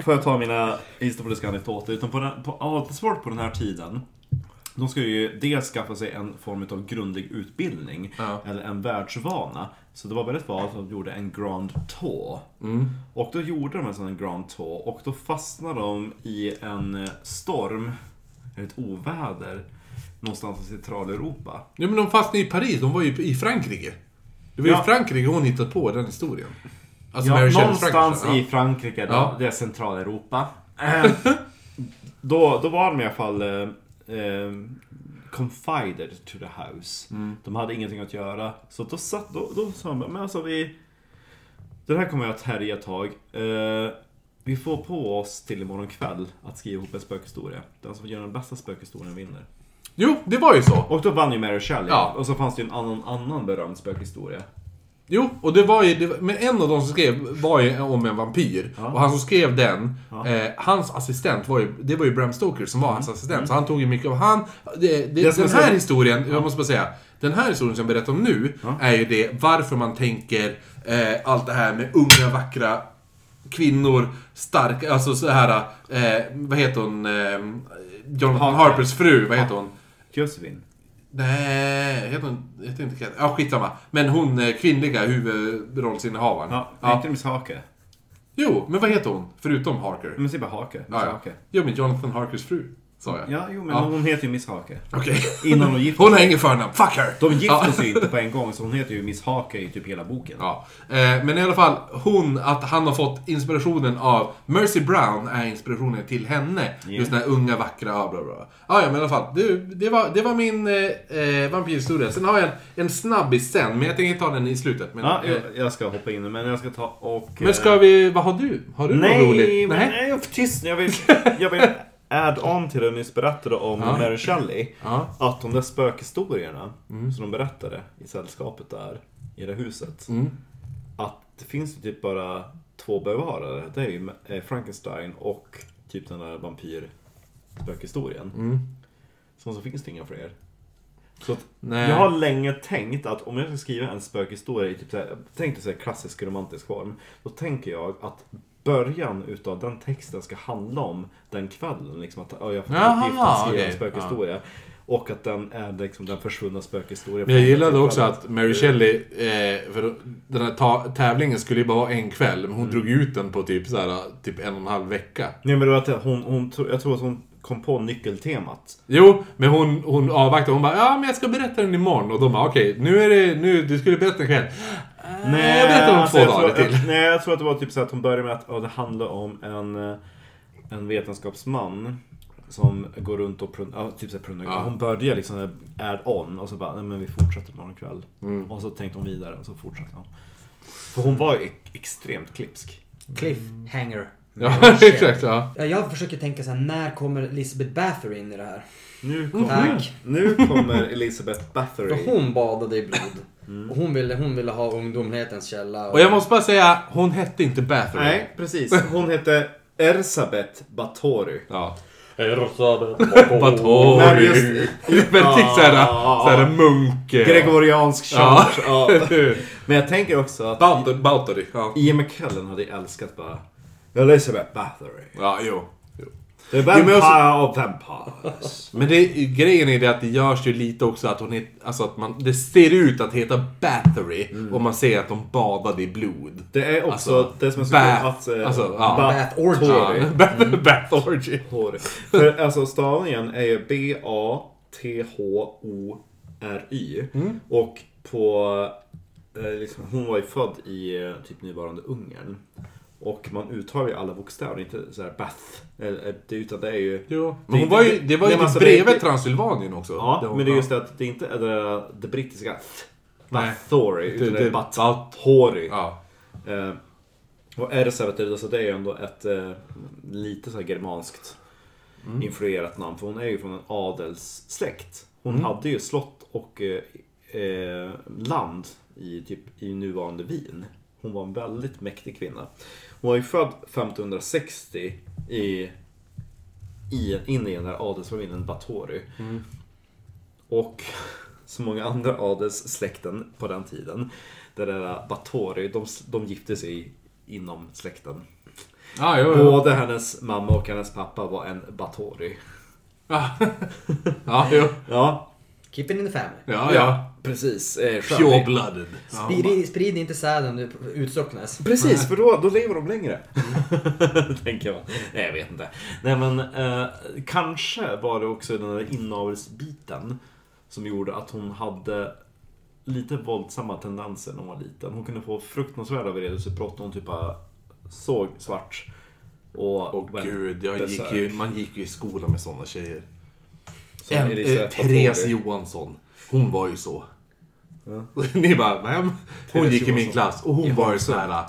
Får jag ta mina historiska anekdoter. Utan på, den, på Adelsvård på den här tiden. De skulle ju dels skaffa sig en form av grundlig utbildning. Ja. Eller en världsvana. Så det var väldigt vanligt att de gjorde en Grand Tour. Och då gjorde de en sån Grand Tour. Och då fastnade de i en eh, storm. Ett oväder. Någonstans i Centraleuropa. Jo, men de fastnade i Paris. De var ju i Frankrike. Det var ju Ja. Frankrike hon hittade på den historien. Alltså Ja, någonstans Frankrike, i Frankrike, då, Ja. det är Centraleuropa. Eh, då, då var de i alla fall eh, confided to the house. Mm. De hade ingenting att göra. Så då satt, då, då sa de, men alltså vi... Det här kommer jag att härja ett tag. Eh, Vi får på oss till imorgon kväll att skriva ihop en spökhistoria. Den som gör den bästa spökhistorien vinner. Jo, det var ju så. Och då vann ju Mary Shelley. Ja. Och så fanns det ju en annan, annan berömd spökhistoria. Jo, och det var ju, det, var- men en av de som skrev var ju om en vampyr. Ja. Och han som skrev den, Ja. eh, hans assistent var ju, det var ju Bram Stoker som var hans assistent. Så han tog ju mycket av han, det, det, den här historien, jag måste bara säga. Den här historien som jag berättar om nu, är ju det varför man tänker eh, allt det här med unga, vackra kvinnor, starka, alltså så här, eh, vad heter hon, eh, Jonathan Harper. Harpers fru, vad heter hon? Josefin. Nej, heter hon, heter inte Kat- Ja, skitsamma. Men hon eh, kvinnliga huvudrollsinnehavaren. Ja, Ja. inte Miss Hake. Jo, men vad heter hon? Förutom Harker. Men säg bara Hake. Miss Ja, ja. Hake. Jo, men Jonathan Harkers fru, sa jag. Ja, jo men Ja. hon heter ju Miss Hake. Okej. Innan de gifte Hon har sig. ingen förnamn. Fuck her! De gifte Ja. sig inte på en gång, så hon heter ju Miss Hake i typ hela boken. Ja. Eh, men i alla fall, hon, att han har fått inspirationen av... Mercy Brown är inspirationen till henne. Just den här unga, vackra, ja, bla, bla. Ah, ja, men i alla fall. Det, det, var, det var min eh, eh, vampyrhistoria. Sen har jag en, en snabbis sen, men jag tänker ta den i slutet. Men, Ja, eh, jag, jag ska hoppa in men jag ska ta och... men ska vi... Vad har du? Har du något Nej, roligt? men nej, jag är tyst Jag vill, jag vill add on till det ni berättade om Ja. Mary Shelley. Ja. Att de där spökhistorierna som de berättade i sällskapet där, i det huset. Mm. Att det finns ju typ bara två bevarare. Det är ju eh, Frankenstein och typ den där vampyr-spökhistorien. Mm. Så, så finns det inga fler. Så att jag har länge tänkt att om jag ska skriva en spökhistoria i typ såhär, tänk dig såhär klassisk romantisk form. Då tänker jag att början utav den texten ska handla om den kvällen. Liksom att ja, jag får Jaha, uppgift att skriva en spökhistoria. Och att den är liksom den försvunna spökhistorien. Men jag gillade den också att Mary Shelley, eh, för den här tävlingen skulle ju bara vara en kväll, men hon drog ut den på typ, så här, typ en och en halv vecka. Nej men det var att hon, hon, jag tror att hon kom på nyckeltemat. Jo, men hon, hon avvaktade. Hon bara ja men jag ska berätta den imorgon. Och de bara okej, nu är det, nu, du skulle berätta ikväll. Nej, jag berättar om alltså, två jag dagar tror, till. Nej, jag tror att det var typ så att hon började med att det handlar om en, eh, en vetenskapsman som går runt och prun- ja, typ så här. Ja. Hon började liksom add on och så bara, nej men vi fortsätter imorgon kväll. Mm. Och så tänkte hon vidare och så fortsatte hon. För hon var ju ex- extremt klipsk. Cliffhanger. Ja, exakt. Ja, jag försöker tänka så här, när kommer Elizabeth Bathory in i det här? Nu kommer, Tack. nu kommer Elizabeth För Bathory. hon badade i blod. Och hon ville, hon ville ha ungdomlighetens källa. Och jag måste bara säga, hon hette inte Bathory. Nej, precis. Hon hette Ersabeth Batory. Ja. Bathory. Bathory. Men just- Väldigt såhär, Ah. såhär munk... eh, Gregoriansk Ja. church. Ja. Men jag tänker också att Bathory. Ja. Ian McKellen hade älskat bara Elizabeth Bathory. ja, jo. The Vampire också- of Vampires. Men det, grejen är det att det görs ju lite också att hon het, alltså att man, det ser ut att heta Bathory och man ser att de badade i blod. Det är också Alltså, det som är så Bath- kul att... eh, alltså, ja. Bath orgy. Ja, Bath, Orgy. Batory. För alltså stavningen är ju B-A-T-H-O-R-Y. Och på... Eh, liksom, hon var ju född i eh, typ nuvarande Ungern. Och man uttalar ju alla bokstäver, inte såhär Bath. Eller, det, utan det är ju... Jo. Men hon var ju, inte- det var ju alltså, bredvid det- Transylvanien också. Ja, men det är just det att det inte är det, det brittiska th. Bathory, utan Det- det är Bathory. Ja. Eh, och Ersabet, alltså det är ju ändå ett eh, lite så här germanskt Mm. influerat namn. För hon är ju från en adelssläkt. Hon Mm. hade ju slott och eh, eh, land i, typ, i nuvarande Wien. Hon var en väldigt mäktig kvinna. Hon var ju född 1560 i, i, in i den här adelsfamiljen Batory. Mm. Och så många andra adelssläkten på den tiden. Det där Batory, de, de gifte sig inom släkten. Ja, jo, jo. Både hennes mamma och hennes pappa var en Batory. Ja, ja, jo. Ja, Keep it in the family. Ja, ja. precis. Eh, Pure-blooded. Sprid, sprid inte säden du utsocknas. Precis, för då, då lever de längre. Tänker jag. Nej, jag vet inte. Nej, men eh, kanske var det också den där inavelsbiten som gjorde att hon hade lite våldsamma tendenser när hon var liten. Hon kunde få fruktansvärda vredesutbrott när hon typ bara såg svart. Och went gud, jag gick ju, man gick ju i skolan med sådana tjejer. En, eh, Therese. Johansson. Hon var ju så. Ja. Ni bara, vem? Hon Therese gick i min Johansson. klass och hon var ju så här.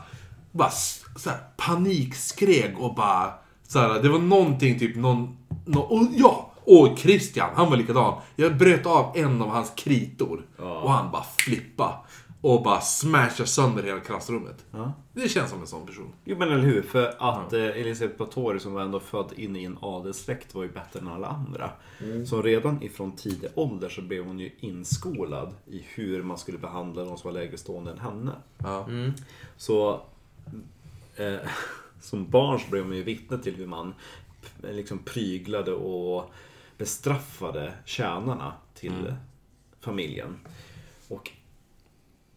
Bara så här, panikskrek och bara... Så här, det var någonting typ någon... nå och ja! Och Christian, han var likadan. Jag bröt av en av hans kritor. Och han bara flippa Och bara smashade sönder hela klassrummet. Det känns som en sån person. Jo men eller hur, för att eh, Elisabeth Báthory som var ändå född in i en adelssläkt var ju bättre än alla andra. Så redan ifrån tidig ålder så blev hon ju inskolad i hur man skulle behandla de som var lägre stående än henne. Ja. Så eh, som barn så blev man ju vittne till hur man p- liksom pryglade och bestraffade tjänarna till familjen. Och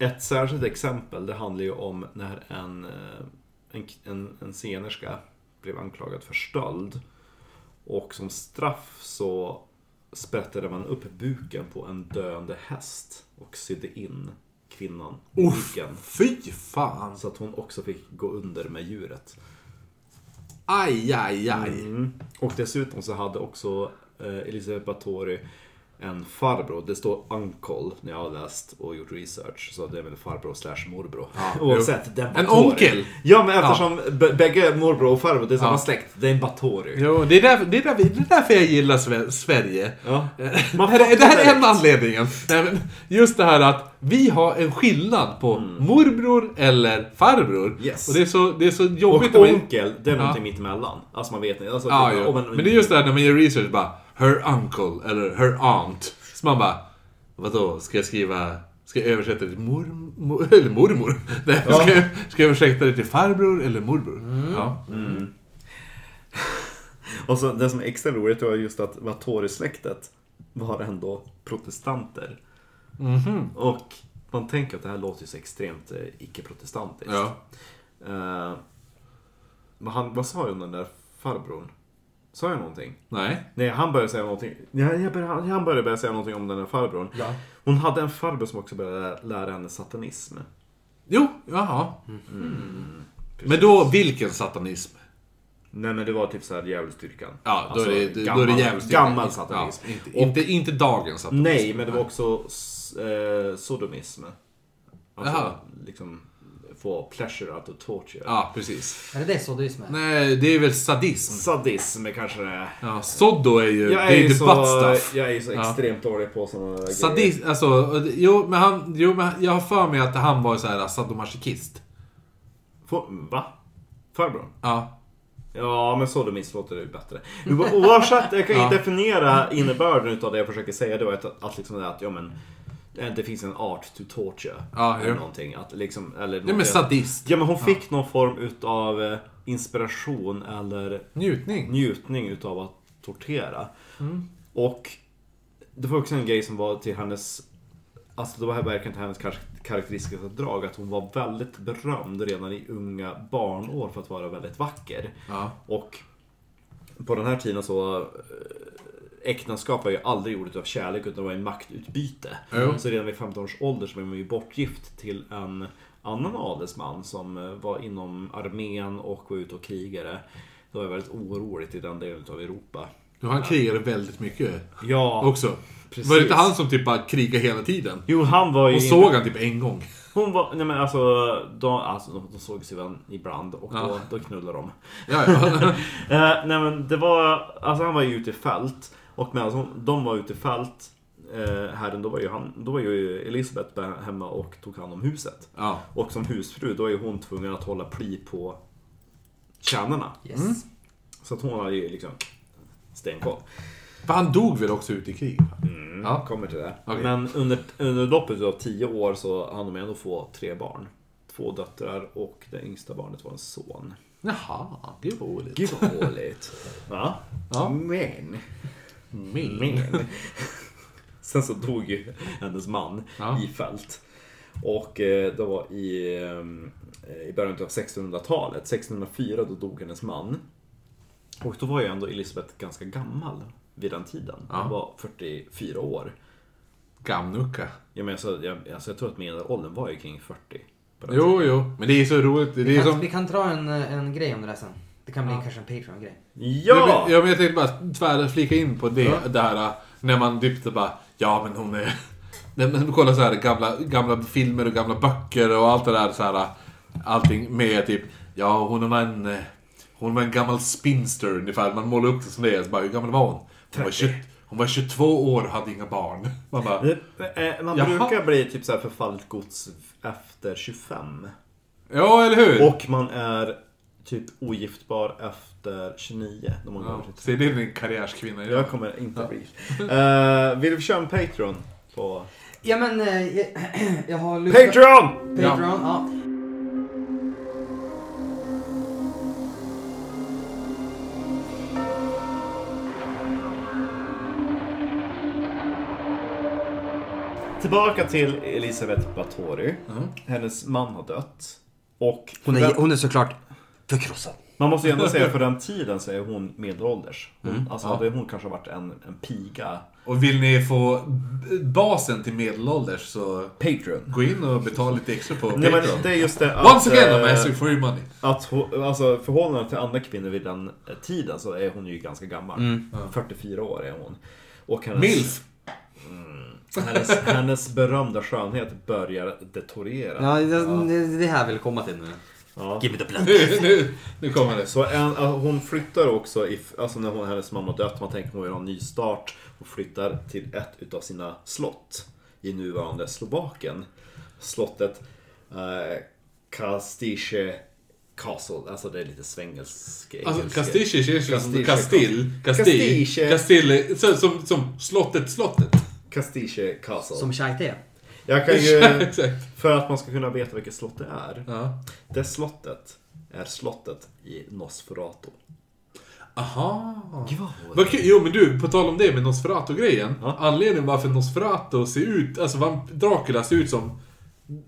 ett särskilt exempel det handlar ju om när en, eh, en, en, en scenerska blev anklagad för stöld. Och som straff så sprättade man upp buken på en döende häst och sydde in kvinnan i buken. fy fan. Så att hon också fick gå under med djuret. Aj, aj, aj. Mm. Och dessutom så hade också eh, Elisabeth Báthory en farbror. Det står uncle när jag har läst och gjort research. Så det är väl farbror slash morbror. Oavsett, det är En onkel. Ja, men eftersom b- bägge morbror och farbror, det är samma Ja. släkt. Det är en Báthory. Jo, det är, därför, det, är därför, det är därför jag gillar Sve- Sverige. Ja. Eh, Det här, är- en anledningen. Men Just det här att vi har en skillnad på morbror eller farbror. Mm. Yes. Och det är så, det är så Och jobbigt man... onkel, det är någonting mitt emellan. Alltså man vet inte. Alltså, Ja, typ, ja. om en- Men det är just det här när man gör research bara Her uncle eller her aunt. Så man bara Vadå, ska jag skriva Ska jag översätta det till mor, mor eller mormor? Nej, ska, jag, ska jag översätta det till farbror eller morbror? Ja. Och så det som är extra roligt var just att Báthory-släktet var ändå protestanter. Mhm. Och man tänker att det här låter ju så extremt eh, icke-protestantiskt. ja. Vad, han, vad sa jag om den där farbrorn? Sa jag någonting? Nej. Nej, han började säga någonting. Ja, jag började, han började börja säga någonting om den där farbrorn. Ja. Hon hade en farbror som också började lära henne satanism. Jo, jaha. Men då, vilken satanism? Nej men det var typ såhär djävulsdyrkan. Ja, då Alltså, är det, då gammal- är det jävligt Gammal satanism. Ja, inte, Och- inte, inte dagens satanism. Nej, men det var också eh, sodomism. Alltså, Jaha. liksom få pleasure out of torture. Ja, precis. Är det det sodoism är? Nej, det är väl sadism. Sadism är kanske det. Ja, soddo är ju... Jag det är ju ju så, butt stuff. jag är ju så Ja. extremt dålig på sådana Sadism, alltså, jo men han, jo men jag har för mig att han var så här sadomasochist. Va? Farbror? Ja. Ja, men sodomism låter det bättre. Oavsett, jag kan ju Ja. definiera innebörden utav det jag försöker säga då. Att, att liksom det att, ja men. Det finns en art to torture. Ja, eller någonting. Att liksom, eller Nej men sadist. Ja men hon fick någon form utav eh, inspiration eller Njutning. njutning utav att tortera. Mm. Och det var också en grej som var till hennes Alltså det var verkligen till hennes kar- karaktäristiska drag att hon var väldigt berömd redan i unga barnår för att vara väldigt vacker. Ja. Och på den här tiden så eh, Äktenskap var ju aldrig ordet av kärlek utan det var en maktutbyte. Jo. Så redan vid 15 års ålder så blev man ju bortgift till en annan adelsman som eh, var inom armén och var ute och krigade. Det var väldigt oroligt i den delen av Europa. Jo, han krigade väldigt mycket Ja, också. precis. Var det inte han som typ bara krigade hela tiden? Jo, han var ju... Och såg han typ en gång. Hon var, nej men alltså, de, alltså de, sågs ju ibland och då, Ja. då knullade de. Ja, ja. Eh, nej men det var, alltså han var ju ute i fält. Och medan hon- de var ute i fält, eh, herren, då var ju han, då var ju Elisabeth hemma och tog hand om huset. ja. Och som husfru, då är hon tvungen att hålla pli på tjänarna. Yes. Så att hon hade ju liksom stenkoll. För han dog väl också ute i krig? va? Ja. Kommer till det. Okej. Men under, under loppet av tio år så hann de ändå få tre barn. Två döttrar och det yngsta barnet var en son. Jaha, gud vad roligt. Gud vad dåligt. Va? Ja. Men. Men. Men. Sen så dog ju hennes man Ja. i fält. Och eh, det var i, eh, i början av 1600-talet. 1604 då dog hennes man. Och då var ju ändå Elisabeth ganska gammal vid den tiden. Hon Ja. var 44 år. Gamnucka. Ja, men alltså, jag, alltså, jag tror att medelåldern var ju kring 40. på den Jo, tiden. jo. Men det är så roligt. Det Vi kan, som... vi kan dra en, eh, en grej om det där sen. Det kan bli kanske en Patreon-grej. Ja! Ja, men jag tänkte bara tvär flika in på det, Ja. det här äh, när man typ bara, ja men hon är... När man kollar så här gamla, gamla filmer och gamla böcker och allt det där så här. Allting med typ Ja, hon var en... eh, Hon var en gammal spinster ungefär. Man målar upp det som det är. Så bara, hur gammal var hon? Hon var, 20, hon var 22 år och hade inga barn. Man bara, eh, Man brukar bli typ så här förfallet gods efter 25. ja, eller hur? Och man är typ ogiftbar efter 29. När man går ja, till så det är din karriärskvinna idag. Jag kommer inte bli. Uh, vill vi köra en Patreon? På... Ja men, eh, jag, jag har lyssnat... Patreon! Patreon, ja. Tillbaka till Elisabeth Báthory. Mm. Hennes man har dött. Och Hon är, hon är såklart förkrossad. man måste ju ändå säga för den tiden så är hon medelålders. Hon, Mm. Alltså Ja. hade hon kanske varit en, en piga. Och vill ni få basen till medelålders så Patreon. gå in och betala lite extra på Nej men Patreon. det är just det att, Once again I'm eh, asking for your money. att hon, alltså förhållandet till andra kvinnor vid den eh, tiden så är hon ju ganska gammal. Mm. 44 år är hon. Och hennes, Milf! hennes, hennes berömda skönhet börjar detoriera. Ja, det, det, det här vill komma till nu. Ja. Give me the blood. Nu, nu, nu kommer det. Så en, hon flyttar också, i, alltså när hon, hennes mamma dött, man tänker hon vill ha en ny start. Hon flyttar till ett utav sina slott i nuvarande Slovakien. Slottet eh, Kastiche Castle, alltså det är lite svengelsk Alltså Castiche känns som. Castiche. Castill. så- Som, som slottet, slottet. Kastiche Castle. Som chai-te. Jag kan ju, för att man ska kunna veta vilket slott det är. Ja. Det slottet är slottet i Nosferatu. Aha. Vad kul. Jo men du, på tal om det med Nosferatu-grejen. Ja. Anledningen varför Nosferatu ser ut, alltså Dracula ser ut som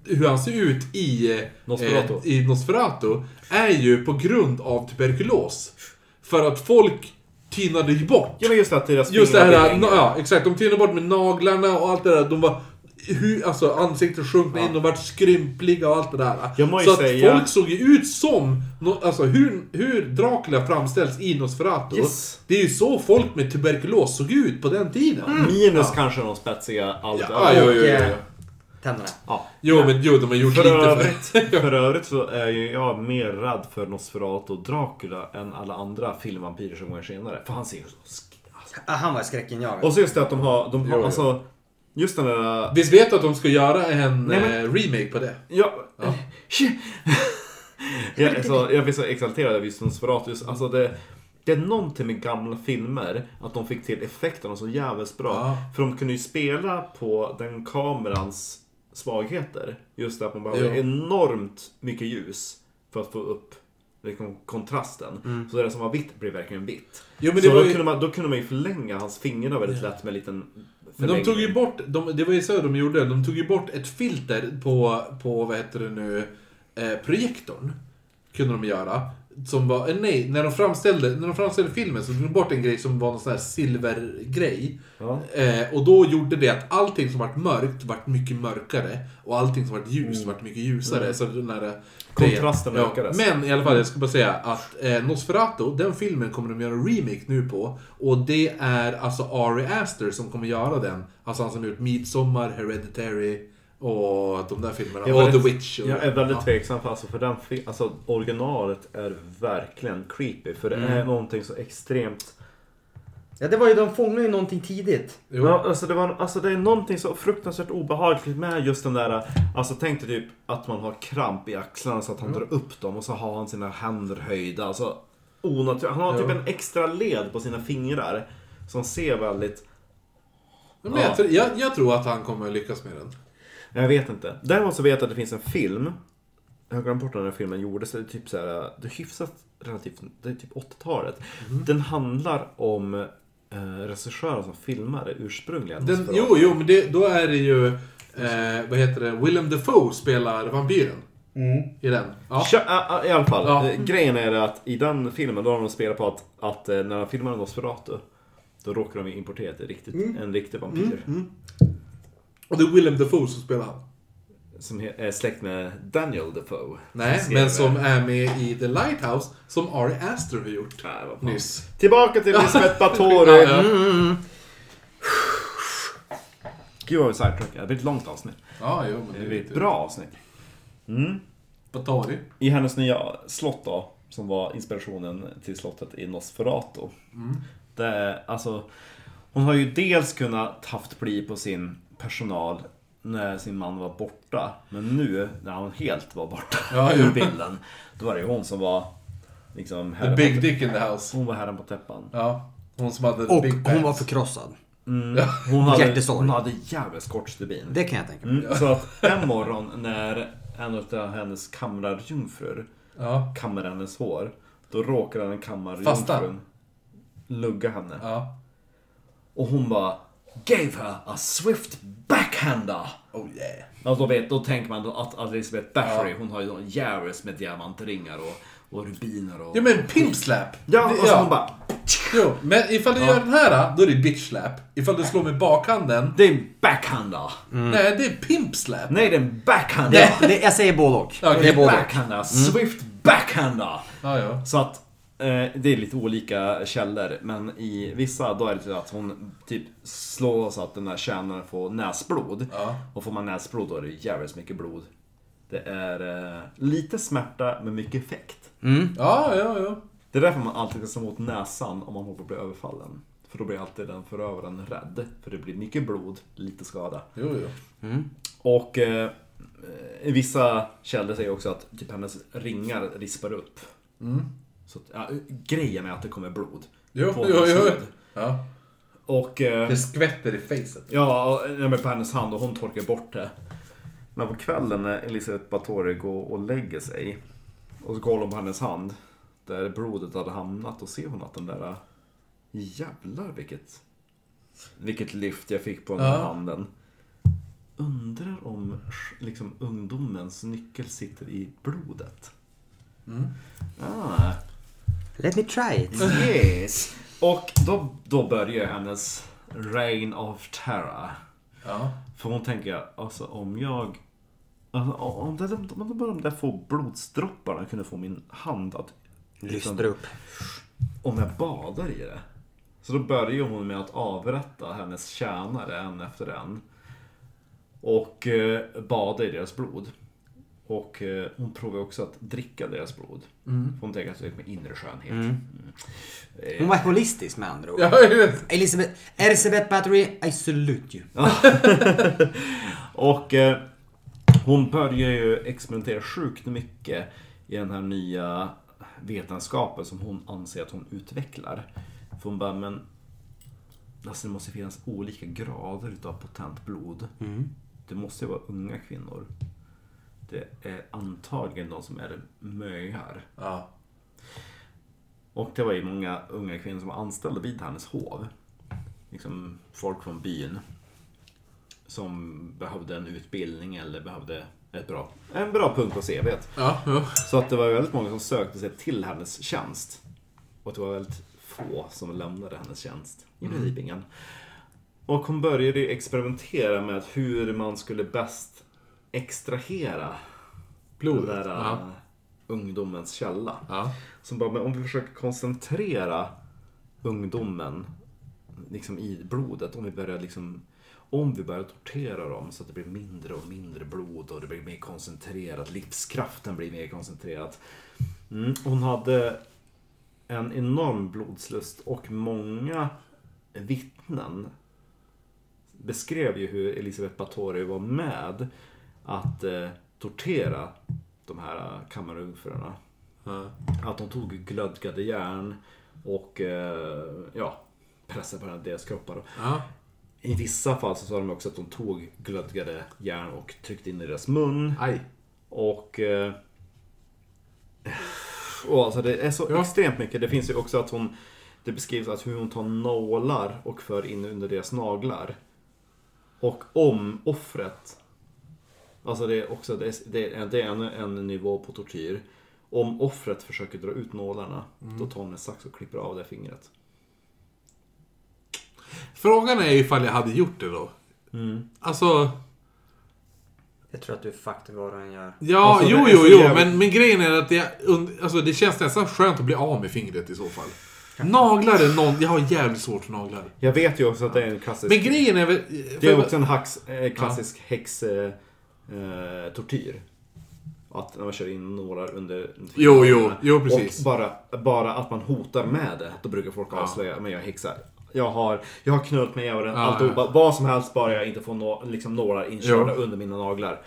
hur han ser ut i eh, Nosferatu. Eh, i Nosferatu är ju på grund av tuberkulos. För att folk tynade ju bort. Ja men just att deras Just det här, ja exakt, de tynade bort med naglarna och allt det där. De var, hur, alltså ansiktet sjunkna Ja. in, de vart skrympliga och allt det där. Så att säga- folk såg ju ut som, alltså hur, hur Dracula framställs i Nosferatu. Yes. Det är ju så folk med tuberkulos såg ut på den tiden. Minus Ja. kanske de spetsiga allt Ja, jo, jo, jo, eh, jo. Tänderna. Ja. Jo, men jo, de har gjort För lite övrigt, för övrigt så är ju jag mer rädd för Nosferatu och Dracula än alla andra filmvampyrer som kommer senare. För han ser ju så sk- alltså. Ah, han var skräckenjagad. Och så just det att de har, de har jo. alltså... Just den där... Visst vet du att de ska göra en Nej, men- eh, remake på det? Ja. Ja. jag, är så, jag blir så exalterad av just Nosferatu. Just, Alltså det, det är någonting med gamla filmer, att de fick till effekterna så jävligt bra. Ja. För de kunde ju spela på den kamerans svagheter. Just det att man behöver Jo. enormt mycket ljus för att få upp liksom, kontrasten. Så det som var vitt blev verkligen vitt. Jo, så då, ju- kunde man, då kunde man ju förlänga hans fingrar väldigt lätt med en liten Men de tog ju bort, de, det var ju så de gjorde, de tog ju bort ett filter på, på vad heter det nu, eh, projektorn. Kunde de göra. Som var, eh, nej, när de framställde, när de framställde filmen så tog de bort en grej som var någon sån här silvergrej. Ja. Eh, och då gjorde det att allting som vart mörkt vart mycket mörkare. Och allting som vart ljust vart mycket ljusare. Så den där, eh, Kontrasten ökades. Men i alla fall, jag ska bara säga att eh, Nosferatu, den filmen kommer de göra en remake nu på. Och det är alltså Ari Aster som kommer göra den. Alltså han som har gjort Midsommar, Hereditary och de där filmerna. Jag och The Witch. Och, Jag är väldigt ja. tveksam för, alltså, för den alltså, originalet är verkligen creepy. För det Mm. är någonting så extremt... Ja, det var ju, de fångade ju någonting tidigt. Jo. Ja, alltså, det var, alltså det är någonting så fruktansvärt obehagligt med just den där... Alltså tänk dig typ att man har kramp i axlarna så att han Mm. drar upp dem och så har han sina händer höjda. Alltså onaturligt. Han har typ Ja. en extra led på sina fingrar. Som ser väldigt... Men jag, tror- jag, jag tror att han kommer lyckas med den. Jag vet inte. Däremot så vet jag att det finns en film. Jag har glömt bort när den här filmen gjordes. Det är typ så här, det är hyfsat relativt, det är typ 80-talet. Mhm. Den handlar om eh, regissören som filmade ursprungligen. den jo, jo, men det, då är det ju... Eh, vad heter det? Willem Dafoe spelar vampyren. I den. Ja. I alla fall, Ja. eh, grejen är att i den filmen då har de spelat på att, att eh, när de filmade Nosferatu då råkade de importera ett riktigt, Mm. en riktig vampyr. Och det är Willem Dafoe som spelar han. Som är släkt med Daniel Defoe. Nej, skrev, men som är med i The Lighthouse, som Ari Aster har gjort. nej. Nyss. Tillbaka till Elisabeth Báthory. Ja, ja. Mm. Gud vad vi sidetrackade. Det blir ett långt avsnitt. Ja, jo, men Det det blir är ett bra avsnitt. Mm. Batari. I hennes nya slott då, som var inspirationen till slottet i Nosferatu. Det är, alltså, hon har ju dels kunnat haft pli på sin personal när sin man var borta. Men nu, när han helt var borta Ja, ur bilden, då var det ju hon som var liksom The big dick in the house. Hon var herren på täppan. Ja. Hon som hade Och big hon var förkrossad. Mm. Hon, hade, Hjärtesorg. hon hade jävligt kort stubin. Det kan jag tänka mig. Mm, så att en morgon när en av hennes kamrarjungfrur Ja. kammar hennes hår. Då råkar den kammarjungfrun lugga henne. Ja. Och hon bara Gave her a swift backhander. Oh yeah. Ja, då, vet, då tänker man att att Elizabeth Bathory, Ja. hon har ju Jarvis med diamantringar och, och rubiner och... Ja men pimp slap. Ja, och så hon bara... Jo, men ifall du gör den här, då är det bitch slap. Ifall du slår med bakhanden, Det är en backhander. nej det är pimp slap. Nej, det är en backhander. Det, det, jag säger både och. Okej, Det är både och. Backhander. Swift backhander. Ja, ja. Så att det är lite olika källor, men i vissa då är det så att hon typ slår så att den här tjänaren får näsblod. Ja. Och får man näsblod då är det jävligt mycket blod. Det är eh, lite smärta men mycket effekt. Ja, ja, ja. Det är därför man alltid ska slå mot näsan om man håller på att bli överfallen. För då blir alltid den förövaren rädd. För det blir mycket blod, lite skada. Jo, jo. Och eh, i vissa källor säger också att typ hennes ringar rispar upp. Så att, ja, grejen är att det kommer blod. Jo, på jo, jo. hud. Ja. Och eh, Det skvätter i facet. ja, men på hennes hand och hon torkar bort det. Men på kvällen när Elisabeth Batory går och lägger sig och så kollar hon på hennes hand där blodet hade hamnat och ser hon att den där jävlar vilket vilket lyft jag fick på den här Ja. handen. Undrar om liksom ungdomens nyckel sitter i blodet. Ah, Let me try it. yes. Och då, då börjar hennes reign of terror. Ja. För hon tänker, alltså om jag... Alltså, om, det, om bara de där få blodsdropparna kunde få min hand att... liksom, Lystra upp. Om jag badar i det. Så då börjar hon med att avrätta hennes tjänare en efter en. Och eh, bada i deras blod. Och eh, hon provar också att dricka deras blod. För hon tänker att det är med inre skönhet. Mm. Eh, Hon var holistisk med andra ord. Ja, jag vet. Elisabeth, Elisabeth Battery, I salute you. Och eh, hon börjar ju experimentera sjukt mycket i den här nya vetenskapen som hon anser att hon utvecklar. För hon bara, men alltså det måste finnas olika grader utav potent blod. Det måste ju vara unga kvinnor. Det är antagligen de som är möjar. Ja. Och det var ju många unga kvinnor som var anställda vid hennes hov. Liksom folk från byn. Som behövde en utbildning eller behövde ett bra, en bra punkt på CVt. Ja, ja. Så att det var väldigt många som sökte sig till hennes tjänst. Och det var väldigt få som lämnade hennes tjänst. I princip ingen. Och hon började experimentera med hur man skulle bäst extrahera Blodet. den där Ja. äh, ungdomens källa. Ja. Som bara, men om vi försöker koncentrera ungdomen liksom i blodet, om vi börjar liksom om vi börjar tortera dem så att det blir mindre och mindre blod och det blir mer koncentrerat, livskraften blir mer koncentrerad. Mm. Hon hade en enorm blodslust och många vittnen beskrev ju hur Elisabeth Báthory var med att eh, tortera de här eh, kammarungfrurna. Ja. Att de tog glödgade järn och eh, ja, pressade på deras kroppar. Ja. I vissa fall så sa de också att de tog glödgade järn och tryckte in i deras mun. Aj. Och... Eh, och alltså det är så Ja. extremt mycket. Det finns ju också att hon... Det beskrivs att hur hon tar nålar och för in under deras naglar. Och om offret... Alltså det är också det är, det är, en, en nivå på tortyr. Om offret försöker dra ut nålarna, då tar hon en sax och klipper av det fingret. Frågan är ifall jag hade gjort det då. Mm. Alltså, Jag tror att du fattar vad den gör. ja, Alltså, jo, är jo, jo. jävligt- Men, men grejen är att det, und- alltså, det känns nästan skönt att bli av med fingret i så fall. Naglar är någon... Jag har jävligt svårt för naglar. Jag vet ju också att det är en klassisk... Men grejen är väl... Det är också en hax, eh, klassisk häx... Eh, tortyr. Att när man kör in nålar under Jo, jo, jo, precis. Och bara, bara att man hotar med det, då brukar folk avslöja, men jag är häxa. Jag har, jag har knullat med djävulen, Ja, alltihop, ja. vad som helst bara jag inte får nå, liksom nålar inkörda Jo. under mina naglar.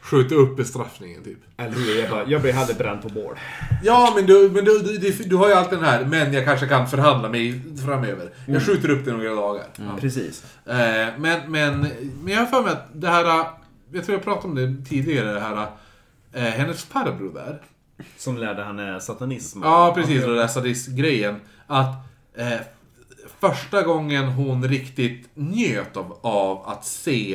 Skjuta upp bestraffningen typ. Eller hur? Jag, bara, jag hellre bränd på bål. Ja, men, du, men du, du, du, har ju alltid den här, men jag kanske kan förhandla mig framöver. Jag skjuter upp det några dagar. Ja. Precis. Eh, men, men, men jag har för mig att det här, jag tror jag pratade om det tidigare, det här, eh, hennes farbror där. Som lärde henne satanism. Ja, precis. Och den där sadist-grejen. Att eh, första gången hon riktigt njöt av, av att se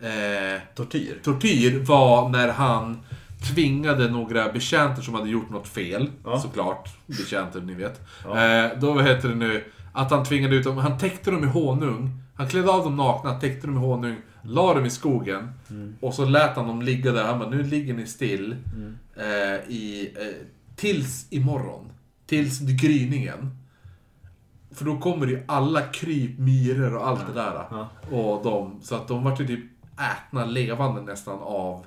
eh, Tortyr. tortyr var när han tvingade några betjänter som hade gjort något fel. Ja. Såklart. Betjänter, ni vet. Ja. Eh, då, vad heter det nu? Att han tvingade ut dem. Han täckte dem i honung. Han klädde av dem nakna, täckte dem i honung, la dem i skogen. Mm. Och så lät han dem ligga där. Han bara, nu ligger ni still. Eh, i, eh, tills imorgon. Tills gryningen. För då kommer ju alla kryp, myror och allt det där. Ja. Och de, så att de var ju typ ätna levande nästan av...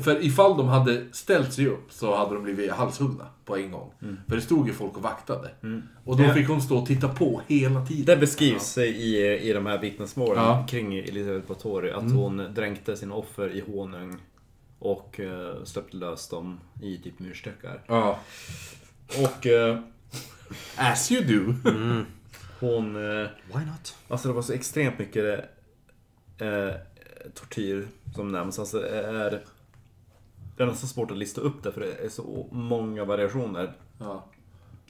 För ifall de hade ställt sig upp så hade de blivit halshuggna på en gång. För det stod ju folk och vaktade. Och då Ja. fick hon stå och titta på hela tiden. Det beskrivs i, i de här vittnesmålen Ja. Mm. kring Elisabeth Báthory att hon dränkte sina offer i honung och eh, släppte lös dem i typ mursteckar. Ja. Och eh, As you do. hon... Eh, Why not? alltså det var så extremt mycket tortyr som nämns. Alltså är... Det är nästan svårt att lista upp det för det är så många variationer. Ja.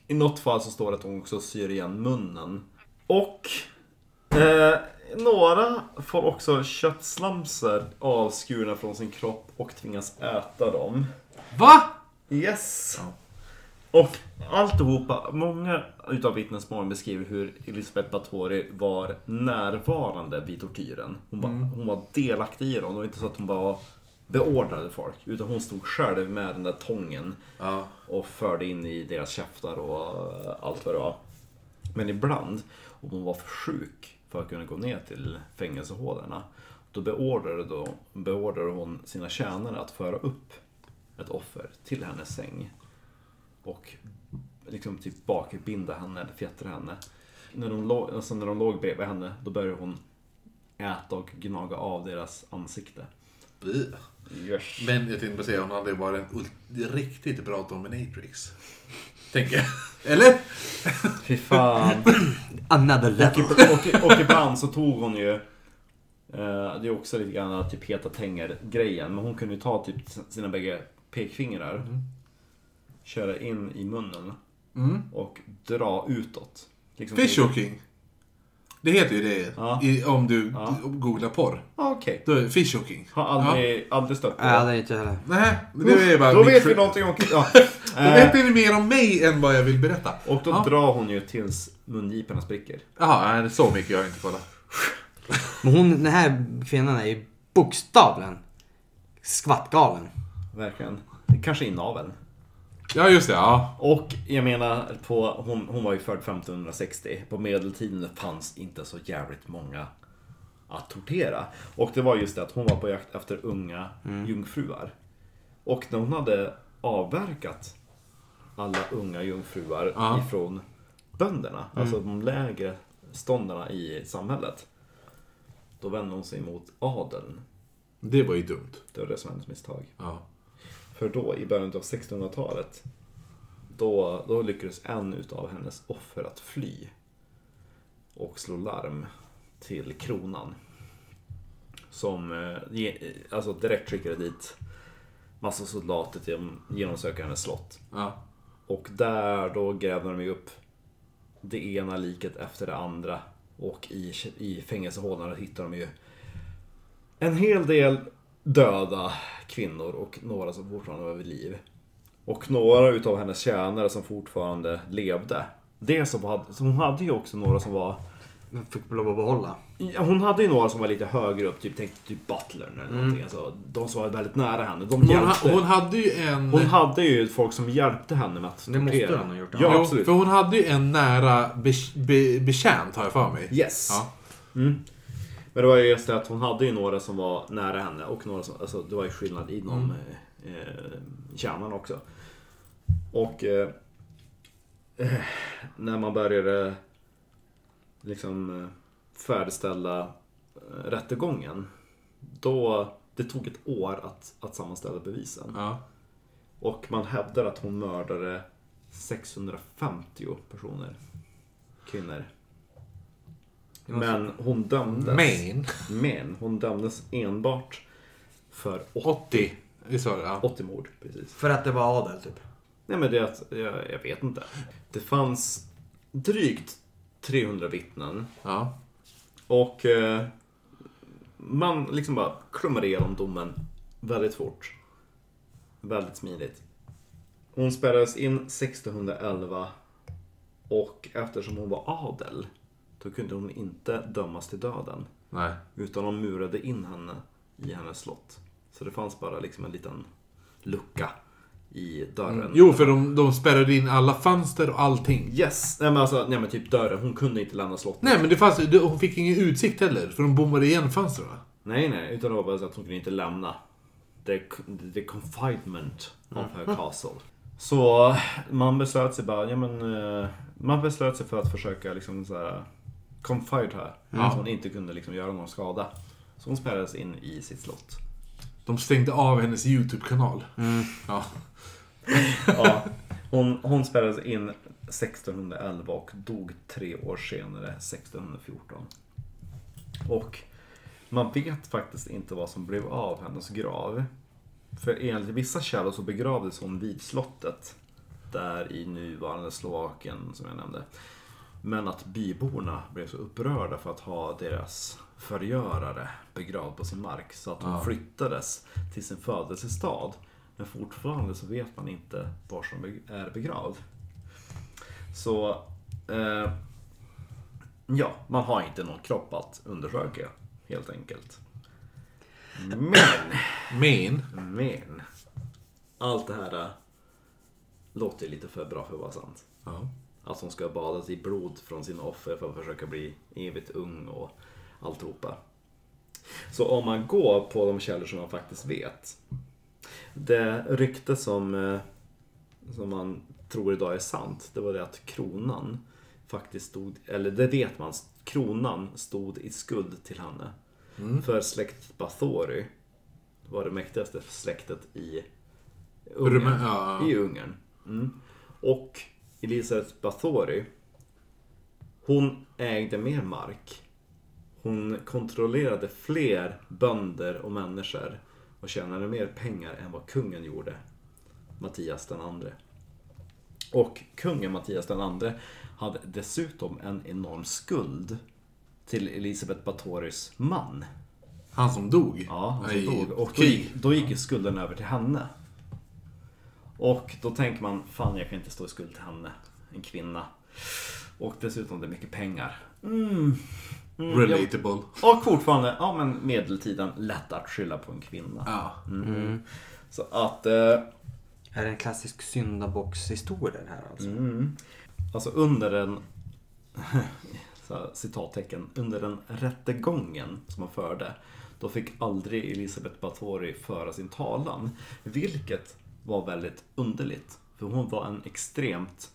I något fall så står det att hon också syr igen munnen. Och eh, några får också köttslamsor avskurna från sin kropp och tvingas äta dem. Va? Yes! Och alltihopa, många utav vittnesmålen beskriver hur Elisabeth Báthory var närvarande vid tortyren. Hon var, hon var delaktig i det. Det var inte så att hon bara beordrade folk. Utan hon stod själv med den där tången Ja. och förde in i deras käftar och eh, allt vad det var. Men ibland, om hon var för sjuk för att kunna gå ner till fängelsehålorna, då beordrade, då beordrade hon sina tjänare att föra upp ett offer till hennes säng. Och liksom typ bakbinda henne eller fjättra henne. När de, låg, alltså när de låg bredvid henne, då började hon äta och gnaga av deras ansikte. Bleh. Yes. Men jag tänkte bara säga, hon hade varit en riktigt bra dominatrix. Tänker jag. Eller? Fy fan. Another Och, level. ib- och, och ibland så tog hon ju eh, Det är också lite grann typ heta tänger grejen Men hon kunde ju ta typ sina bägge pekfingrar Köra in i munnen Mm. Och dra utåt liksom Fishhooking. Det heter ju det Ja. i, om du Ja. googlar porr. ah, Okej Då är det fishhooking. Har aldrig, aldrig stött på Ja, det är inte jag heller. Nej, men det är bara Då vet vi någonting om ja. Då Eh, vet ni mer om mig än vad jag vill berätta. Och då Ja. drar hon ju tills mungiporna spricker Jaha, nej, så mycket har jag inte kollat. Men hon, den här kvinnan är ju bokstavligen skvattgalen. Verkligen Kanske i naveln Ja, just det. Ja. Och jag menar, på, hon, hon var ju född 1560. På medeltiden fanns inte så jävligt många att tortera. Och det var just det att hon var på jakt efter unga jungfruar. Och när hon hade avverkat alla unga jungfruar Ja. ifrån bönderna, alltså de lägre ståndarna i samhället. Då vände hon sig mot adeln. Det var ju dumt. Det var det som hennes misstag. Ja. För då i början av 1600-talet då, då lyckades en utav hennes offer att fly och slå larm till kronan. Som eh, alltså direkt skickade dit massa soldater till att genomsöka hennes slott. Ja. Och där då grävde de upp det ena liket efter det andra. Och i, i fängelsehålorna hittade de ju en hel del döda kvinnor och några som fortfarande var vid liv. Och några utav hennes tjänare som fortfarande levde. Det som hade, så hon hade ju också några som var Hon fick lov att behålla. Ja, hon hade ju några som var lite högre upp, typ, tänk typ butlern eller någonting. Alltså, de som var väldigt nära henne. De Hon, hjälpte. hon hade ju en... Hon hade ju folk som hjälpte henne med att Det måste tortera. hon ha gjort, ja. Absolut. För hon hade ju en nära be, be, betjänt, har jag för mig. Yes. Ja. Mm. Men det var ju just det att hon hade ju några som var nära henne och några som, alltså det var ju skillnad inom, Mm. eh, eh, kärnan också. Och eh, eh, när man började liksom eh, färdigställa rättegången. Då, det tog ett år att, att sammanställa bevisen. Ja. Och man hävdar att hon mördade 650 personer. Kvinnor. Men hon dömdes. Men. Men hon dömdes enbart för 80, 80. Visst var det? Ja. 80 mord. Precis. För att det var adel typ. Nej men det är att, jag, jag vet inte. Det fanns drygt 300 vittnen. ja. Och eh, man liksom bara klummade igenom domen väldigt fort. Väldigt smidigt. Hon spärrades in 1611 och eftersom hon var adel då kunde hon inte dömas till döden. Nej. Utan de murade in henne i hennes slott. Så det fanns bara liksom en liten lucka i dörren. Jo, för de, de spärrade in alla fönster och allting. Yes! Nej men alltså, nej men typ dörren. Hon kunde inte lämna slottet. Nej, men det fanns, det- hon fick ingen utsikt heller, för de bommade igen fönstren. va? Nej, nej, utan det var bara så att hon kunde inte lämna the, the confinement of her castle. Så man beslöt sig bara, ja men, eh, man beslöt sig för att försöka liksom så här confide här. Ja. Så hon inte kunde liksom göra någon skada. Så hon spärrades in i sitt slott. De stängde av hennes YouTube-kanal. Ja. Ja, hon, hon spärrades in 1611 och dog tre år senare, 1614. Och man vet faktiskt inte vad som blev av hennes grav. För enligt vissa källor så begravdes hon vid slottet. Där i nuvarande Slovakien som jag nämnde. Men att byborna blev så upprörda för att ha deras förgörare begravd på sin mark. Så att hon Ja. flyttades till sin födelsestad. Men fortfarande så vet man inte var som är begravd. Så, eh, ja, man har inte någon kropp att undersöka helt enkelt. Men, Men. men. Allt det här eh, låter lite för bra för att vara sant. Ja. Att hon ska badas i blod från sina offer för att försöka bli evigt ung och alltihopa. Så om man går på de källor som man faktiskt vet. Det rykte som, eh, som man tror idag är sant, det var det att kronan faktiskt stod, eller det vet man, kronan stod i skuld till henne. För släktet Bathory var det mäktigaste släktet i Ungern. Ja. I Ungern. Mm. Och Elisabeth Bathory, hon ägde mer mark. Hon kontrollerade fler bönder och människor och tjänade mer pengar än vad kungen gjorde. Mattias den andre. Och kungen Mattias den andre hade dessutom en enorm skuld till Elisabeth Bathorys man. Han som dog. Ja, han I som dog. Och då gick, då gick ju skulden över till henne. Och då tänker man, fan jag kan inte stå i skuld till henne. En kvinna. Och dessutom det är mycket pengar. Mm. Mm, Relatable. ja. Och fortfarande, ja men medeltiden, lätt att skylla på en kvinna. Ja. Så att, eh, Är det en klassisk syndabockshistoria här alltså? Mm. Alltså under den, här, citattecken, under den rättegången som man förde, då fick aldrig Elisabeth Bathory föra sin talan. Vilket var väldigt underligt. För hon var en extremt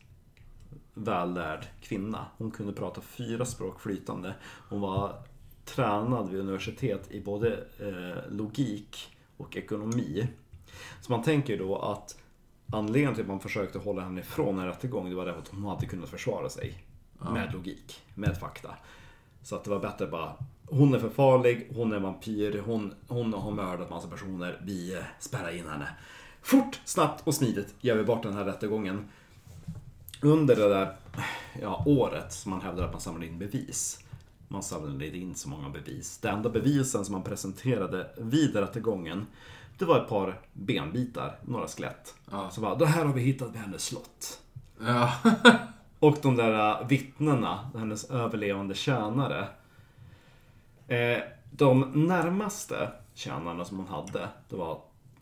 vällärd kvinna. Hon kunde prata fyra språk flytande. Hon var tränad vid universitet i både eh, logik och ekonomi. Så man tänker då att anledningen till att man försökte hålla henne ifrån en rättegång, det var därför att hon hade kunnat försvara sig. Med logik, med fakta. Så att det var bättre bara, hon är för farlig, hon är vampyr, hon, hon har mördat massa personer, vi eh, spärrar in henne. Fort, snabbt och smidigt gör vi bort den här rättegången. Under det där ja, året som man hävdar att man samlade in bevis. Man samlade in så många bevis. Det enda bevisen som man presenterade vid rättegången det var ett par benbitar, några skelett. Ja. Så bara, det här har vi hittat vid hennes slott. Ja. Och de där äh, vittnena, hennes överlevande tjänare. Eh, de närmaste tjänarna som hon hade, det var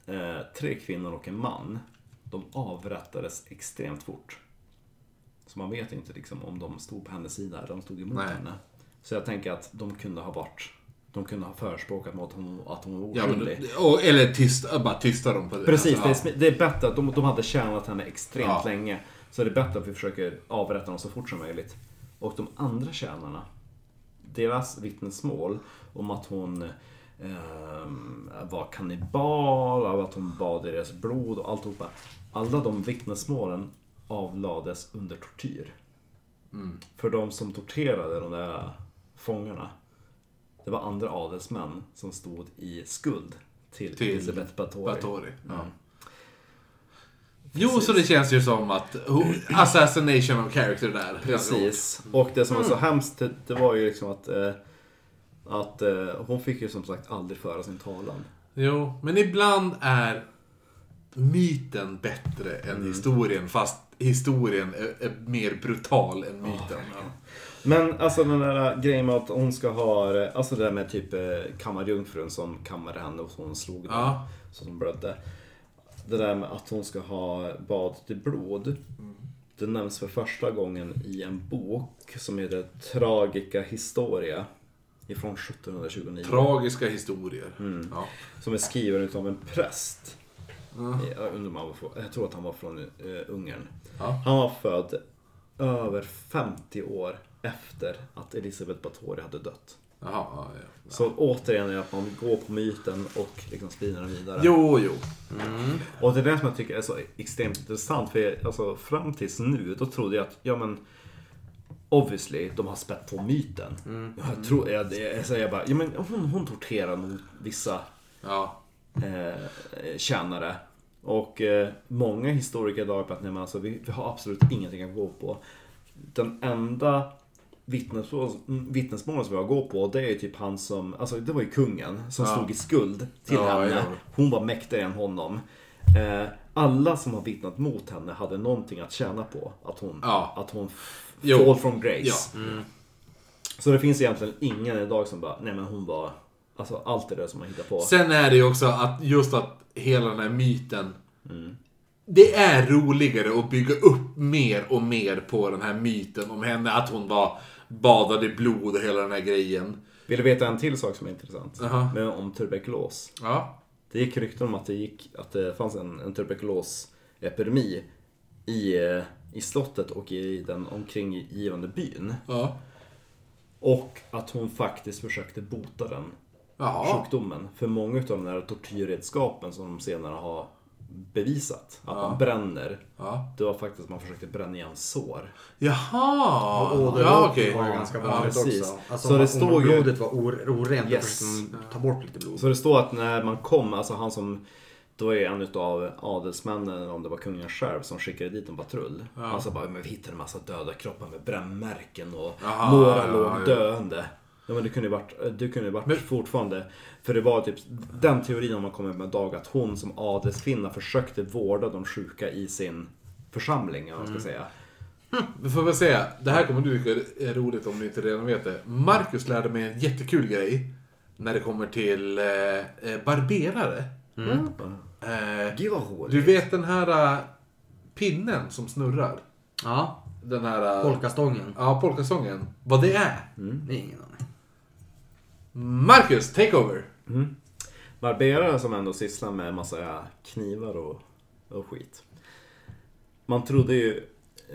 eh, tre kvinnor och en man. De avrättades extremt fort. Så man vet inte liksom om de stod på hennes sida eller om de stod emot Nej. henne. Så jag tänker att de kunde ha varit de kunde ha förespråkat mot hon, att hon var Ja, men, oskyldig. och, eller tyst, bara tysta dem på det. Precis, det är, Alltså, det är bättre att de, de hade tjänat henne extremt Ja. länge. Så det är bättre att vi försöker avrätta dem så fort som möjligt. Och de andra tjänarna, deras vittnesmål om att hon var kannibal, av att hon bad i deras blod och alltihopa. Alla de vittnesmålen avlades under tortyr. För de som torterade de där fångarna, det var andra adelsmän som stod i skuld till, Till Elisabeth Báthory. Báthory, ja. Jo, så det känns ju som att assassination of character där. Precis. Och det som var så hemskt, det, det var ju liksom att, eh, att eh, hon fick ju som sagt aldrig föra sin talan. Jo, men ibland är myten bättre än Mm. historien, fast historien är, är mer brutal än myten. Ja. Men alltså den där grejen med att hon ska ha, alltså det där med typ eh, kammarjungfrun som kammade henne och hon slog den, Ja. så hon blödde. Det där med att hon ska ha bad till blod. Det nämns för första gången i en bok som heter Tragica Historia. Ifrån 1729. Tragiska historier. Mm. Ja. Som är skriven av en präst. Jag, undrar om han var från, jag tror att han var från eh, Ungern. Ja. Han var född över 50 år efter att Elisabeth Báthory hade dött. Jaha, ja, ja. Så återigen är att man går på myten och liksom sprider den vidare. Jo, jo. Och det är det som jag tycker är så extremt intressant. För jag, alltså, fram tills nu, då trodde jag att, ja men Obviously, de har spett på myten. Jag tror, jag, jag säger bara, ja men hon, hon torterar nog vissa Ja. eh, tjänare. Och eh, många historiker idag på att nej, men alltså, vi, vi har absolut ingenting att gå på. Den enda vittnesmål, vittnesmålen som vi har att gå på det är ju typ han som, alltså det var ju kungen som Ja. stod i skuld till Ja, henne. Hon var mäktigare än honom. Eh, alla som har vittnat mot henne hade någonting att tjäna på. Att hon, att hon Jo. fall from grace. Ja. Så det finns egentligen ingen idag som bara, nej men hon var, alltså allt det där som man hittar på. Sen är det ju också att just att hela den här myten. Mm. Det är roligare att bygga upp mer och mer på den här myten om henne. Att hon var badad i blod och hela den här grejen. Vill du veta en till sak som är intressant? Jaha. Men om tuberkulos. Ja. Det gick rykten om att det, gick, att det fanns en, en tuberkulosepidemi i, eh, i slottet och i den omkringgivande byn. Ja. Och att hon faktiskt försökte bota den Jaha. sjukdomen. För många av de där tortyrredskapen som de senare har bevisat, att Ja. man bränner, Ja. det var faktiskt att man försökte bränna igen sår. Jaha. Och Ja, okej. var ju ganska Ja, vanligt precis. också. Alltså, Så det ju- blodet var or- orent, Yes. ta bort lite blod. Så det står att när man kom, alltså han som då är en utav adelsmännen, om det var kungen själv, som skickade dit en patrull. Han sa bara, men vi hittade en massa döda kroppar med brännmärken och några ja, låg ja. döende. Ja men det kunde ju varit, det kunde ju varit fortfarande, för det var typ den teorin om man kommer med dag att hon som adelskvinna försökte vårda de sjuka i sin församling, om man ska säga. Vi får väl säga, det här kommer du tycka är roligt om du inte redan vet det. Marcus lärde mig en jättekul grej. När det kommer till eh, eh, barberare. Eh, Gud vad roligt. du vet den här eh, pinnen som snurrar? Ja, Den här... eh, polkastången. Ja, polkasången. Vad det är? Det är ingen aning. Marcus, take over! Barberare som ändå sysslar med massa knivar och, och skit. Man trodde ju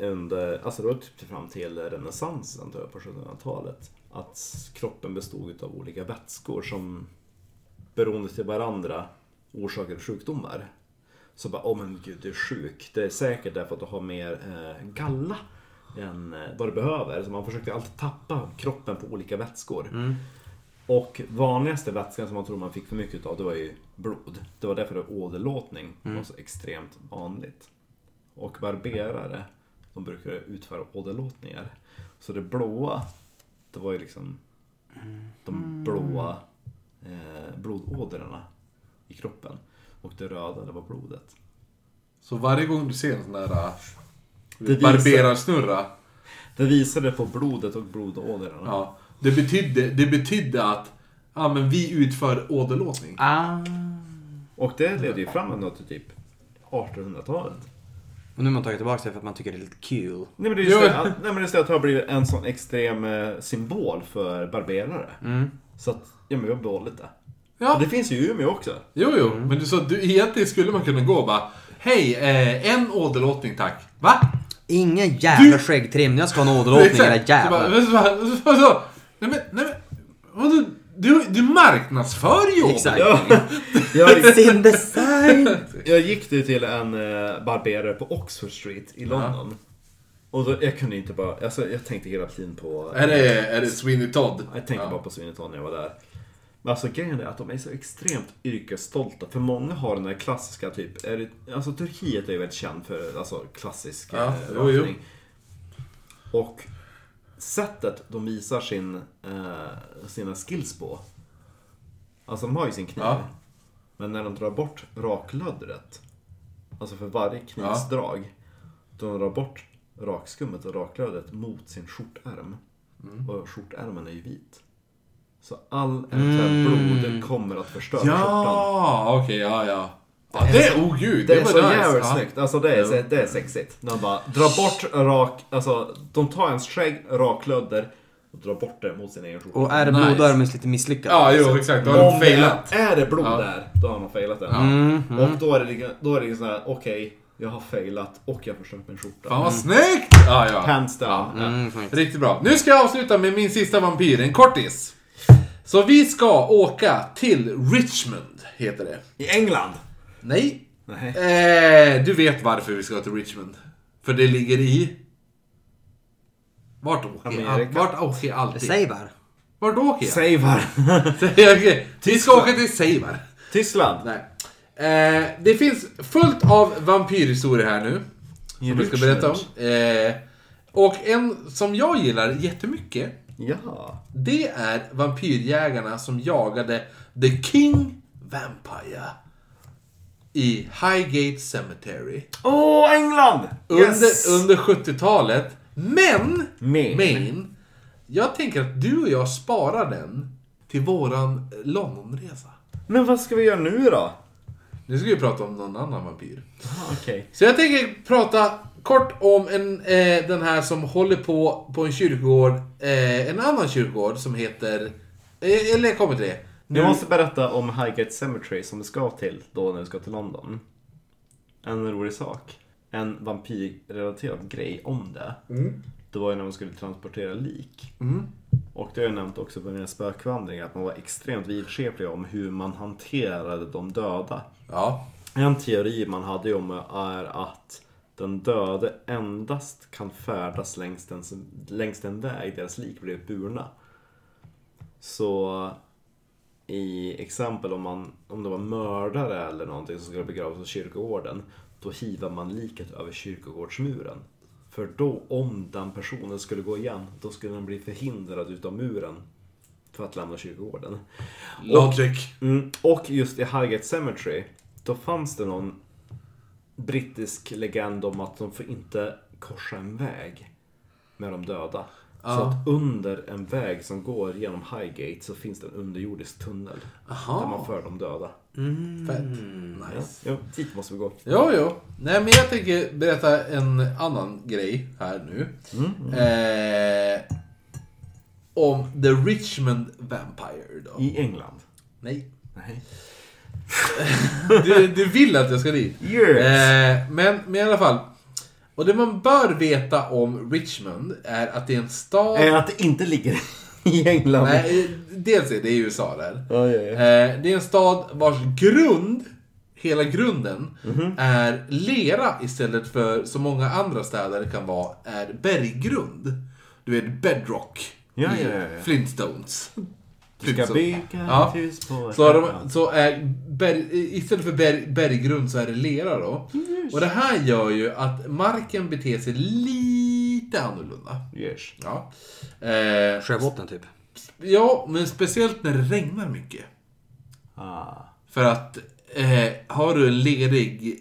under, alltså det var typ fram till renässansen tror jag, på 1700-talet. Att kroppen bestod av olika vätskor som beroende till varandra orsakade sjukdomar. Så bara, åh men gud du är sjuk. Det är säkert därför att du har mer eh, galla än eh, vad du behöver. Så man försökte alltid tappa kroppen på olika vätskor. Och vanligaste vätskan som man tror man fick för mycket av, det var ju blod. Det var därför åderlåtning var så extremt vanligt. Och barberare, de brukar utföra åderlåtningar. Så det blåa, det var ju liksom de blåa eh, blodådrorna i kroppen. Och det röda, det var blodet. Så varje gång du ser en sån där Det visar- barberarsnurra. Det visade på blodet och blodådrorna. Ja, det, betydde, det betydde att ja, men vi utför åderlåtning. Ah. Och det ledde ju fram ändå till typ 1800-talet. Och nu har man tagit tillbaka det för att man tycker det är lite kul. Nej men det är just det, att- nej, men det är just det att det har blivit en sån extrem eh, symbol för barberare. Mm. Så att, ja men vi har behållit det. Ja. Det finns ju i Umeå också. Jo, jo, men du sa du, egentligen skulle man kunna gå och bara Hej, eh, en åderlåtning tack. Va? Ingen jävla Du- skäggtrimning. Jag ska ha en åderlåtning era jävlar. nej men, nej men, vadå? Du, du marknadsför ju Exakt. åderlåtning. Jag, Sin design. jag gick ju till en eh, barberare på Oxford Street i London. Och då, jag kunde inte bara, alltså jag tänkte hela tiden på... Är det, är det Sweeney Todd? Jag tänkte Ja. bara på Swinnerton när jag var där. Men alltså grejen är att de är så extremt yrkesstolta. För många har den där klassiska typ, är det, alltså Turkiet är ju väldigt känd för alltså, klassisk Ja, eh, jo. Och sättet de visar sin, eh, sina skills på. Alltså de har ju sin kniv. Ja. Men när de drar bort raklöddret. Alltså för varje knivsdrag. De drar bort rakskummet och raklödret mot sin skjortärm. Mm. Och skjortärmen är ju vit. Så all eventuell blod kommer att förstöra skjortan. Ja, okej, ja, ja. ja. Det är, oh gud, Det är var så nice. jävligt ja. snyggt. Alltså det är, det är sexigt. När de bara drar bort rak, alltså de tar ens skägg, raklödder och drar bort det mot sin egen skjorta. Och är det Nice. blod då är de lite misslyckade. Ja, jo, exakt. Då har de det failat. är, är det blod Ja. där, då har man failat den. Mm, Och då är det liksom, då är det liksom såhär, okej, jag har failat och jag har förstört min skjorta. Fan vad snyggt! Ja, ja. Hands down. Ja, ja. Mm. Riktigt bra. Nu ska jag avsluta med min sista vampyr, en kortis. Så vi ska åka till Richmond, heter det. I England? Nej. Nej. Eh, du vet varför vi ska till Richmond. För det ligger i... Vart åker jag? Amerika. Vart åker jag alltid? Bara. Vart åker jag? Seivar. Okej, Vi ska åka till Seivar. Tyskland. Nej. Eh, det finns fullt av vampyrhistorier här nu. I Som vi ska berätta om. Eh, och en som jag gillar jättemycket. Ja. Det är vampyrjägarna som jagade The King Vampire. I Highgate Cemetery. Åh, England! Yes! Under, under 70-talet. Men, Maine. Maine, jag tänker att du och jag sparar den till våran Londonresa. Men vad ska vi göra nu då? Nu ska vi prata om någon annan vampyr. Ah, Okej. Så jag tänker prata kort om en, eh, den här som håller på på en kyrkogård, eh, en annan kyrkogård som heter, eh, eller jag kommer till det. Nu, Jag måste berätta om Highgate Cemetery som vi ska till då när vi ska till London. En rolig sak. En vampyrrelaterad grej om det. Det var ju när man skulle transportera lik. Och det har jag nämnt också på mina spökvandringar att man var extremt vidskeplig om hur man hanterade de döda. Ja. En teori man hade ju om är att den döde endast kan färdas längs en, längs en väg deras lik blivit burna. Så i exempel om, man, om det var mördare eller någonting som skulle begravas på kyrkogården då hivar man liket över kyrkogårdsmuren. För då, om den personen skulle gå igen, då skulle den bli förhindrad utav muren för att lämna kyrkogården. Logic. Mm, och just i Highgate Cemetery, då fanns det någon brittisk legend om att de får inte korsa en väg med de döda. Så Ja. att under en väg som går genom Highgate så finns det en underjordisk tunnel. Aha. Där man för de döda. Fett. Ja, Nice. ja, dit måste vi gå. Jo, jo. Nej, men jag tänker berätta en annan grej här nu. Eh, om The Richmond Vampire då. I England. Nej. Nej. Du, du vill att jag ska dit. Yes. Eh, men, men i alla fall. Och det man bör veta om Richmond är att det är en stad... Är att det inte ligger i England. Nej, dels är det i USA där. Ja, ja, ja. Eh, det är en stad vars grund, hela grunden, Mhm. är lera istället för som många andra städer kan vara, är berggrund. Du vet, bedrock. Ja, ja, ja. Flintstones. Du ska Typ så. bygga Ja. ett hus på Så, de, så är berg, istället för berg, berggrund så är det lera då. Och det här gör ju att marken beter sig lite annorlunda. Yes. Ja. Eh, Sjöbotten typ. ja, men speciellt när det regnar mycket. Ah. För att eh, har du en lerig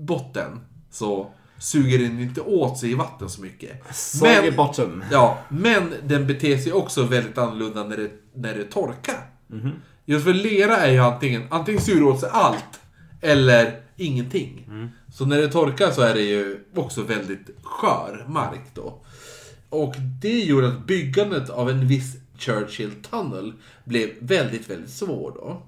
botten så suger den inte åt sig i vatten så mycket. Soggy bottom. ja, men den beter sig också väldigt annorlunda när det, när det torkar. Just för lera är ju antingen, antingen suger åt sig allt eller ingenting. Så när det torkar så är det ju också väldigt skör mark då. Och det gjorde att byggandet av en viss Churchill Tunnel blev väldigt, väldigt svår då.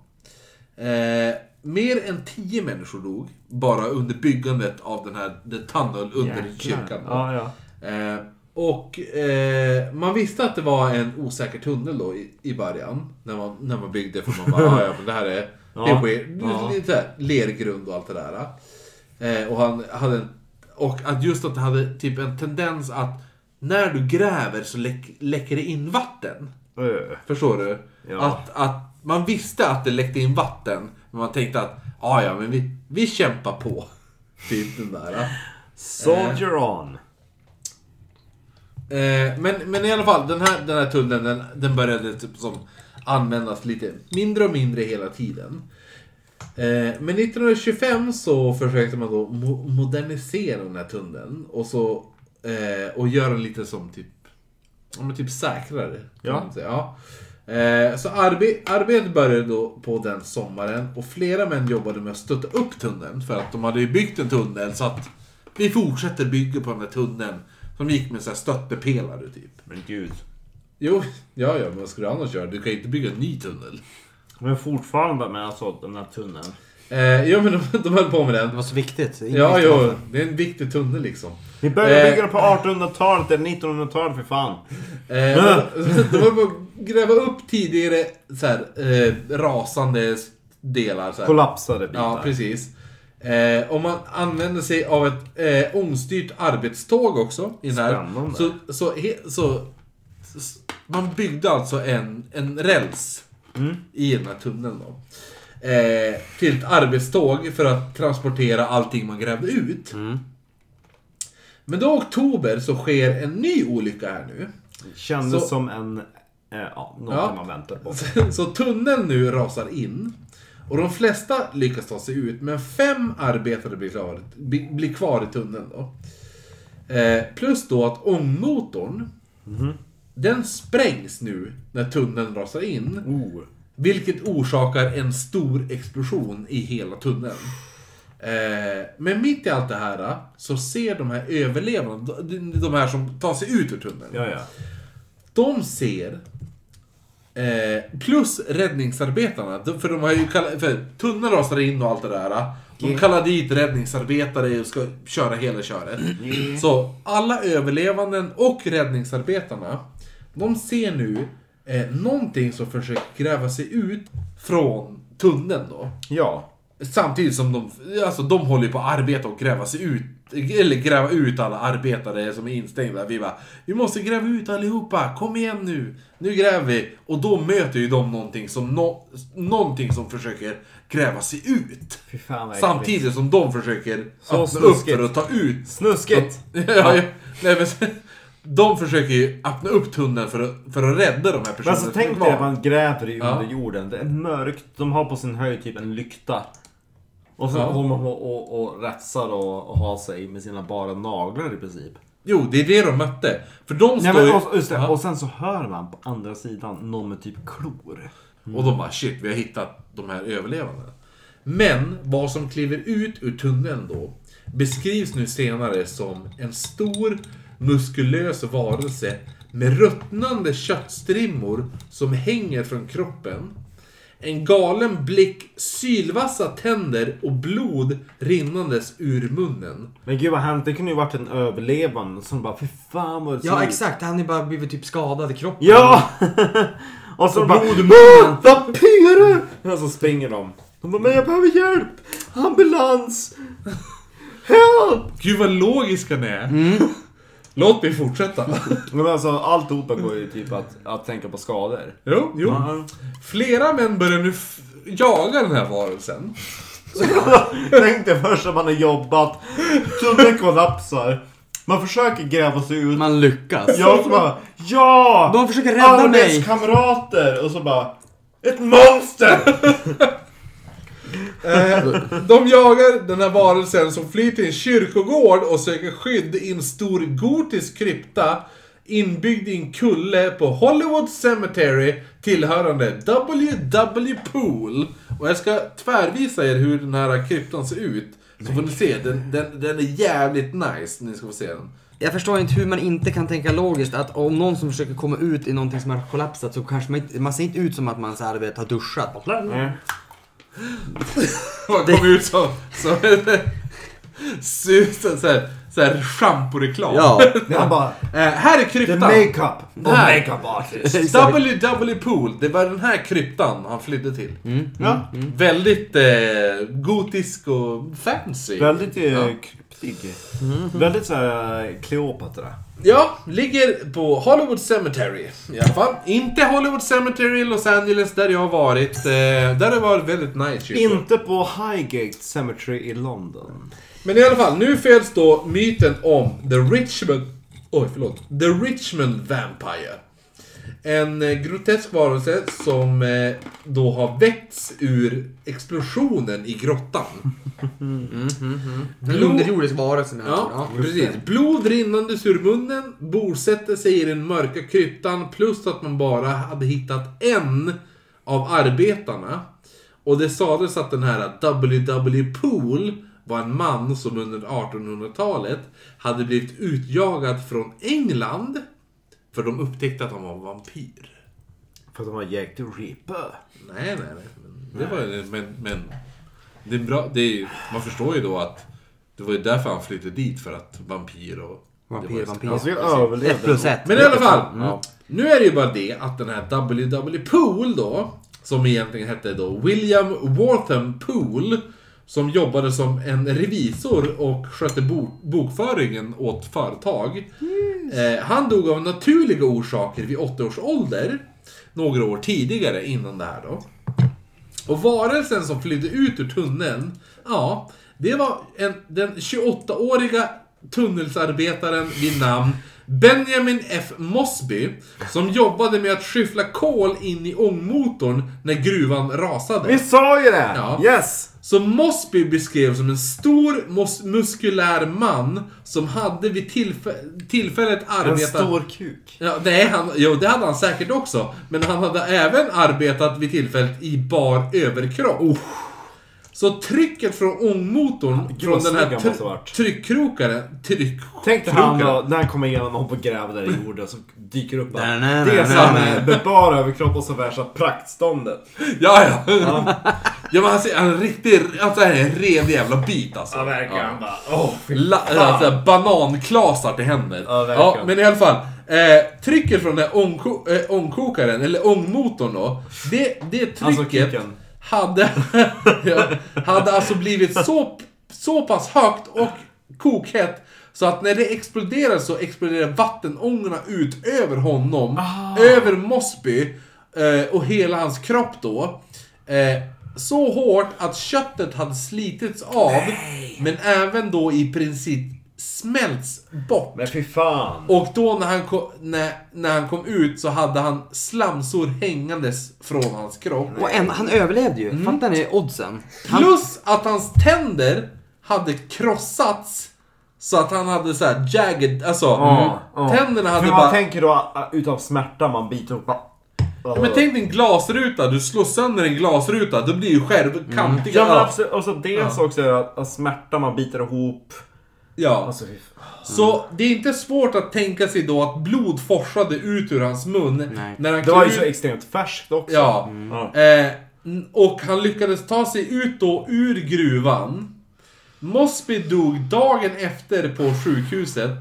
Eh, mer än tio människor dog bara under byggandet av den här the tunnel under Jäklar. kyrkan. Ja, ja. Eh, och eh, man visste att det var en osäker tunnel då i, i början. När man, när man byggde. För man bara, "Ah, ja men det här är, det Ja. är weird. Ja. Lite här, lergrund och allt det där. Eh, och han hade en, Och att just att det hade typ en tendens att när du gräver så läck, läcker det in vatten. Ö. Förstår du? Ja. Att, att man visste att det läckte in vatten. Men man tänkte att, "Ah, ja men vi, vi kämpar på. Typ den där. Soldier on. Eh, men, men i alla fall, den här, den här tunneln den, den började typ som användas lite mindre och mindre hela tiden. Eh, men 1925 så försökte man då mo- modernisera den här tunneln och, så, eh, och göra den lite som typ, ja, men typ säkrare. Ja. ja. Eh, så arbe arbetet började då på den sommaren och flera män jobbade med att stötta upp tunneln för att de hade ju byggt en tunnel så att vi fortsätter bygga på den här tunneln som gick med så här stöttepelare typ. Men gud. Jo, ja, ja, men vad ska du annars göra? Du kan ju inte bygga en ny tunnel. Men fortfarande med alltså den här tunneln. Eh, jo, men de, de höll på med Det den. var så viktigt. Ingen Ja, jo, varför. det är en viktig tunnel liksom. Vi började Eh. bygga den på 1800-talet eller 1900-talet för fan. Eh, de, de höll på att gräva upp tidigare så här, eh, rasande delar. Så här. Kollapsade bitar. Ja, precis. Eh, och man använde sig av ett eh, ångstyrt arbetståg också. I den här. Så, så, he, så, s- man byggde alltså en, en räls i den här tunneln då. Eh, till ett arbetståg för att transportera allting man grävde ut. Men då i oktober så sker en ny olycka här nu. Kändes Så- som en... Eh, ja, någonting Ja. man väntar på. Så tunneln nu rasar in. Och de flesta lyckas ta sig ut, men fem arbetare blir kvar, bli- blir kvar i tunneln då. Eh, plus då att ångmotorn, den sprängs nu när tunneln rasar in. Oh. Vilket orsakar en stor explosion i hela tunneln. Eh, men mitt i allt det här så ser de här överlevande, de- de här som tar sig ut ur tunneln. Ja, ja. De ser eh, plus räddningsarbetarna, de- för de har ju kallat, för tunneln rasar in och allt det där. De kallar dit räddningsarbetare och ska köra hela köret. Så alla överlevanden och räddningsarbetarna, de ser nu eh, någonting som försöker gräva sig ut från tunneln då. Ja. Samtidigt som de, alltså de håller på att arbeta och gräva sig ut, eller gräva ut alla arbetare som är instängda. Vi bara, vi måste gräva ut allihopa, kom igen nu, nu gräver vi. Och då möter ju de någonting som, no, någonting som försöker gräva sig ut. Fan. Samtidigt som de försöker Så öppna upp snuskigt. för att ta ut. Snuskigt! ja, ja, nej, men, de försöker ju öppna upp tunneln för att, för att rädda de här personerna Men alltså tänk dig att man gräver i Ja. under jorden. Det är mörkt. De har på sin höjd typ en lykta. Och så Ja. håller man på och, och räfsar och, och har sig med sina bara naglar i princip. Jo, det är det de mötte. För de står Nej, men, ju... och, just det. Ja. och sen så hör man på andra sidan någon med typ klor. Och de bara shit, vi har hittat de här överlevande. Men vad som kliver ut ur tunneln då beskrivs nu senare som en stor muskulös varelse med ruttnande köttstrimmor som hänger från kroppen. En galen blick, sylvassa tänder och blod rinnandes ur munnen. Men gud vad hemskt. Det kunde ju varit en överlevande som bara fy fan vad det ser Ja ut." exakt, han är bara blivit typ skadad i kroppen. Ja! och så bara blod i munnen. "Åh, Vampyrer! Och så springer de. De bara men jag behöver hjälp! Ambulans! Help! Gud vad logisk han är. Låt mig fortsätta. Men alltså allt OPA går ju typ att, att tänka på skador. jo, jo. Ja. Flera män börjar nu jaga den här varelsen. Tänk dig först att man har jobbat, tunneln kollapsar. Man försöker gräva sig ut. Man lyckas. Så bara Ja! De försöker rädda mig. Arbetskamrater! Och så bara Ett monster! Eh, de jagar den här varelsen som flyr till en kyrkogård och söker skydd i en stor gotisk krypta inbyggd i en kulle på Hollywood Cemetery tillhörande W.W. Pool. Och jag ska tvärvisa er hur den här kryptan ser ut. Så får ni se, den, den, den är jävligt nice. Ni ska få se den. Jag förstår inte hur man inte kan tänka logiskt att om någon som försöker komma ut i någonting som har kollapsat så kanske man inte, man ser inte ut som att man så här, vet, har duschat. Nej. Man kom ut som... som Susan såhär, såhär schamporeklam. Ja. Jag bara, Eh, här är the kryptan. makeup. The Här. makeup artist. WW Pool, det var den här kryptan han flydde till. Ja, Väldigt eh, gotisk och fancy. väldigt eh, Ja. kryptig. Väldigt såhär Kleopatra. Ja, ligger på Hollywood Cemetery i alla fall. Inte Hollywood Cemetery i Los Angeles där jag har varit. Eh, där har det varit väldigt nice kyrkor. Inte på Highgate Cemetery i London. Men i alla fall, nu föds då myten om The Richmond... Oj, förlåt. The Richmond Vampire. En eh, grotesk varelse som eh, då har väckts ur explosionen i grottan. En underjordisk varelse Ja, precis. Blod rinnandes ur munnen, bosätter sig i den mörka kryptan, plus att man bara hade hittat en av arbetarna. Och det sades att den här W.W. Pool var en man som under 1800-talet hade blivit utjagad från England. För de upptäckte att han var vampyr. För att de har Jack the Ripper. Nej, nej, nej. Men, det var, men, men det är bra. Det är, man förstår ju då att det var ju därför han flyttade dit, för att vampyr och... Vampyr, var vampyr. Alltså jag Ett överlevde. plus ett. Men i alla fall. Ja. Nu är det ju bara det att den här W.W. Pool då, som egentligen hette då William Wortham Pool, som jobbade som en revisor och skötte bo- bokföringen åt företag. Eh, han dog av naturliga orsaker vid 80 års ålder. Några år tidigare innan det här då. Och varelsen som flydde ut ur tunneln, ja, det var en, den 28-åriga tunnelsarbetaren vid namn Benjamin F. Mosby, som jobbade med att skyffla kol in i ångmotorn när gruvan rasade. Vi sa ju det! Ja. Yes! Så Mosby beskrevs som en stor, mos- muskulär man som hade vid tillfä- tillfället En arbetat... stor kuk. Ja, det, är han, jo, det hade han säkert också. Men han hade även arbetat vid tillfället i bar överkropp. Så trycket från ångmotorn, från den här han varit. tryckkrokaren... Tryck, Tänk dig han då, när han kommer igenom någon på gräv där i jorden så dyker upp så här nej, med bara överkropp och så värsta praktståndet. Ja, ja. ja, men han ser han är en riktig... Alltså, det här är en ren jävla bit alltså. Ja, verkligen. Han bara, åh La, alltså, bananklasar till händer. Ja, verkligen. men i alla fall. Eh, trycket från den här ångko, eh, ångkokaren, eller ångmotorn då. Det, det Alltså trycket kuken. Hade, hade alltså blivit så, så pass högt och kokhett så att när det exploderar så exploderar vattenångorna ut över honom, över Mosby eh, och hela hans kropp då. Eh, så hårt att köttet hade slitits av, men även då i princip smälts bort. Men fy fan. Och då när han, kom, när, när han kom ut så hade han slamsor hängandes från hans kropp. Och en, han överlevde ju. Fattar ni oddsen? Han, Plus att hans tänder hade krossats. Så att han hade så här jagged, alltså Ja, ja. tänderna hade För man bara... tänker då utav smärta man biter upp bara... Men tänk dig en glasruta, du slår sönder en glasruta, då blir ju själv kantiga... Ja men Ja, absolut, och så dels också att, att smärta man biter ihop. Ja. Alltså fan. Så det är inte svårt att tänka sig då att blod forsade ut ur hans mun. Nej. När han Det var ju så extremt färskt också. Ja. Ja. Eh, och han lyckades ta sig ut då ur gruvan. Mosby dog dagen efter på sjukhuset.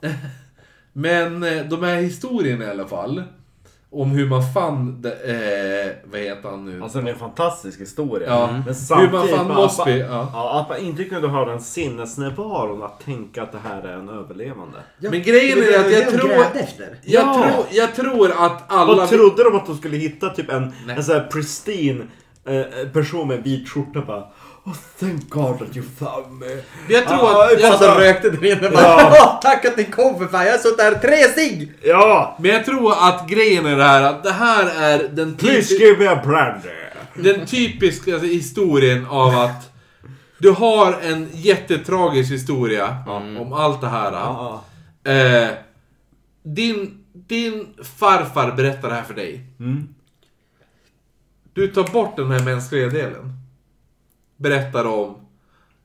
Men eh, de här historierna i alla fall. Om hur man fann, det, eh, vad heter han nu? Alltså det är en fantastisk historia. Ja. Men hur samtidigt... man fann Mosby. Ja. Ja, att man inte kunde ha den sinnesnärvaron att tänka att det här är en överlevande. Men grejen är att jag tror... Jag, Ja. tror, jag tror att alla... Vad trodde de att de skulle hitta typ en, Nej. en sån här pristine eh, person med vit skjorta bara Oh thank God that you found me. Jag tror Ja, att... jag Jag, fattar. rökte där inne bara. Ja. "Åh, Tack att ni kom för fan, jag har suttit här tre cigg! Ja! men jag tror att grejen är det här att det här är den Please typi- give me a brandy. den typiska alltså, historien av att du har en jättetragisk historia om allt det här. Ja. Eh, din, din farfar berättar det här för dig. Mm. Du tar bort den här mänskliga delen. Berättar om...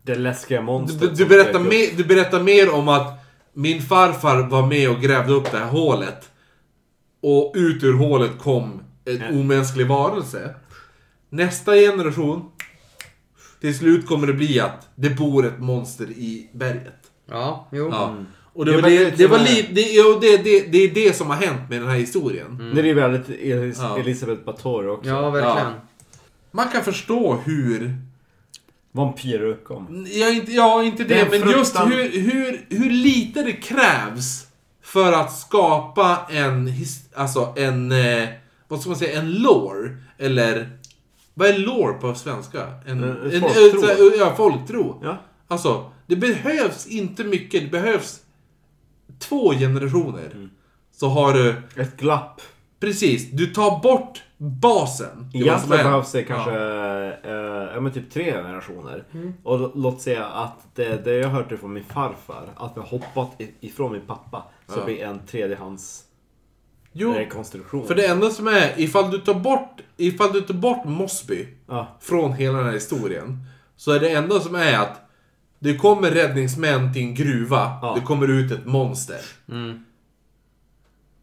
Det läskiga Du, monstret. du, som berättar mer, du berättar mer om att Min farfar var med och grävde upp det här hålet. Och ut ur hålet kom en Ja. omänsklig varelse. Nästa generation. Till slut kommer det bli att det bor ett monster i berget. Ja, jo. Ja. Och det, Det var är det, det, var som li, det, det, det, är det som har hänt med den här historien. Det är ju väldigt Elis Ja. Elisabeth Batory också. Ja, verkligen. Man kan förstå hur Vampyrer kom. Ja, inte, ja, inte det, men just fruktan- hur, hur, hur lite det krävs för att skapa en, alltså en, eh, vad ska man säga, en lore. Eller, vad är lore på svenska? En, Eh, en, folktro. så här, ja, folktro. Ja. Alltså, det behövs inte mycket, det behövs två generationer. Mm. Så har du, Ett glapp. precis, du tar bort basen. Egentligen är. behövs det kanske Ja. eh, typ tre generationer. Och l- låt säga att det, det jag hörde från min farfar, att vi har hoppat ifrån min pappa, så Ja. blir en tredjehands Jo, rekonstruktion. för det enda som är, ifall du tar bort, ifall du tar bort Mosby Ja. från hela den här historien. Så är det enda som är att det kommer räddningsmän till en gruva, Ja. det kommer ut ett monster. Mm.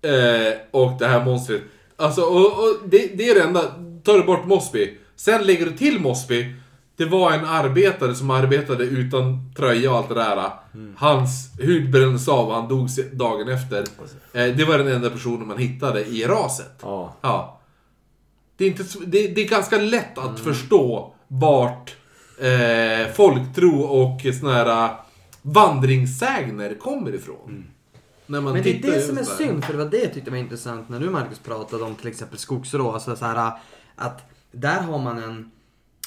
Eh, och det här monstret, alltså och, och det, det är det enda, tar du bort Mosby. Sen lägger du till Mosby, det var en arbetare som arbetade utan tröja och allt det där. Hans hud brändes av och han dog dagen efter. Eh, det var den enda personen man hittade i raset. Ja. Ja. Det är, inte, det, det är ganska lätt att förstå vart eh, folktro och såna här eh, vandringssägner kommer ifrån. Man Men det är det som är där. synd, för det var det jag tyckte var intressant när du Marcus pratade om till exempel skogsrå. Alltså så här, att där har man en,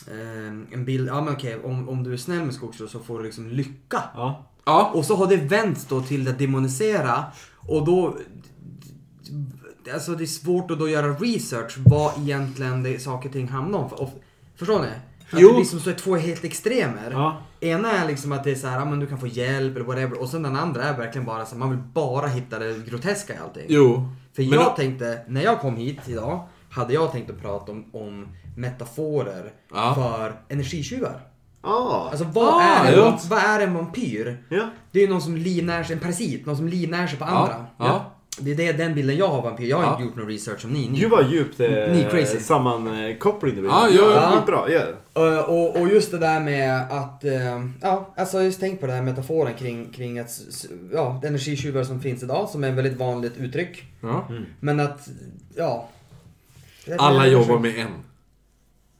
eh, en bild, ja men okej, om, om du är snäll med skogsrå så får du liksom lycka. Ja. Ja. Och så har det vänts då till att demonisera och då Alltså det är svårt att då göra research vad egentligen det saker och ting handlar om. Och, förstår ni? Att Jo. det blir som så är två helt extremer. Ja. Ena är liksom att det är så här, men du kan få hjälp eller whatever. Och sen den andra är verkligen bara så här, man vill bara hitta det groteska i allting. Jo. För jag då- tänkte, när jag kom hit idag, hade jag tänkt att prata om, om metaforer Ja. för energitjuvar. Ah. Alltså vad, Ah, är en, ja. vad är en vampyr? ja. Det är ju någon som livnär sig, en parasit, någon som livnär sig på andra. Ja. Det är det, den bilden jag har av vampyr. Jag har Ja. inte gjort någon research som ni. ni. Gud vad djupt eh, sammankoppling det blir. Ja, ja, ja. Bra. Uh, och, och just det där med att, uh, ja, alltså just tänk på den här metaforen kring, kring att, ja, energitjuvar som finns idag, som är ett väldigt vanligt uttryck. ja. Men att, ja. Alla jobbar med en.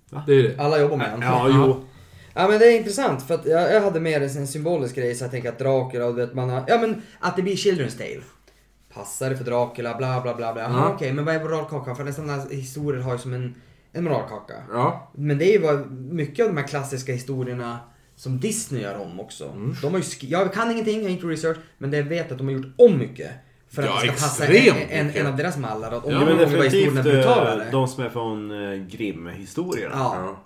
Va? Det är det. Alla jobbar med en. Ja, jo. Ja men det är intressant för att jag, jag hade med det en symbolisk grej så jag tänker att Dracula och du vet man har, ja men att det blir Children's Tale. Passar det för Dracula, bla bla bla bla. Ja. Okej, men vad är moralkakan? För nästan alla historier har ju som en, en moralkaka. Ja. Men det är ju vad, mycket av de här klassiska historierna som Disney gör om också. Mm. De har ju jag kan ingenting, jag har inte research, men det jag vet att de har gjort om mycket. För att Ja, det ska passa en, en, en av deras mallar. Och Ja, Ja, men definitivt brutalare. eh, de som är från eh, Grimm-historierna. Ja. Ja.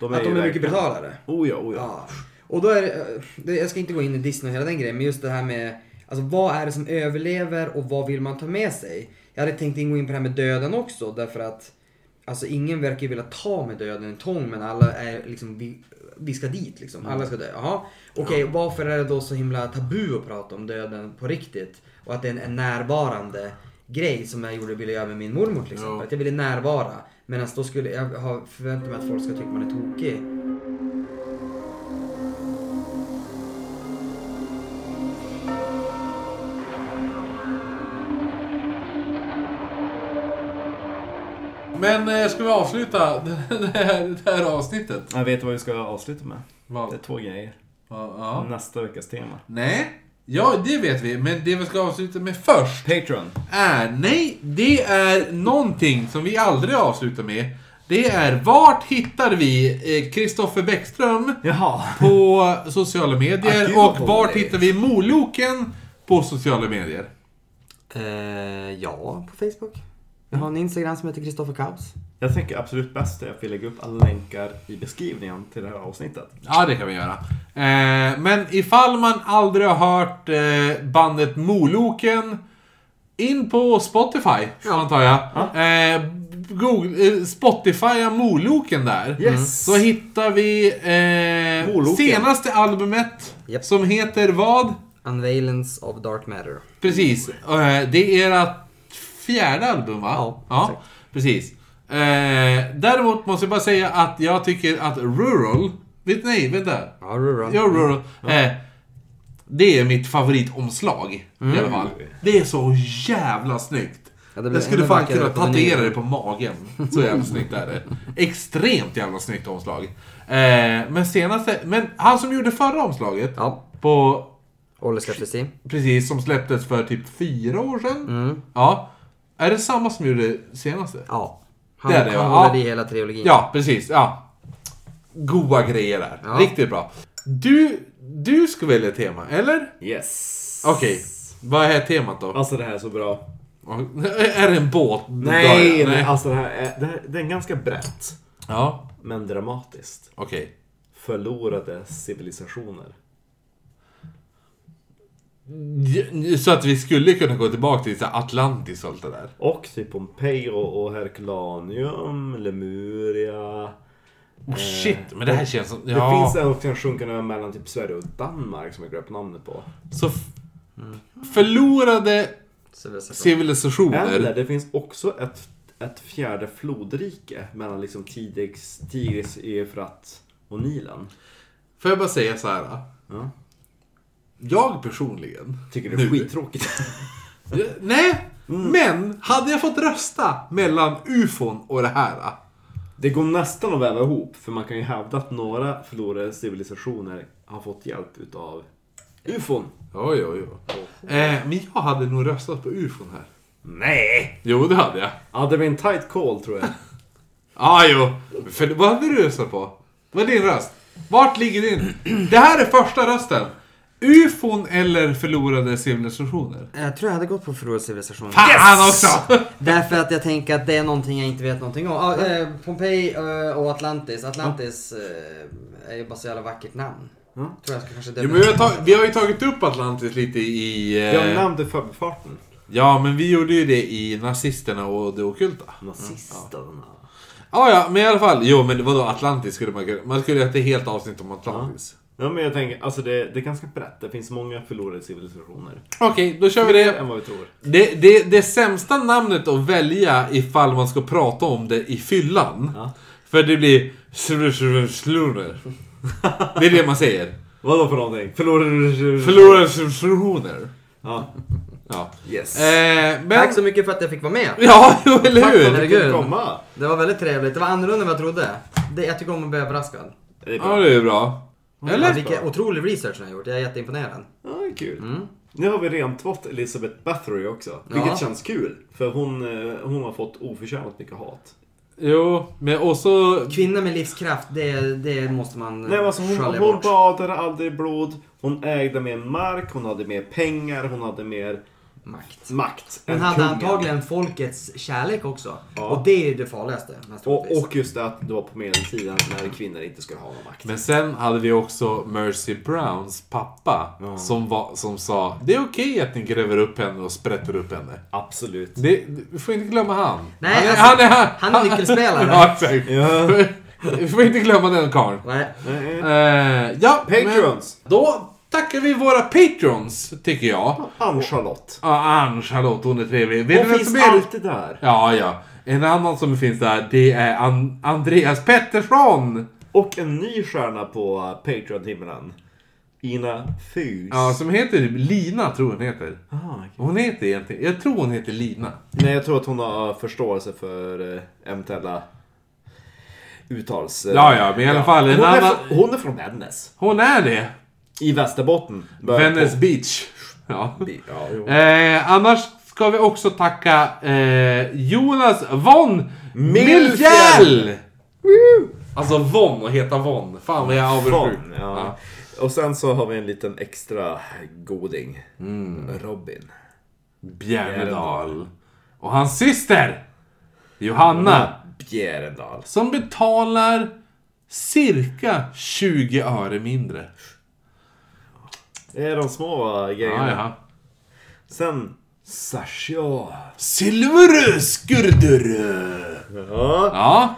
De att de är mycket brutalare. Oh ja, oh ja. Ja. Och då är eh, det, jag ska inte gå in i Disney och hela den grejen, men just det här med Alltså vad är det som överlever och vad vill man ta med sig? Jag hade tänkt ingå in på det här med döden också därför att Alltså ingen verkar ju vilja ta med döden i tång men alla är liksom vi, vi ska dit liksom. Alla ska dö. Jaha. Okej, varför är det då så himla tabu att prata om döden på riktigt? Och att det är en, en närvarande grej som jag gjorde, ville göra med min mormor till exempel. Ja. Att jag ville närvara. Medan då skulle jag ha förväntat mig att folk ska tycka man är tokig. Men eh, ska vi avsluta det här, det här avsnittet? Jag vet vad vi ska avsluta med. Det är Vad? två grejer. Ja. ja. Nästa veckas tema. Nej. Ja, det vet vi. Men det vi ska avsluta med först Patreon. är... Nej, det är någonting som vi aldrig avslutar med. Det är vart hittar vi eh, Kristoffer Bäckström Jaha. på sociala Ah, medier vad och vart hittar vi Moloken på sociala medier? Eh, ja, på Facebook. Jag har en Instagram som heter Kristoffer Kaos. Jag tänker absolut bäst är att vi lägger upp alla länkar i beskrivningen till det här avsnittet. Ja, det kan vi göra. Eh, men ifall man aldrig har hört eh, bandet Moloken, in på Spotify, antar jag. Eh, Google, eh, Spotify Moloken där. Yes. Så hittar vi eh, senaste albumet Japp. som heter vad? Unveilance of Dark Matter. Precis. Eh, Det är ert fjärde album, va? Ja, exakt. precis. Eh, däremot måste jag bara säga att jag tycker att Rural... Vet, nej, vänta. Ja, Rural. Ja, Rural. Eh, det är mitt favoritomslag. I alla fall. Det är så jävla snyggt. Ja, jag skulle fan kunna tatuera det på magen. Så jävla snyggt är det. Extremt jävla snyggt omslag. Eh, men senaste... Men han som gjorde förra omslaget. Ja, På Olle släpptes i. Precis, som släpptes för typ fyra år sedan. Mm. Ja. Är det samma som gjorde senaste? Ja. Han, Det är det, han va? håller Ja. i hela trilogin. Ja, precis. Ja. Goa grejer där. Ja. Riktigt bra. Du, du ska välja tema, eller? Yes. Okej. Vad är temat då? Alltså det här är så bra. Är det en båt? Nej, Då, nej. alltså det här är, det här, det är ganska brett. Ja, Men dramatiskt. okej. Förlorade civilisationer. Så att vi skulle kunna gå tillbaka till så Atlantis och allt det där. Och typ Pompeji och, Herculaneum, Lemuria. Oh shit, men det här känns som... Det Ja. finns också en sjunkande ö mellan typ Sverige och Danmark som jag glömt namnet på. Så f- förlorade Civilisation. civilisationer. Eller det finns också ett, ett fjärde flodrike mellan liksom Tigris, Tigris Eufrat och Nilen. Får jag bara säga så här? Ja. Jag personligen. Tycker det är nu- skittråkigt. Eh, Nej, men hade jag fått rösta mellan ufon och det här. Det går nästan att väva ihop, för man kan ju hävda att några förlorade civilisationer har fått hjälp utav ufon. Oj, oj, oj. Eh, men jag hade nog röstat på ufon här. Nej! Jo, det hade jag. Ja, det blir en tight call tror jag. Ah, jo. För vad hade du röstat på? Vad är din röst? Vart ligger din? Det här är första rösten. Ufon eller förlorade civilisationer? Jag tror jag hade gått på förlorad civilisation. Fan också! Därför att jag tänker att det är någonting jag inte vet någonting om. Ah, eh, Pompeji eh, och Atlantis. Atlantis eh, är ju bara så jävla vackert namn. Ja. Tror jag ska kanske Jo, men vi, har tag- vi har ju tagit upp Atlantis lite i... eh, Jag nämnde förbifarten. Ja, men vi gjorde ju det i Nazisterna och det ockulta. Nazisterna. Ja, ja, men i alla fall. Jo, men vadå Atlantis skulle man kunna... Man skulle göra ett helt avsnitt om Atlantis. Ja, men jag tänker, alltså det, det är ganska brett. Det finns många förlorade civilisationer. Okej, då kör vi Mer det. än vad vi tror. Det, det. det sämsta namnet att välja ifall man ska prata om det i fyllan. Ja. För det blir... Slurer. Det är det man säger. Vadå för någonting? Förlorade... Förlorade civilisationer. Ja. Ja. Yes. Eh, men... Tack så mycket för att jag fick vara med. Ja, jo, eller Tack för att hur? du Herregud. fick komma. Det var väldigt trevligt. Det var annorlunda än vad jag trodde. Det, jag tycker om att bli överraskad. Det är Ja, bra. det är bra. Ja, Eller? vilken otrolig research ni har gjort. Jag är jätteimponerad. Ja, det är kul. Mm. Nu har vi rentvått Elizabeth Bathory också. Vilket Ja. känns kul. För hon, eh, hon har fått oförtjänat mycket hat. Jo, men också... Kvinna med livskraft, det, det måste man Nej, alltså hon, hon bort. badade aldrig blod. Hon ägde mer mark, hon hade mer pengar, hon hade mer Makt. makt. Hon hade kungen. folkets folkets kärlek också. Ja. Och det är det farligaste. Och, och just det att det var på medeltiden när kvinnor inte skulle ha någon makt. Men sen hade vi också Mercy Browns pappa. Ja. Som, var, som sa det är okej att ni gräver upp henne och sprätter upp henne. Absolut. Det, vi får inte glömma han. Nej, han, är, alltså, han, är, han, han är nyckelspelare. ja. Vi får inte glömma den karln. Nej. Nej. Eh, ja, Patrons! Men då tackar vi våra patrons, tycker jag. Ann-Charlotte. Ja, Ann-Charlotte, hon är trevlig. Vet Hon finns är- alltid där. Ja, ja. En annan som finns där, det är An- Andreas Pettersson. Och en ny stjärna på Patreon-himlen. Ina Fus. Ja, som heter Lina, tror hon heter. Ah, okej. Hon heter egentligen, jag tror hon heter Lina. Nej, jag tror att hon har förståelse för eh, eventuella uttals... Ja, ja, men i alla fall, Hon, är annan- från, hon är från Vännäs. Hon är det. I Västerbotten. Venice på- Beach. Ja. Ja. Eh, annars ska vi också tacka eh, Jonas von Millfjäll! Alltså Von och heta Von. Fan vad jag är avundsjuk. Von, ja. Och sen så har vi en liten extra goding. Robin. Bjärnedal. Och hans syster Johanna. Bjärendal. Som betalar cirka 20 öre mindre. Det är de små grejerna. Ja, ja. Sen Sasha. Silverskurdur. Ja. Ja.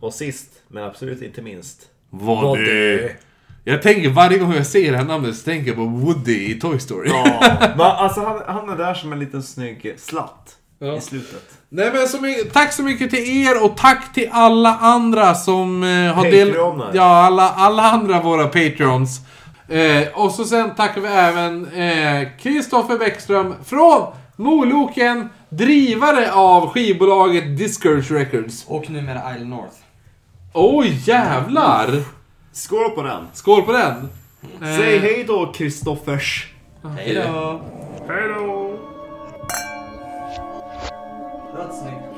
Och sist, men absolut inte minst. Vad det? Jag tänker varje gång jag ser det här namnet så tänker jag på Woody i Toy Story. Ja, men alltså han, han är där som en liten snygg slatt Ja. i slutet. Nej men så mycket, tack så mycket till er och tack till alla andra som eh, har del... Patreoner. Ja, alla, alla andra våra Patreons. Eh, och så sen tackar vi även eh, Kristoffer Bäckström från Moloken, drivare av skivbolaget Discourage Records. Och numera Isle North. Oj jävlar! Skål på den! Skål på den! Eh, Säg hej då Kristoffers! Hej då! Hej då! Det var snyggt.